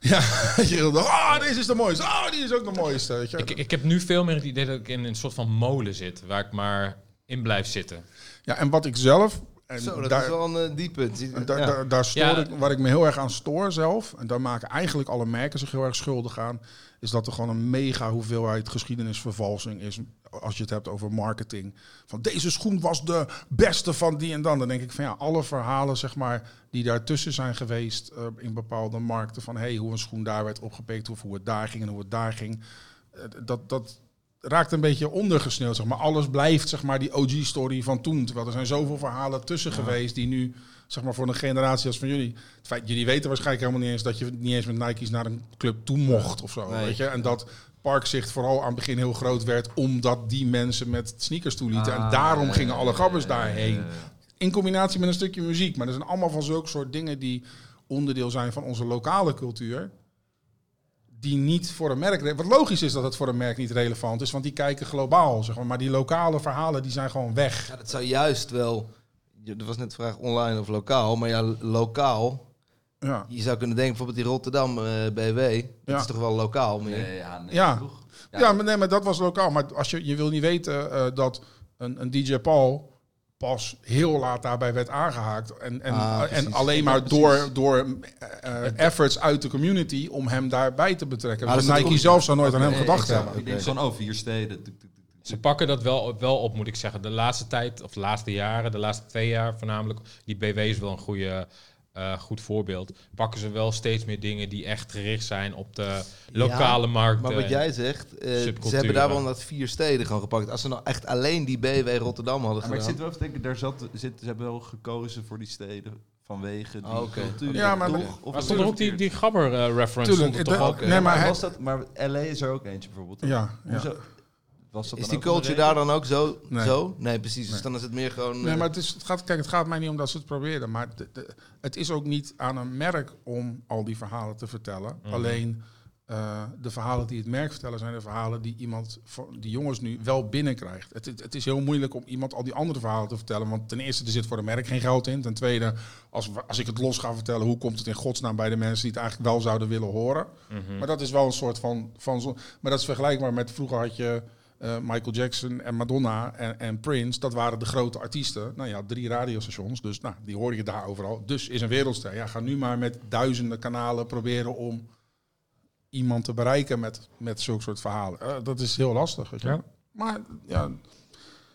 Ja, je ah, deze is de mooiste, ah, die is ook de mooiste. Weet je. Ik, ik heb nu veel meer het idee dat ik in een soort van molen zit, waar ik maar in blijf zitten. ja, en wat ik zelf, en Zo, dat daar, is wel een uh, diep punt. En Daar, Ja. daar, daar stoor Ja. ik, waar ik me heel erg aan stoor zelf, en daar maken eigenlijk alle merken zich heel erg schuldig aan, is dat er gewoon een mega hoeveelheid geschiedenisvervalsing is. Als je het hebt over marketing. Van deze schoen was de beste van die en dan. Dan denk ik van ja, alle verhalen zeg maar, die daartussen zijn geweest eh, in bepaalde markten. Van hey, hoe een schoen daar werd opgepikt of hoe het daar ging en hoe het daar ging. eh, dat, dat raakt een beetje ondergesneeuwd. Zeg maar. Alles blijft zeg maar, die OG-story van toen. Terwijl er zijn zoveel verhalen tussen geweest die nu, zeg maar voor een generatie als van jullie. Het feit, jullie weten waarschijnlijk helemaal niet eens dat je niet eens met Nike's naar een club toe mocht of zo. Nee. Weet je? En dat Parkzicht vooral aan het begin heel groot werd, omdat die mensen met sneakers toelieten. en Ah, daarom gingen alle ja, daarheen. In combinatie met een stukje muziek. Maar er zijn allemaal van zulke soort dingen die onderdeel zijn van onze lokale cultuur. Die niet voor een merk. Wat logisch is dat het voor een merk niet relevant is, want die kijken globaal. Zeg maar. maar die lokale verhalen die zijn gewoon weg. Ja, dat zou juist wel... je- Er was net de vraag online of lokaal. Maar ja, lokaal... Ja. Je zou kunnen denken, bijvoorbeeld die Rotterdam eh, BW. Dat Ja. is toch wel lokaal meer? Nee, ja, nee, Ja. Ja, maar, nee, maar dat was lokaal. Maar als je, je wil niet weten eh, dat een, een DJ Paul pas heel laat daarbij werd aangehaakt. En, en, Ah, en alleen maar door, door eh, efforts uit de community om hem daarbij te betrekken. Ah, Dus Nike zelf zou nooit aan hem gedacht exact. hebben. Ik denk gewoon, oh, vier steden. Ze pakken dat wel, wel op, moet ik zeggen. De laatste tijd, of de laatste jaren, de laatste twee jaar voornamelijk. Die BW is wel een goede, eh, goed voorbeeld. Pakken ze wel steeds meer dingen die echt gericht zijn op de lokale markt. Maar wat jij zegt, eh, ze hebben daar wel inderdaad vier steden gewoon gepakt. Als ze nou echt alleen die BW Rotterdam hadden Ja, maar ik gedaan... zit wel even te denken, daar zat, zit, ze hebben wel gekozen voor die steden vanwege die Ah, oké. cultuur. Ja, maar- toch? maar- Of Maar stond er dat ook die, die Gabber-reference? Tuurlijk, toch dat- ook? nee, maar maar, was dat, maar LA is er ook eentje bijvoorbeeld. Ja, ja. Hoezo- Was dat Is die culture daar dan ook zo? Nee. zo? Nee, precies. Dus Nee. dan is het meer gewoon... Nee, eh, maar het, is, het, gaat, kijk, het gaat mij niet om dat ze het proberen. Maar de- de- het is ook niet aan een merk om al die verhalen te vertellen. Mhm. Alleen eh, de verhalen die het merk vertellen zijn de verhalen die iemand, die jongens nu wel binnenkrijgt. Het, het, het is heel moeilijk om iemand al die andere verhalen te vertellen. Want ten eerste, er zit voor de merk geen geld in. Ten tweede, als, als ik het los ga vertellen, hoe komt het in godsnaam bij de mensen die het eigenlijk wel zouden willen horen? Mhm. Maar dat is wel een soort van. van zo, maar dat is vergelijkbaar met vroeger had je eh, Michael Jackson en Madonna en, en Prince. Dat waren de grote artiesten. Nou ja, drie radiostations. Dus nou, die hoor je daar overal. Dus is een wereldster. Ja, ga nu maar met duizenden kanalen proberen om iemand te bereiken met, met zulke soort verhalen. Eh, dat is heel lastig. Weet je. Ja. Maar ja.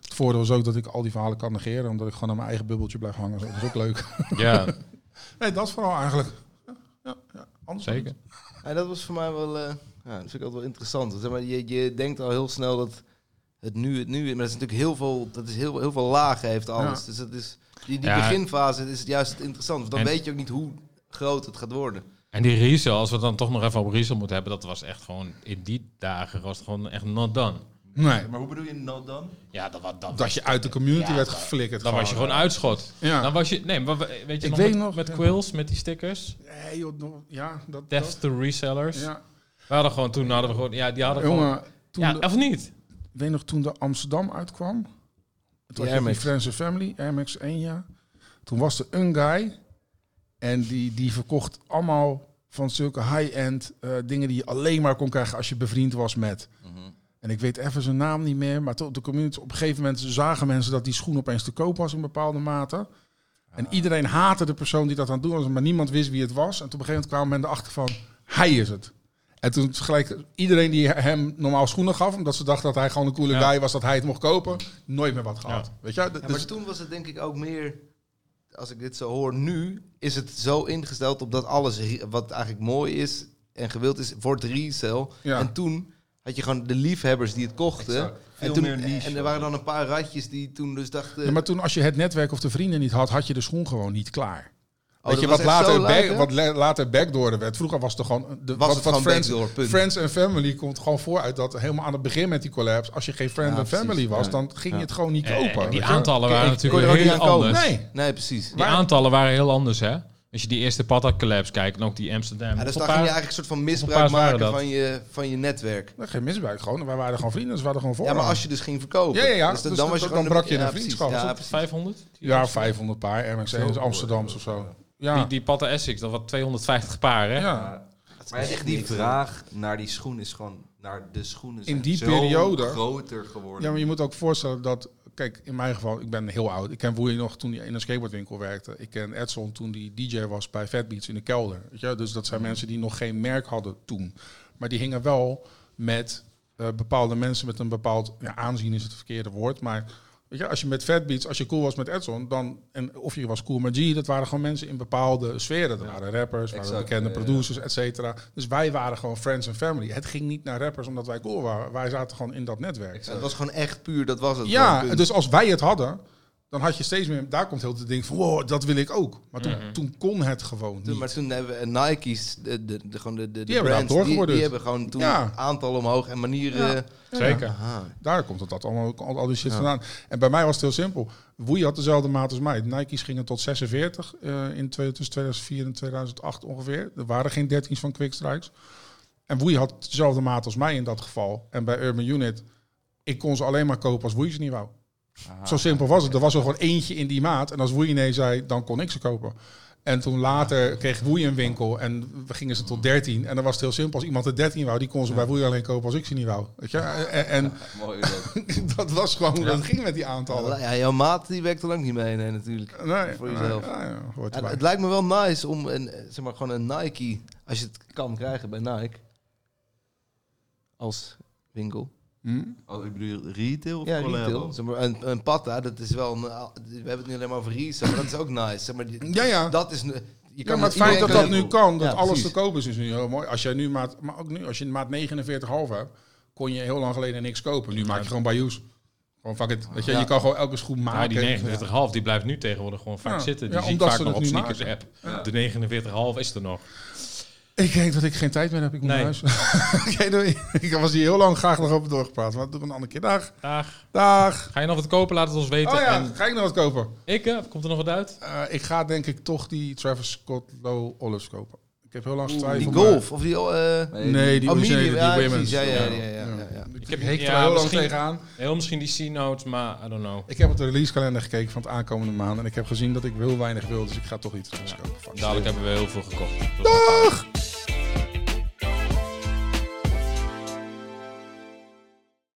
Het voordeel is ook dat ik al die verhalen kan negeren, omdat ik gewoon aan mijn eigen bubbeltje blijf hangen. Dat is ook leuk. Ja, Nee, dat vooral eigenlijk. Ja, ja, ja. Anders zeker. Ja, dat was voor mij wel, eh, ja, dat vind ik altijd wel interessant. Zeg maar, je, je denkt al heel snel dat het nu, het nu, maar dat is natuurlijk heel veel, dat is heel, heel veel lagen heeft alles. Ja. Dus dat is, die, die Ja. beginfase is juist interessant. Want dan En- weet je ook niet hoe groot het gaat worden. En die resale, als we het dan toch nog even op resale moeten hebben, dat was echt gewoon, in die dagen was het gewoon echt not done. Nee, Maar hoe bedoel je no dan? Ja, dat, was- dat, dat je uit de community Ja, werd dat- geflikkerd. dan was je gewoon uitschot. Ja. Dan was je, nee, maar we- weet je Ik nog, weet met, nog, met ja. quills, met die stickers, Nee, joh, ja, dat. death dat to resellers. ja. We hadden gewoon, toen hadden we gewoon, ja, die hadden gewoon, Jongen, toen ja, de- of niet? ik weet nog toen de Amsterdam uitkwam. Toen had je Air die. Friends and Family, Air Max 1 jaar. Toen was er een guy en die, die verkocht allemaal van zulke high-end eh, dingen die je alleen maar kon krijgen als je bevriend was met. En ik weet even zijn naam niet meer, maar tot op de community op een gegeven moment zagen mensen dat die schoen opeens te koop was in bepaalde mate. En iedereen haatte de persoon die dat aan het doen was, maar niemand wist wie het was. En op een gegeven moment kwam men erachter van, hij is het. En toen gelijk iedereen die hem normaal schoenen gaf, omdat ze dachten dat hij gewoon een coole Ja. guy was, dat hij het mocht kopen, nooit meer wat gehad. Ja. Weet je? Ja, Dus- maar toen was het denk ik ook meer, als ik dit zo hoor nu, is het zo ingesteld op dat alles wat eigenlijk mooi is en gewild is, wordt resell. Ja. En toen had je gewoon de liefhebbers die het kochten. Exact. En, toen, meer niche en er waren dan een paar ratjes die toen dus dachten... Ja, maar toen als je het netwerk of de vrienden niet had, had je de schoen gewoon niet klaar. Oh, Weet je, wat later, back, wat la- later backdoor werd. Vroeger was het gewoon... De, Was wat, het wat gewoon Friends, backdoor, punt. Friends and Family komt gewoon vooruit dat helemaal aan het begin met die collabs, als je geen Friend Ja, and precies. Family was, Ja. dan ging je het gewoon niet Eh, kopen. en die aantallen waren natuurlijk heel anders. Nee. Nee, precies. Die aantallen waren heel anders, hè? Als je die eerste Pata collabs kijkt en ook die Amsterdam. Ja, dus daar ging je eigenlijk een soort van misbruik waren maken van je, van je netwerk. Nee, geen misbruik gewoon. Wij waren gewoon vrienden, dus we hadden gewoon voor. Ja, maar als je dus ging verkopen. Ja, ja, ja. Dus dan, Dus dan was je dan brak je een vriendschap. Ja, Dat- precies. 500? Ja, 500 paar, RMX Zo, Amsterdams of zo. Ja, Die, die Pata Essex, dat was 250 paar, hè? ja. Maar echt die vraag naar die schoen is gewoon... Naar de schoenen zijn In die zo periode- groter geworden. ja, maar je moet ook voorstellen dat... Kijk, in mijn geval, ik ben heel oud. Ik ken Woei nog toen hij in een skateboardwinkel werkte. Ik ken Edson toen die DJ was bij Fat Beats in de kelder. Weet je? Dus dat zijn mensen die nog geen merk hadden toen. Maar die hingen wel met eh, bepaalde mensen met een bepaald... Ja, aanzien is het verkeerde woord, maar... Weet je, als je met Fat Beats, als je cool was met Edson, dan, en of je was cool met G, dat waren gewoon mensen in bepaalde sferen. Dat waren rappers, waren bekende producers, et cetera. Dus wij waren gewoon friends and family. Het ging niet naar rappers omdat wij cool waren. Wij zaten gewoon in dat netwerk. Het was gewoon echt puur, dat was het. Ja, dus als wij het hadden, dan had je steeds meer... Daar komt heel het ding van, wow, dat wil ik ook. Maar toen, Mhm. toen kon het gewoon niet. maar toen hebben we Nike's, de, de, de, gewoon de, de, de hebben brands, daar die, die hebben gewoon toen Ja. aantal omhoog en manieren. Ja. Zeker. Aha. Daar komt het dat allemaal, al, al die shit Ja. vandaan. En bij mij was het heel simpel. Woei had dezelfde maat als mij. Nike's gingen tot 46 eh, in tussen 2004 en 2008 ongeveer. Er waren geen 13's van Quick Strikes. En Woei had dezelfde maat als mij in dat geval. En bij Urban Unit, ik kon ze alleen maar kopen als Woei ze niet wou. Zo simpel was het. Er was er gewoon eentje in die maat. En als Woei nee zei, dan kon ik ze kopen. En toen later kreeg Woei een winkel en we gingen ze tot 13. En dan was het heel simpel. Als iemand de 13 wou, die kon ze bij Woei alleen kopen als ik ze niet wou. Weet je? En, en Mooi dat. dat was gewoon hoe dat ging met die aantallen. Ja, jouw maat die werkt er ook niet mee, nee, natuurlijk. Nee, Voor jezelf. nee, ja, hoort het lijkt me wel nice om een, zeg maar, gewoon een Nike, als je het kan krijgen bij Nike, als winkel. Hm? Oh, ik bedoel retail of Ja, collabo? retail. Zeg maar, een, een patta, dat is wel, een, we hebben het nu alleen maar over resale, maar dat is ook nice. Zeg maar, die- Ja, ja. Dat is, een- je ja, kan maar het feit dat dat nu kan, dat Ja, alles precies. te kopen is, is nu heel mooi. Als jij nu maat, maar ook nu, als je een maat 49,5 hebt, kon je heel lang geleden niks kopen. Nu maak je gewoon bij use. Gewoon fuck it. Weet je, Ja. je kan gewoon elke schoen maken. Ja, die 49,5 die blijft nu tegenwoordig gewoon vaak Ja. zitten. Die Ja, zie ik omdat vaak ze nog op nu sneakers app. De 49,5 is er nog. Ik denk dat ik geen tijd meer heb. Ik moet Nee. naar huis. Doei. Ik was hier heel lang graag nog over doorgepraat. Maar we een andere keer. Dag. Dag. Dag. Ga je nog wat kopen? Laat het ons weten. Oh ja, En ga ik nog wat kopen? ik, eh, komt er nog wat uit? Eh, ik ga denk ik toch die Travis Scott Low Olives kopen. Ik heb heel lang Die getwijfeld. maar- golf, of die... eh Nee, die Oh, die ja, women's. Ja, ja, ja, ja, ja, ja. Ik heb- er heel lang misschien- tegenaan. Heel misschien die C-notes, maar I don't know. Ik heb op de releasekalender gekeken van het aankomende maand. En ik heb gezien dat ik heel weinig wil. Dus ik ga toch iets anders kopen. Dadelijk hebben we heel veel gekocht. Dag!